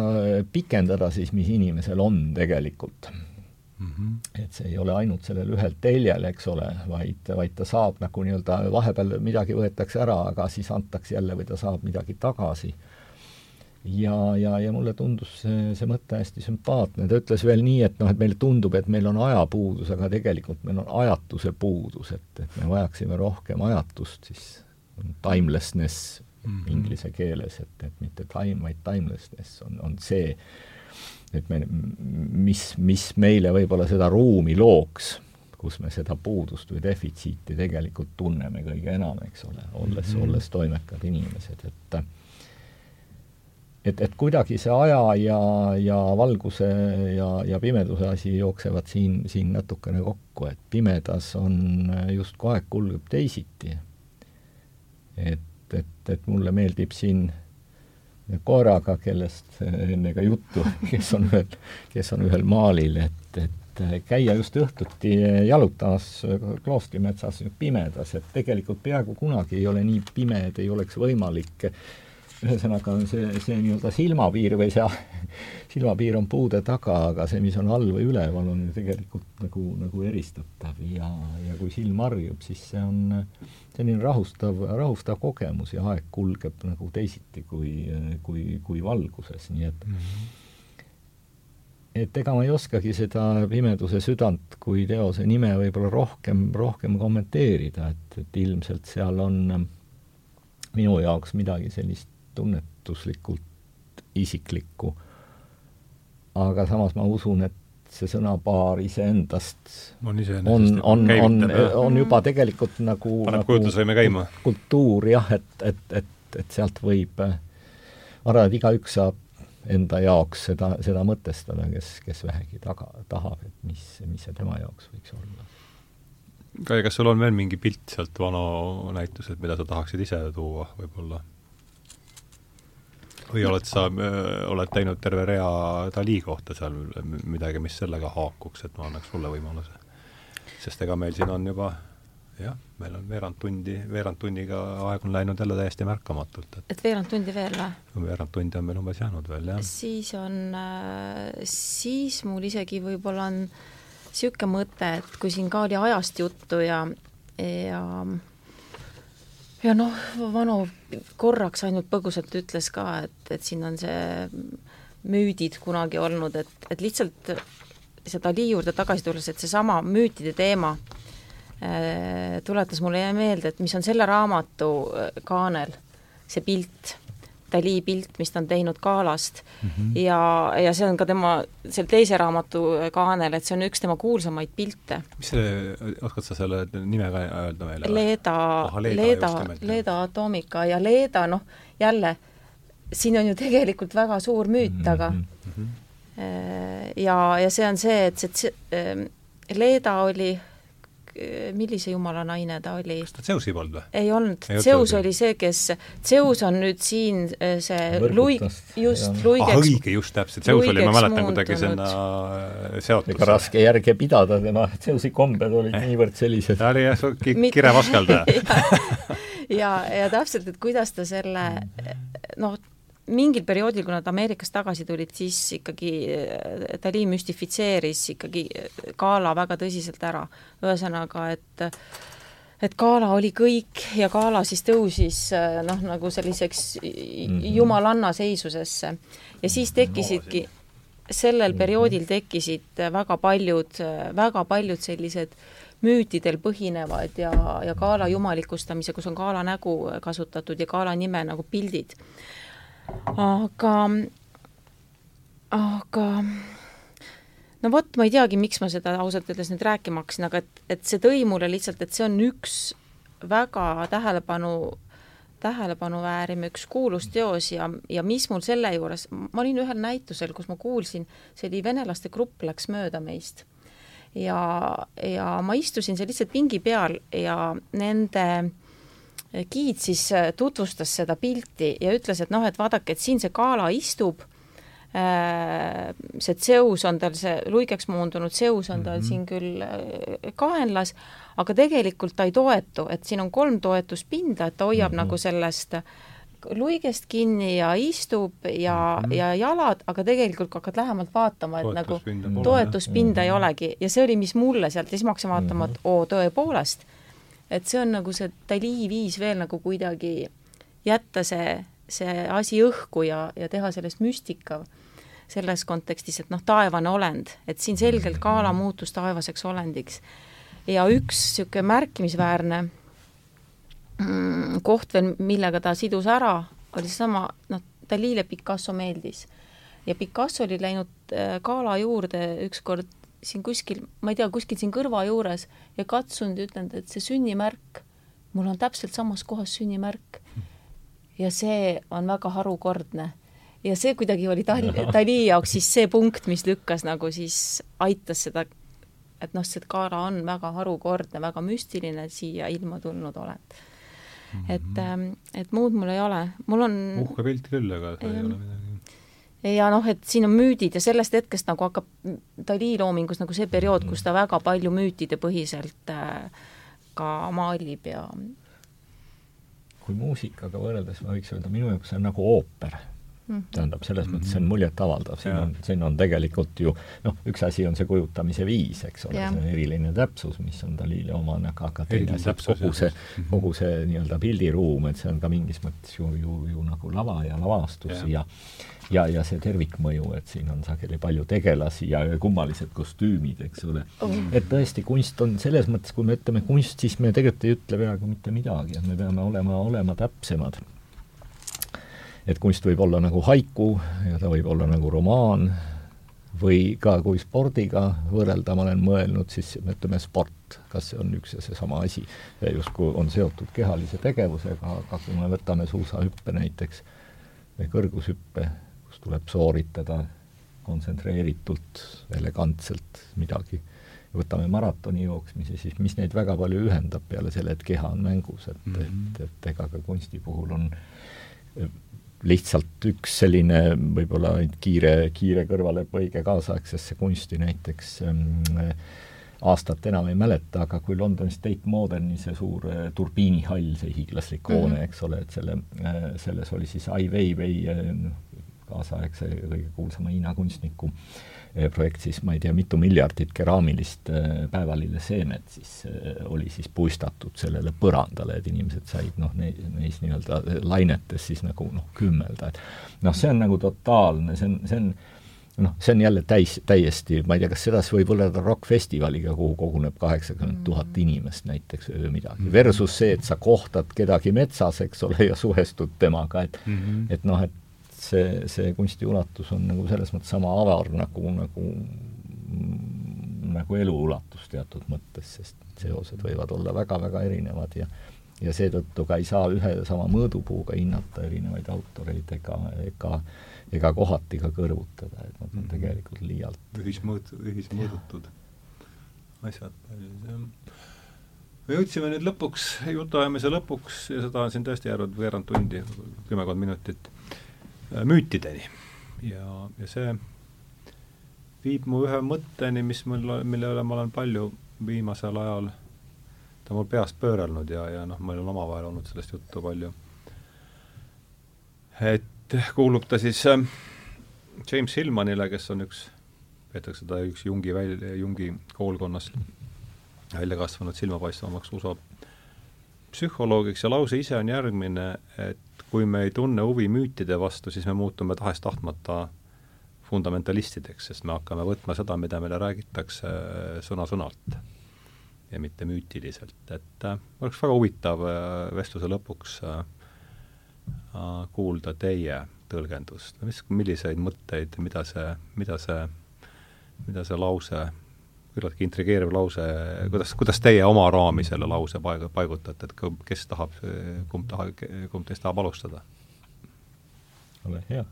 pikendada siis, mis inimesel on tegelikult mm. -hmm. et see ei ole ainult sellel ühel teljel, eks ole, vaid, vaid ta saab nagu nii-öelda, vahepeal midagi võetakse ära, aga siis antakse jälle või ta saab midagi tagasi. Ja, ja, ja mulle tundus see, see mõte hästi sümpaatne, ta ütles veel nii, et noh, et meile tundub, et meil on ajapuudus, aga tegelikult meil on ajatuse puudus, et, et me vajaksime rohkem ajatust, siis timelessness mm -hmm. inglise keeles, et, et mitte time, vaid timelessness on, on see, et me, mis, mis meile võib-olla seda ruumi looks, kus me seda puudust või defitsiiti tegelikult tunneme kõige enam, eks ole, olles mm, -hmm. olles toimekad inimesed, et et, et kuidagi see aja ja, ja valguse ja, ja pimeduse asi jooksevad siin, siin natukene kokku, et pimedas on justkui aeg kulgeb teisiti. et, et, et mulle meeldib siin koeraga, kellest enne ka juttu, kes on ühel, kes on ühel maalil, et, et käia just õhtuti jalutamas kloostrimetsas pimedas, et tegelikult peaaegu kunagi ei ole nii pime, et ei oleks võimalik ühesõnaga see, see nii-öelda silmapiir või see silmapiir on puude taga, aga see, mis on all või üleval, on ju tegelikult nagu, nagu eristatav ja, ja kui silm harjub, siis see on selline rahustav, rahustav kogemus ja aeg kulgeb nagu teisiti kui, kui, kui valguses, nii et mm -hmm et ega ma ei oskagi seda Pimeduse südant kui teose nime võib-olla rohkem, rohkem kommenteerida, et, et ilmselt seal on minu jaoks midagi sellist tunnetuslikult isiklikku. aga samas ma usun, et see sõnapaar iseendast on, on, on, on, on juba tegelikult nagu paneb nagu kujutlusvõime käima. kultuur jah, et, et, et, et sealt võib, ma arvan, et igaüks saab enda jaoks seda, seda mõtestada, kes, kes vähegi taga, tahab, et mis, mis see tema jaoks võiks olla. Kai, kas sul on veel mingi pilt sealt vana näituselt, mida sa tahaksid ise tuua võib-olla? Või oled sa, oled teinud terve rea Dali kohta seal midagi, mis sellega haakuks, et ma annaks sulle võimaluse? sest ega meil siin on juba jah, meil on veerand tundi, veerand tunniga aeg on läinud jälle täiesti märkamatult, et et veerand tundi veel või? veerand tundi on meil umbes jäänud veel, jah. siis on äh,, siis mul isegi võib-olla on niisugune mõte, et kui siin ka oli ajast juttu ja, ja ja noh, Vano korraks ainult põgusalt ütles ka, et, et siin on see müüdid kunagi olnud, et, et lihtsalt see Dali juurde tagasi tulles, et seesama müütide teema äh, tuletas mulle meelde, et mis on selle raamatu äh, kaanel, see pilt Dali pilt, mis ta on teinud Galast mm -hmm. ja, ja see on ka tema, selle teise raamatu kaanel, et see on üks tema kuulsamaid pilte. mis see, oskad sa selle nime ka öelda meile? Leeda, Leeda, Leeda Atomica ja Leeda, noh, jälle, siin on ju tegelikult väga suur müüt mhm, taga mm. -hmm. ja, ja see on see, et see, see Leeda oli millise jumala naine ta oli? kas ta Zeusi polnud või? ei olnud, Zeus oli see, kes, Zeus on nüüd siin äh, see Luig, just, Luigeks ah, õige, just täpselt, Zeus oli, ma mäletan kuidagi sinna äh, seotud. ega raske järge pidada, tema Zeusi kombed olid eh. niivõrd sellised. ta oli jah, kirevaskeldaja ja, ja täpselt, et kuidas ta selle noh, mingil perioodil, kui nad Ameerikast tagasi tulid, siis ikkagi Dali äh, müstifitseeris ikkagi Gala väga tõsiselt ära. ühesõnaga, et et Gala oli kõik ja Gala siis tõusis äh, noh, nagu selliseks mhm. jumalanna seisusesse. ja siis tekkisidki, sellel perioodil tekkisid väga paljud, väga paljud sellised müütidel põhinevad ja, ja Gala jumalikustamise, kus on Gala nägu kasutatud ja Gala nime nagu pildid aga, aga no vot, ma ei teagi, miks ma seda ausalt öeldes nüüd rääkima hakkasin, aga et, et see tõi mulle lihtsalt, et see on üks väga tähelepanu tähelepanu väärima üks kuulus teos ja, ja mis mul selle juures, ma olin ühel näitusel, kus ma kuulsin, see oli venelaste grupp läks mööda meist. ja, ja ma istusin seal lihtsalt pingi peal ja nende giid siis tutvustas seda pilti ja ütles, et noh, et vaadake, et siin see kaala istub Äh, see Zeus on tal, see luigeks moondunud Zeus on tal mm -hmm. siin küll äh, kaenlas, aga tegelikult ta ei toetu, et siin on kolm toetuspinda, et ta hoiab mm -hmm. nagu sellest luigest kinni ja istub ja mm, -hmm. ja jalad, aga tegelikult kui hakkad lähemalt vaatama, et nagu toetuspinda ei olegi ja see oli, mis mulle sealt, siis ma hakkasin vaatama, et mhm. oo, tõepoolest, et see on nagu see Dali viis veel nagu kuidagi jätta see, see asi õhku ja, ja teha sellest müstika selles kontekstis, et noh, taevane olend, et siin selgelt kaala muutus taevaseks olendiks. ja üks niisugune märkimisväärne mm, koht veel, millega ta sidus ära, oli seesama, noh, Dalile Picasso meeldis. ja Picasso oli läinud äh, kaala juurde ükskord siin kuskil, ma ei tea, kuskil siin kõrva juures ja katsunud ja ütlenud, et see sünnimärk, mul on täpselt samas kohas sünnimärk. ja see on väga harukordne. Ja see kuidagi oli Dali, Dali jaoks siis see punkt, mis lükkas nagu siis, aitas seda, et noh, see kaara on väga harukordne, väga müstiline siia ilma tulnud olend et, ähm, et muud mul ei ole, mul on uhke pilt küll, aga seal ei ole midagi ja noh, et siin on müüdid ja sellest hetkest nagu hakkab Dali loomingus nagu see periood, kus ta väga palju müütide põhiselt äh, ka maalib ja kui muusikaga võrreldes ma võiks öelda, minu jaoks see on nagu ooper. Tähendab, selles mm -hmm. mõttes see on muljetavaldav, siin on, siin on tegelikult ju noh, üks asi on see kujutamise viis, eks ole, see on eriline täpsus, mis on Dalile omane, aga, aga teine asi, kogu see, mhm. kogu see nii-öelda pildiruum, et see on ka mingis mõttes ju, ju, ju nagu lava ja lavastus ja ja, ja see tervikmõju, et siin on sageli palju tegelasi ja kummalised kostüümid, eks ole. Oh.. et tõesti, kunst on selles mõttes, kui me ütleme kunst, siis me tegelikult ei ütle peaaegu mitte midagi, et me peame olema, olema täpsemad et kunst võib olla nagu haiku ja ta võib olla nagu romaan või ka kui spordiga võrrelda, ma olen mõelnud, siis me ütleme sport, kas see on üks ja seesama asi, justkui on seotud kehalise tegevusega, aga kui me võtame suusahüppe näiteks või kõrgushüppe, kus tuleb sooritada kontsentreeritult, elegantselt midagi, võtame maratoni jooksmise, siis mis neid väga palju ühendab peale selle, et keha on mängus, et mm, -hmm. et, et ega ka kunsti puhul on lihtsalt üks selline võib-olla kiire, kiire kõrvalepõige kaasaegsesse kunsti näiteks ähm, aastat enam ei mäleta, aga kui London State Moderni see suur äh, turbiinihall, see hiiglaslik mm -hmm. hoone, eks ole, et selle äh,, selles oli siis Ai Weiwei äh, kaasaegse kõige kuulsama Hiina kunstniku äh, projekt siis ma ei tea, mitu miljardit keraamilist eh, päevalilleseemet siis eh, oli siis puistatud sellele põrandale, et inimesed said noh, neis, neis nii-öelda lainetes siis nagu noh, kümmelda, et noh, see on nagu totaalne, see on, see on noh, see on jälle täis, täiesti, ma ei tea, kas seda siis võib võrrelda rokkfestivaliga, kuhu koguneb kaheksakümmend tuhat mm. inimest näiteks või midagi, mm. versus see, et sa kohtad kedagi metsas, eks ole, ja suhestud temaga, et mm -hmm. et noh, et see, see kunsti ulatus on nagu selles mõttes sama avar nagu, nagu nagu elu ulatus teatud mõttes, sest seosed võivad olla väga-väga erinevad ja ja seetõttu ka ei saa ühe ja sama mõõdupuuga hinnata erinevaid autoreid ega, ega ega kohati ka kõrvutada, et nad on mhm. tegelikult liialt ühismõõt-, ühismõõdutud asjad. me jõudsime nüüd lõpuks, jutuajamise lõpuks ja seda on siin tõesti jäänud veerand tundi, kümmekond minutit müütideni. ja, ja see viib mu ühe mõtteni, mis mul, mille üle ma olen palju viimasel ajal, ta mul peas pöörelnud ja, ja noh, meil on omavahel olnud sellest juttu palju. et kuulub ta siis äh, James Hillmanile, kes on üks, peetakse ta üks Jungi välja, Jungi koolkonnast välja kasvanud silmapaistvamaks USA psühholoogiks ja lause ise on järgmine, et kui me ei tunne huvi müütide vastu, siis me muutume tahes-tahtmata fundamentalistideks, sest me hakkame võtma seda, mida meile räägitakse sõna-sõnalt ja mitte müütiliselt, et äh, oleks väga huvitav äh, vestluse lõpuks äh, kuulda teie tõlgendust, mis, milliseid mõtteid, mida see, mida see, mida see lause küllaltki intrigeeriv lause, kuidas, kuidas teie oma raami selle lause paig-, paigutate, et kes tahab, kumb tahab, kumb teist tahab alustada? ole hea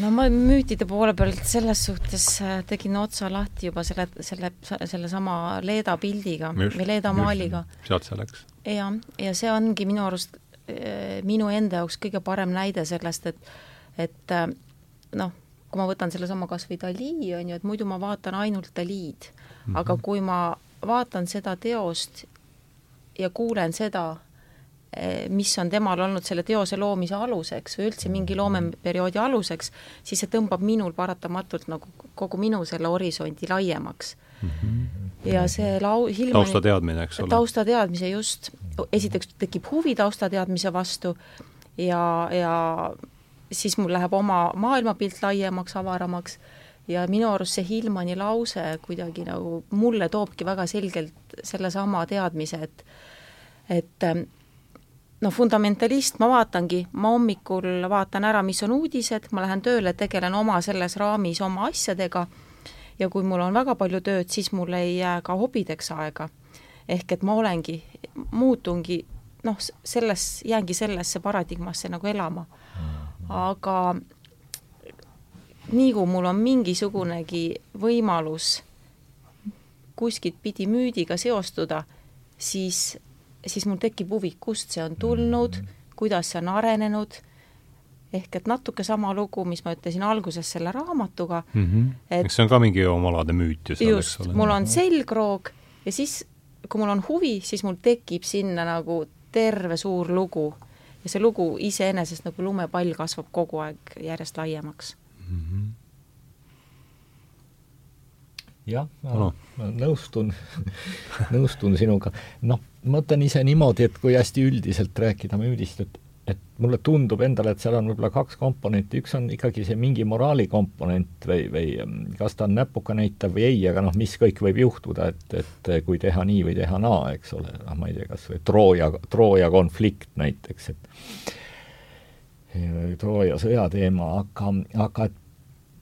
no ma müütide poole pealt selles suhtes äh, tegin otsa lahti juba selle, selle, sellesama Leeda pildiga just, või Leeda maaliga. sealt see läks. jah, ja see ongi minu arust äh, minu enda jaoks kõige parem näide sellest, et et äh, noh, kui ma võtan sellesama kas või Dali, on ju, et muidu ma vaatan ainult Dalid mm, -hmm. aga kui ma vaatan seda teost ja kuulen seda, eh, mis on temal olnud selle teose loomise aluseks või üldse mingi loomeperioodi aluseks, siis see tõmbab minul paratamatult nagu kogu minu selle horisondi laiemaks mm. -hmm. ja see lau-, Hillmani taustateadmine, eks ole. taustateadmise just, esiteks tekib huvi taustateadmise vastu ja, ja siis mul läheb oma maailmapilt laiemaks, avaramaks ja minu arust see Hillmani lause kuidagi nagu mulle toobki väga selgelt sellesama teadmise, et et noh, fundamentalist ma vaatangi, ma hommikul vaatan ära, mis on uudised, ma lähen tööle, tegelen oma selles raamis oma asjadega ja kui mul on väga palju tööd, siis mul ei jää ka hobideks aega. ehk et ma olengi, muutungi noh, selles, jäängi sellesse paradigmasse nagu elama aga nii kui mul on mingisugunegi võimalus kuskilt pidi müüdiga seostuda, siis, siis mul tekib huvi, kust see on tulnud, kuidas see on arenenud, ehk et natuke sama lugu, mis ma ütlesin alguses selle raamatuga mm. -hmm. et eks see on ka mingi omalade müüt ju seal, eks ole. mul on selgroog ja siis, kui mul on huvi, siis mul tekib sinna nagu terve suur lugu ja see lugu iseenesest nagu lumepall kasvab kogu aeg järjest laiemaks mm. -hmm. jah, ma nõustun nõustun sinuga. noh, ma mõtlen ise niimoodi, et kui hästi üldiselt rääkida müüdist, et et mulle tundub endale, et seal on võib-olla kaks komponenti, üks on ikkagi see mingi moraali komponent või, või mm, kas ta on näpuga näitav või ei, aga noh, mis kõik võib juhtuda, et, et kui teha nii või teha naa, eks ole, noh, ma ei tea, kas või Trooja, Trooja konflikt näiteks, et Trooja sõja teema, aga, aga et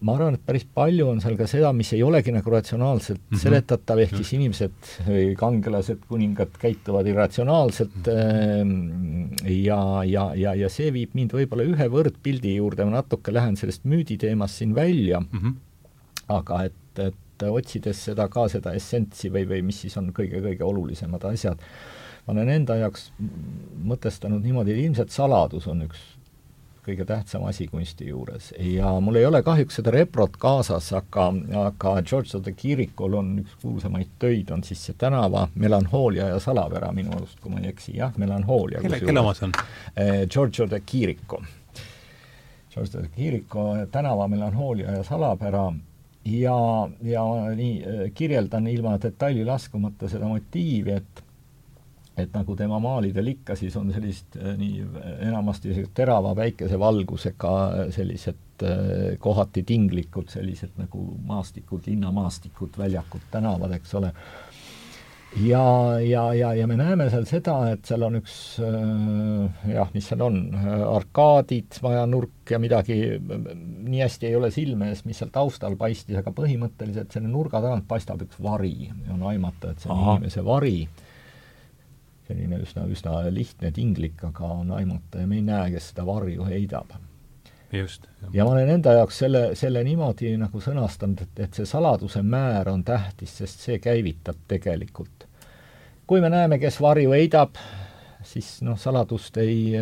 ma arvan, et päris palju on seal ka seda, mis ei olegi nagu ratsionaalselt mm -hmm. seletatav, ehk siis inimesed või kangelased, kuningad käituvad irratsionaalselt mm -hmm. ja, ja, ja, ja see viib mind võib-olla ühe võrdpildi juurde, ma natuke lähen sellest müüditeemast siin välja mm, -hmm. aga et, et otsides seda ka, seda essentsi või, või mis siis on kõige-kõige olulisemad asjad, ma olen enda jaoks mõtestanud niimoodi, et ilmselt saladus on üks kõige tähtsam asi kunsti juures ja mul ei ole kahjuks seda reprot kaasas, aga, aga George the Kirikul on üks kuulsamaid töid, on siis see tänava Melanhoolia ja salapära minu arust, kui ma ei eksi, jah, Melanhoolia. kelle, kelle oma see on? Eh, George the Kiriku. George the Kiriku tänava Melanhoolia ja salapära ja, ja nii eh, kirjeldan ilma detaili laskumata seda motiivi, et et nagu tema maalidel ikka, siis on sellist äh, nii enamasti terava päikesevalgusega sellised äh, kohati tinglikud sellised nagu maastikud, linnamaastikud, väljakud, tänavad, eks ole. ja, ja, ja, ja me näeme seal seda, et seal on üks äh, jah, mis seal on, arkaadid, majanurk ja midagi nii hästi ei ole silme ees, mis seal taustal paistis, aga põhimõtteliselt selle nurga tagant paistab üks vari on aimata, et see on Aha. inimese vari selline üsna, üsna lihtne tinglik, aga on aimata ja me ei näe, kes seda varju heidab. just. ja ma olen enda jaoks selle, selle niimoodi nagu sõnastanud, et, et see saladuse määr on tähtis, sest see käivitab tegelikult. kui me näeme, kes varju heidab, siis noh, saladust ei,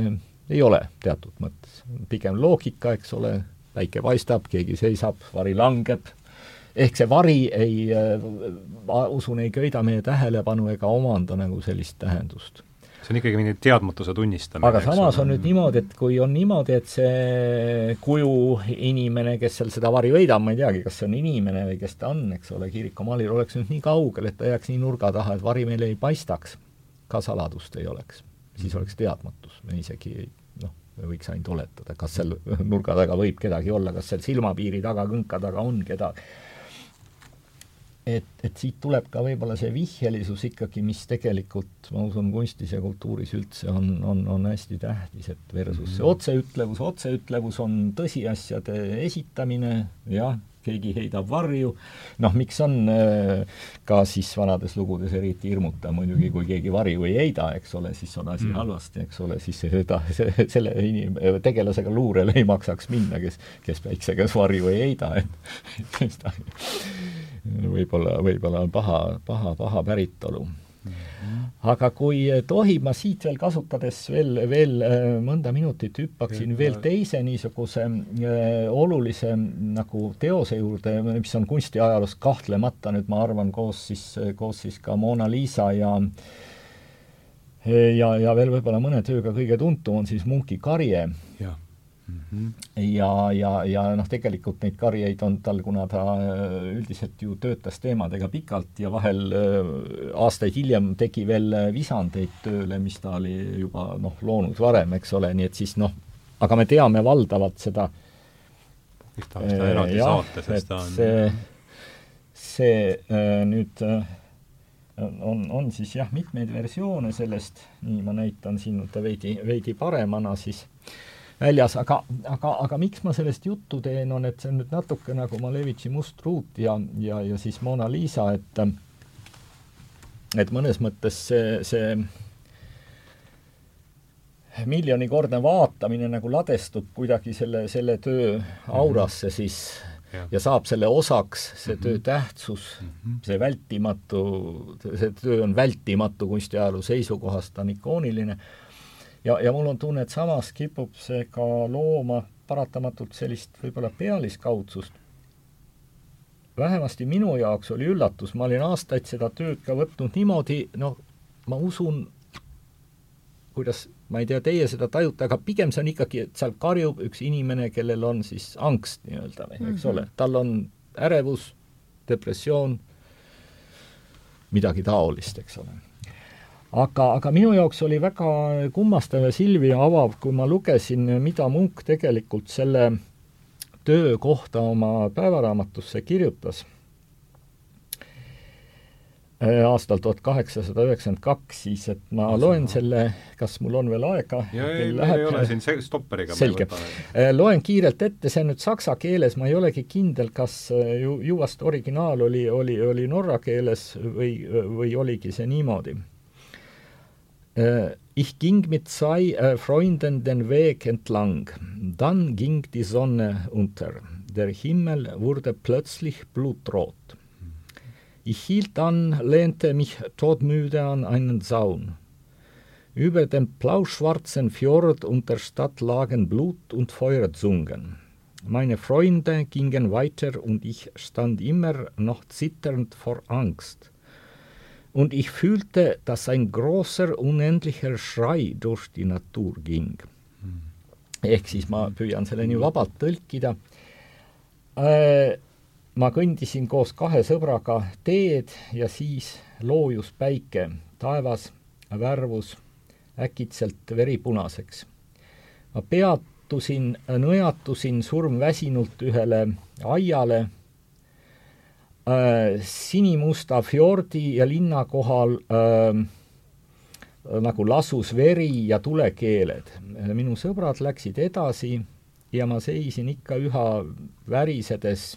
ei ole teatud mõttes. pigem loogika, eks ole, päike paistab, keegi seisab, vari langeb, ehk see vari ei, ma äh, usun, ei köida meie tähelepanu ega omanda nagu sellist tähendust see on ikkagi mingi teadmatuse tunnistamine. aga samas on nüüd niimoodi, et kui on niimoodi, et see kuju inimene, kes seal seda vari veidab, ma ei teagi, kas see on inimene või kes ta on, eks ole, Kiriku Malil oleks nüüd nii kaugel, et ta jääks nii nurga taha, et vari meile ei paistaks, ka saladust ei oleks. siis oleks teadmatus, me isegi ei noh, me võiks ainult oletada, kas seal nurga taga võib kedagi olla, kas seal silmapiiri taga, kõnka taga on kedagi et, et siit tuleb ka võib-olla see vihjelisus ikkagi, mis tegelikult, ma usun, kunstis ja kultuuris üldse on, on, on hästi tähtis, et versus see mhm. otseütlevus, otseütlevus on tõsiasjade esitamine, jah, keegi heidab varju, noh, miks on äh, ka siis vanades lugudes eriti hirmutav muidugi, kui keegi varju ei heida, eks ole, siis on asi mm. halvasti, eks ole, siis seda, selle inim-, tegelasega luurele ei maksaks minna, kes, kes päikse käes varju ei heida, et, et võib-olla, võib-olla on paha, paha, paha päritolu aga kui tohib, ma siit veel kasutades veel, veel äh, mõnda minutit hüppaksin veel teise niisuguse äh, olulise nagu teose juurde, mis on kunstiajaloos kahtlemata nüüd ma arvan, koos siis, koos siis ka Mona Lisa ja ja, ja veel võib-olla mõne tööga kõige tuntum on siis Munki karje. jah mm. -hmm. ja, ja, ja noh, tegelikult neid karjeid on tal, kuna ta äh, üldiselt ju töötas teemadega pikalt ja vahel äh, aastaid hiljem tegi veel äh, visandeid tööle, mis ta oli juba noh, loonud varem, eks ole, nii et siis noh, aga me teame valdavalt seda eks ta vist eraldi saate, sest ta on see, see äh, nüüd äh, on, on siis jah, mitmeid versioone sellest, nii ma näitan siin ta veidi, veidi paremana siis väljas, aga, aga, aga miks ma sellest juttu teen, on, et see on nüüd natuke nagu Malevitši Must ruut ja, ja, ja siis Mona Lisa, et et mõnes mõttes see, see miljonikordne vaatamine nagu ladestub kuidagi selle, selle töö aurasse siis ja, ja saab selle osaks, see mm -hmm. töö tähtsus mm, -hmm. see vältimatu, see töö on vältimatu kunstiajaloo seisukohast, ta on ikooniline ja, ja mul on tunne, et samas kipub see ka looma paratamatult sellist võib-olla pealiskaudsust. vähemasti minu jaoks oli üllatus, ma olin aastaid seda tööd ka võtnud niimoodi, noh, ma usun, kuidas, ma ei tea, teie seda tajute, aga pigem see on ikkagi, et seal karjub üks inimene, kellel on siis angst nii-öelda või, eks mm -hmm. ole, tal on ärevus, depressioon, midagi taolist, eks ole aga, aga minu jaoks oli väga kummastav ja silmi avav, kui ma lugesin, mida Munk tegelikult selle töö kohta oma päevaraamatusse kirjutas äh, aastal tuhat kaheksasada üheksakümmend kaks, siis et ma Asa. loen selle, kas mul on veel aega? jaa, ei, meil ei ole siin see stopperiga selge. Äh, loen kiirelt ette, see on nüüd saksa keeles, ma ei olegi kindel, kas äh, ju, ju vast originaal oli, oli, oli norra keeles või, või oligi see niimoodi ich ging mit zwei äh, Freunden den Weg entlang. Dann ging die Sonne unter. Der Himmel wurde plötzlich blutrot. Ich hielt an, lehnte mich todmüde an einen Zaun. Über dem blauschwarzen Fjord und der Stadt lagen Blut- und Feuerzungen. Meine Freunde gingen weiter und ich stand immer noch zitternd vor Angst und ich fühlte, dass ein großer, unendlicher Schrei durch die Natur ging. ehk siis ma püüan selle nii vabalt tõlkida. Äh, ma kõndisin koos kahe sõbraga teed ja siis loojus päike, taevas värvus äkitselt veripunaseks. ma peatusin, nõjatusin surmväsinult ühele aiale äh, sinimusta fjordi ja linna kohal äh, nagu lasus veri ja tulekeeled. minu sõbrad läksid edasi ja ma seisin ikka üha värisedes,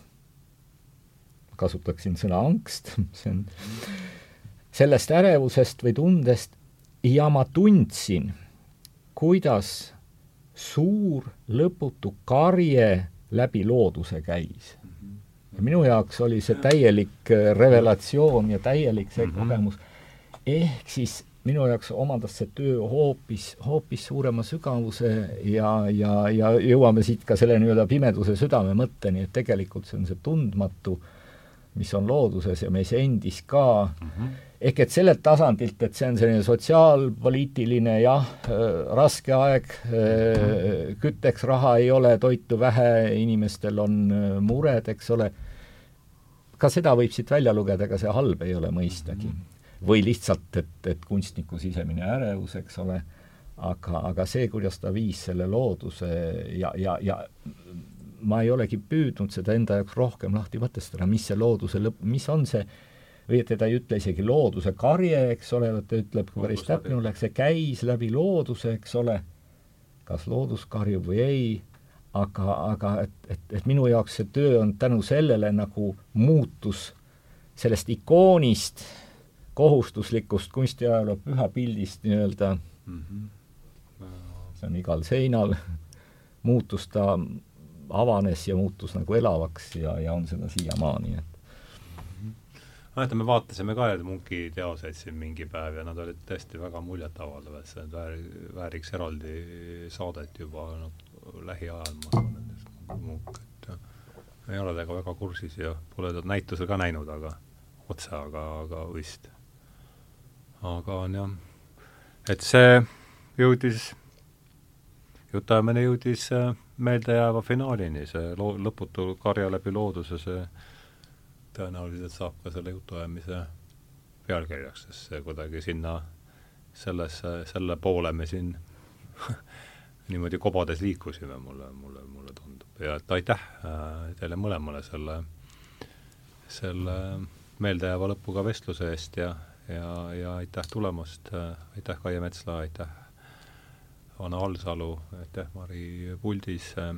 kasutaksin sõna angst, see on sellest ärevusest või tundest. Ja ma tundsin, kuidas suur lõputu karje läbi looduse käis minu jaoks oli see täielik äh, revelatsioon ja täielik see mm -hmm. kogemus. ehk siis minu jaoks omandas see töö hoopis, hoopis suurema sügavuse ja, ja, ja jõuame siit ka selle nii-öelda pimeduse südame mõtteni, et tegelikult see on see tundmatu, mis on looduses ja meis endis ka mm, -hmm. ehk et sellelt tasandilt, et see on selline sotsiaalpoliitiline jah, äh, raske aeg, äh, kütteks raha ei ole, toitu vähe, inimestel on mured, eks ole ka seda võib siit välja lugeda, ega see halb ei ole mõistagi. või lihtsalt, et, et kunstniku sisemine ärevus, eks ole, aga, aga see, kuidas ta viis selle looduse ja, ja, ja ma ei olegi püüdnud seda enda jaoks rohkem lahti mõtestada, mis see looduse lõpp, mis on see, või et ta ei ütle isegi looduse karje, eks ole, ta ütleb, kui päris täpne oleks, see käis läbi looduse, eks ole, kas loodus karjub või ei, aga, aga et, et, et minu jaoks see töö on tänu sellele nagu muutus sellest ikoonist, kohustuslikust kunstiajaloo pühapildist nii-öelda. Mm, -hmm. see on igal seinal, muutus ta, avanes ja muutus nagu elavaks ja, ja on seda siiamaani, et mäletan, me vaatasime ka Munki teoseid siin mingi päev ja nad olid tõesti väga muljetavaldavad, see väär, vääriks eraldi saadet juba noh, lähiajal, ma arvan, nendest Munk, et ei ole temaga väga kursis ja pole teda näitusel ka näinud, aga otse, aga, aga vist. aga on jah, et see jõudis, jutuajamine jõudis äh, meeldejääva finaalini, see loo-, lõputu karja läbi looduse, see tõenäoliselt saab ka selle jutuajamise pealkirjaks, sest see kuidagi sinna, sellesse, selle poole me siin niimoodi kobades liikusime, mulle, mulle, mulle tundub. ja et aitäh äh, teile mõlemale selle, selle meeldejääva lõpuga vestluse eest ja, ja, ja aitäh tulemast, äh, aitäh Kaie Metsla, aitäh Vana Alsalu, aitäh Mari Puldis, äh,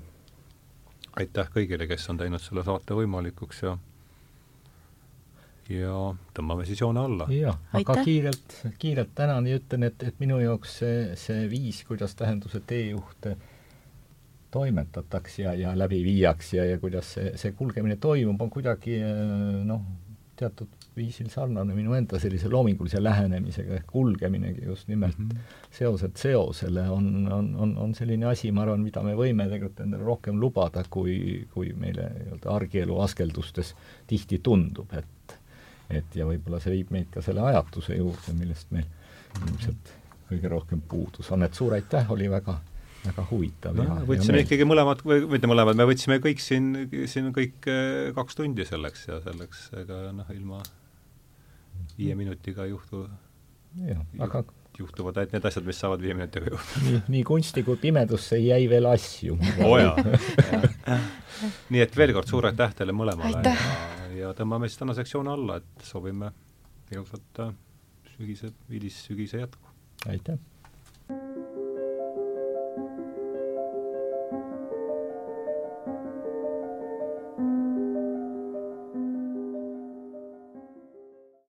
aitäh kõigile, kes on teinud selle saate võimalikuks ja ja tõmbame siis joone alla. jah, aga kiirelt, kiirelt tänan ja ütlen, et, et minu jaoks see, see viis, kuidas tähenduse teejuhte toimetataks ja, ja läbi viiaks ja, ja kuidas see, see kulgemine toimub, on kuidagi noh, teatud viisil sarnane minu enda sellise loomingulise lähenemisega, ehk kulgeminegi just nimelt mm -hmm. seoselt seosele on, on, on, on selline asi, ma arvan, mida me võime tegelikult endale rohkem lubada, kui, kui meile nii-öelda argielu askeldustes tihti tundub, et et ja võib-olla see viib meid ka selle ajatuse juurde, millest meil ilmselt kõige rohkem puudus on, et suur aitäh, oli väga väga huvitav no, ja võtsime ja ikkagi mõlemad, või mitte mõlemad, me võtsime kõik siin, siin kõik eh, kaks tundi selleks ja selleks ega noh, ilma viie minutiga ei juhtu jah, aga juhtuvad ainult need asjad, mis saavad viie minutiga juhtuda. nii, nii kunsti kui pimedusse jäi veel asju oo oh, jaa. nii et veel kord suur aitäh teile mõlemale ja ja tõmbame siis täna sektsioone alla, et soovime ilusat äh, sügise, hilissügise jätku. aitäh!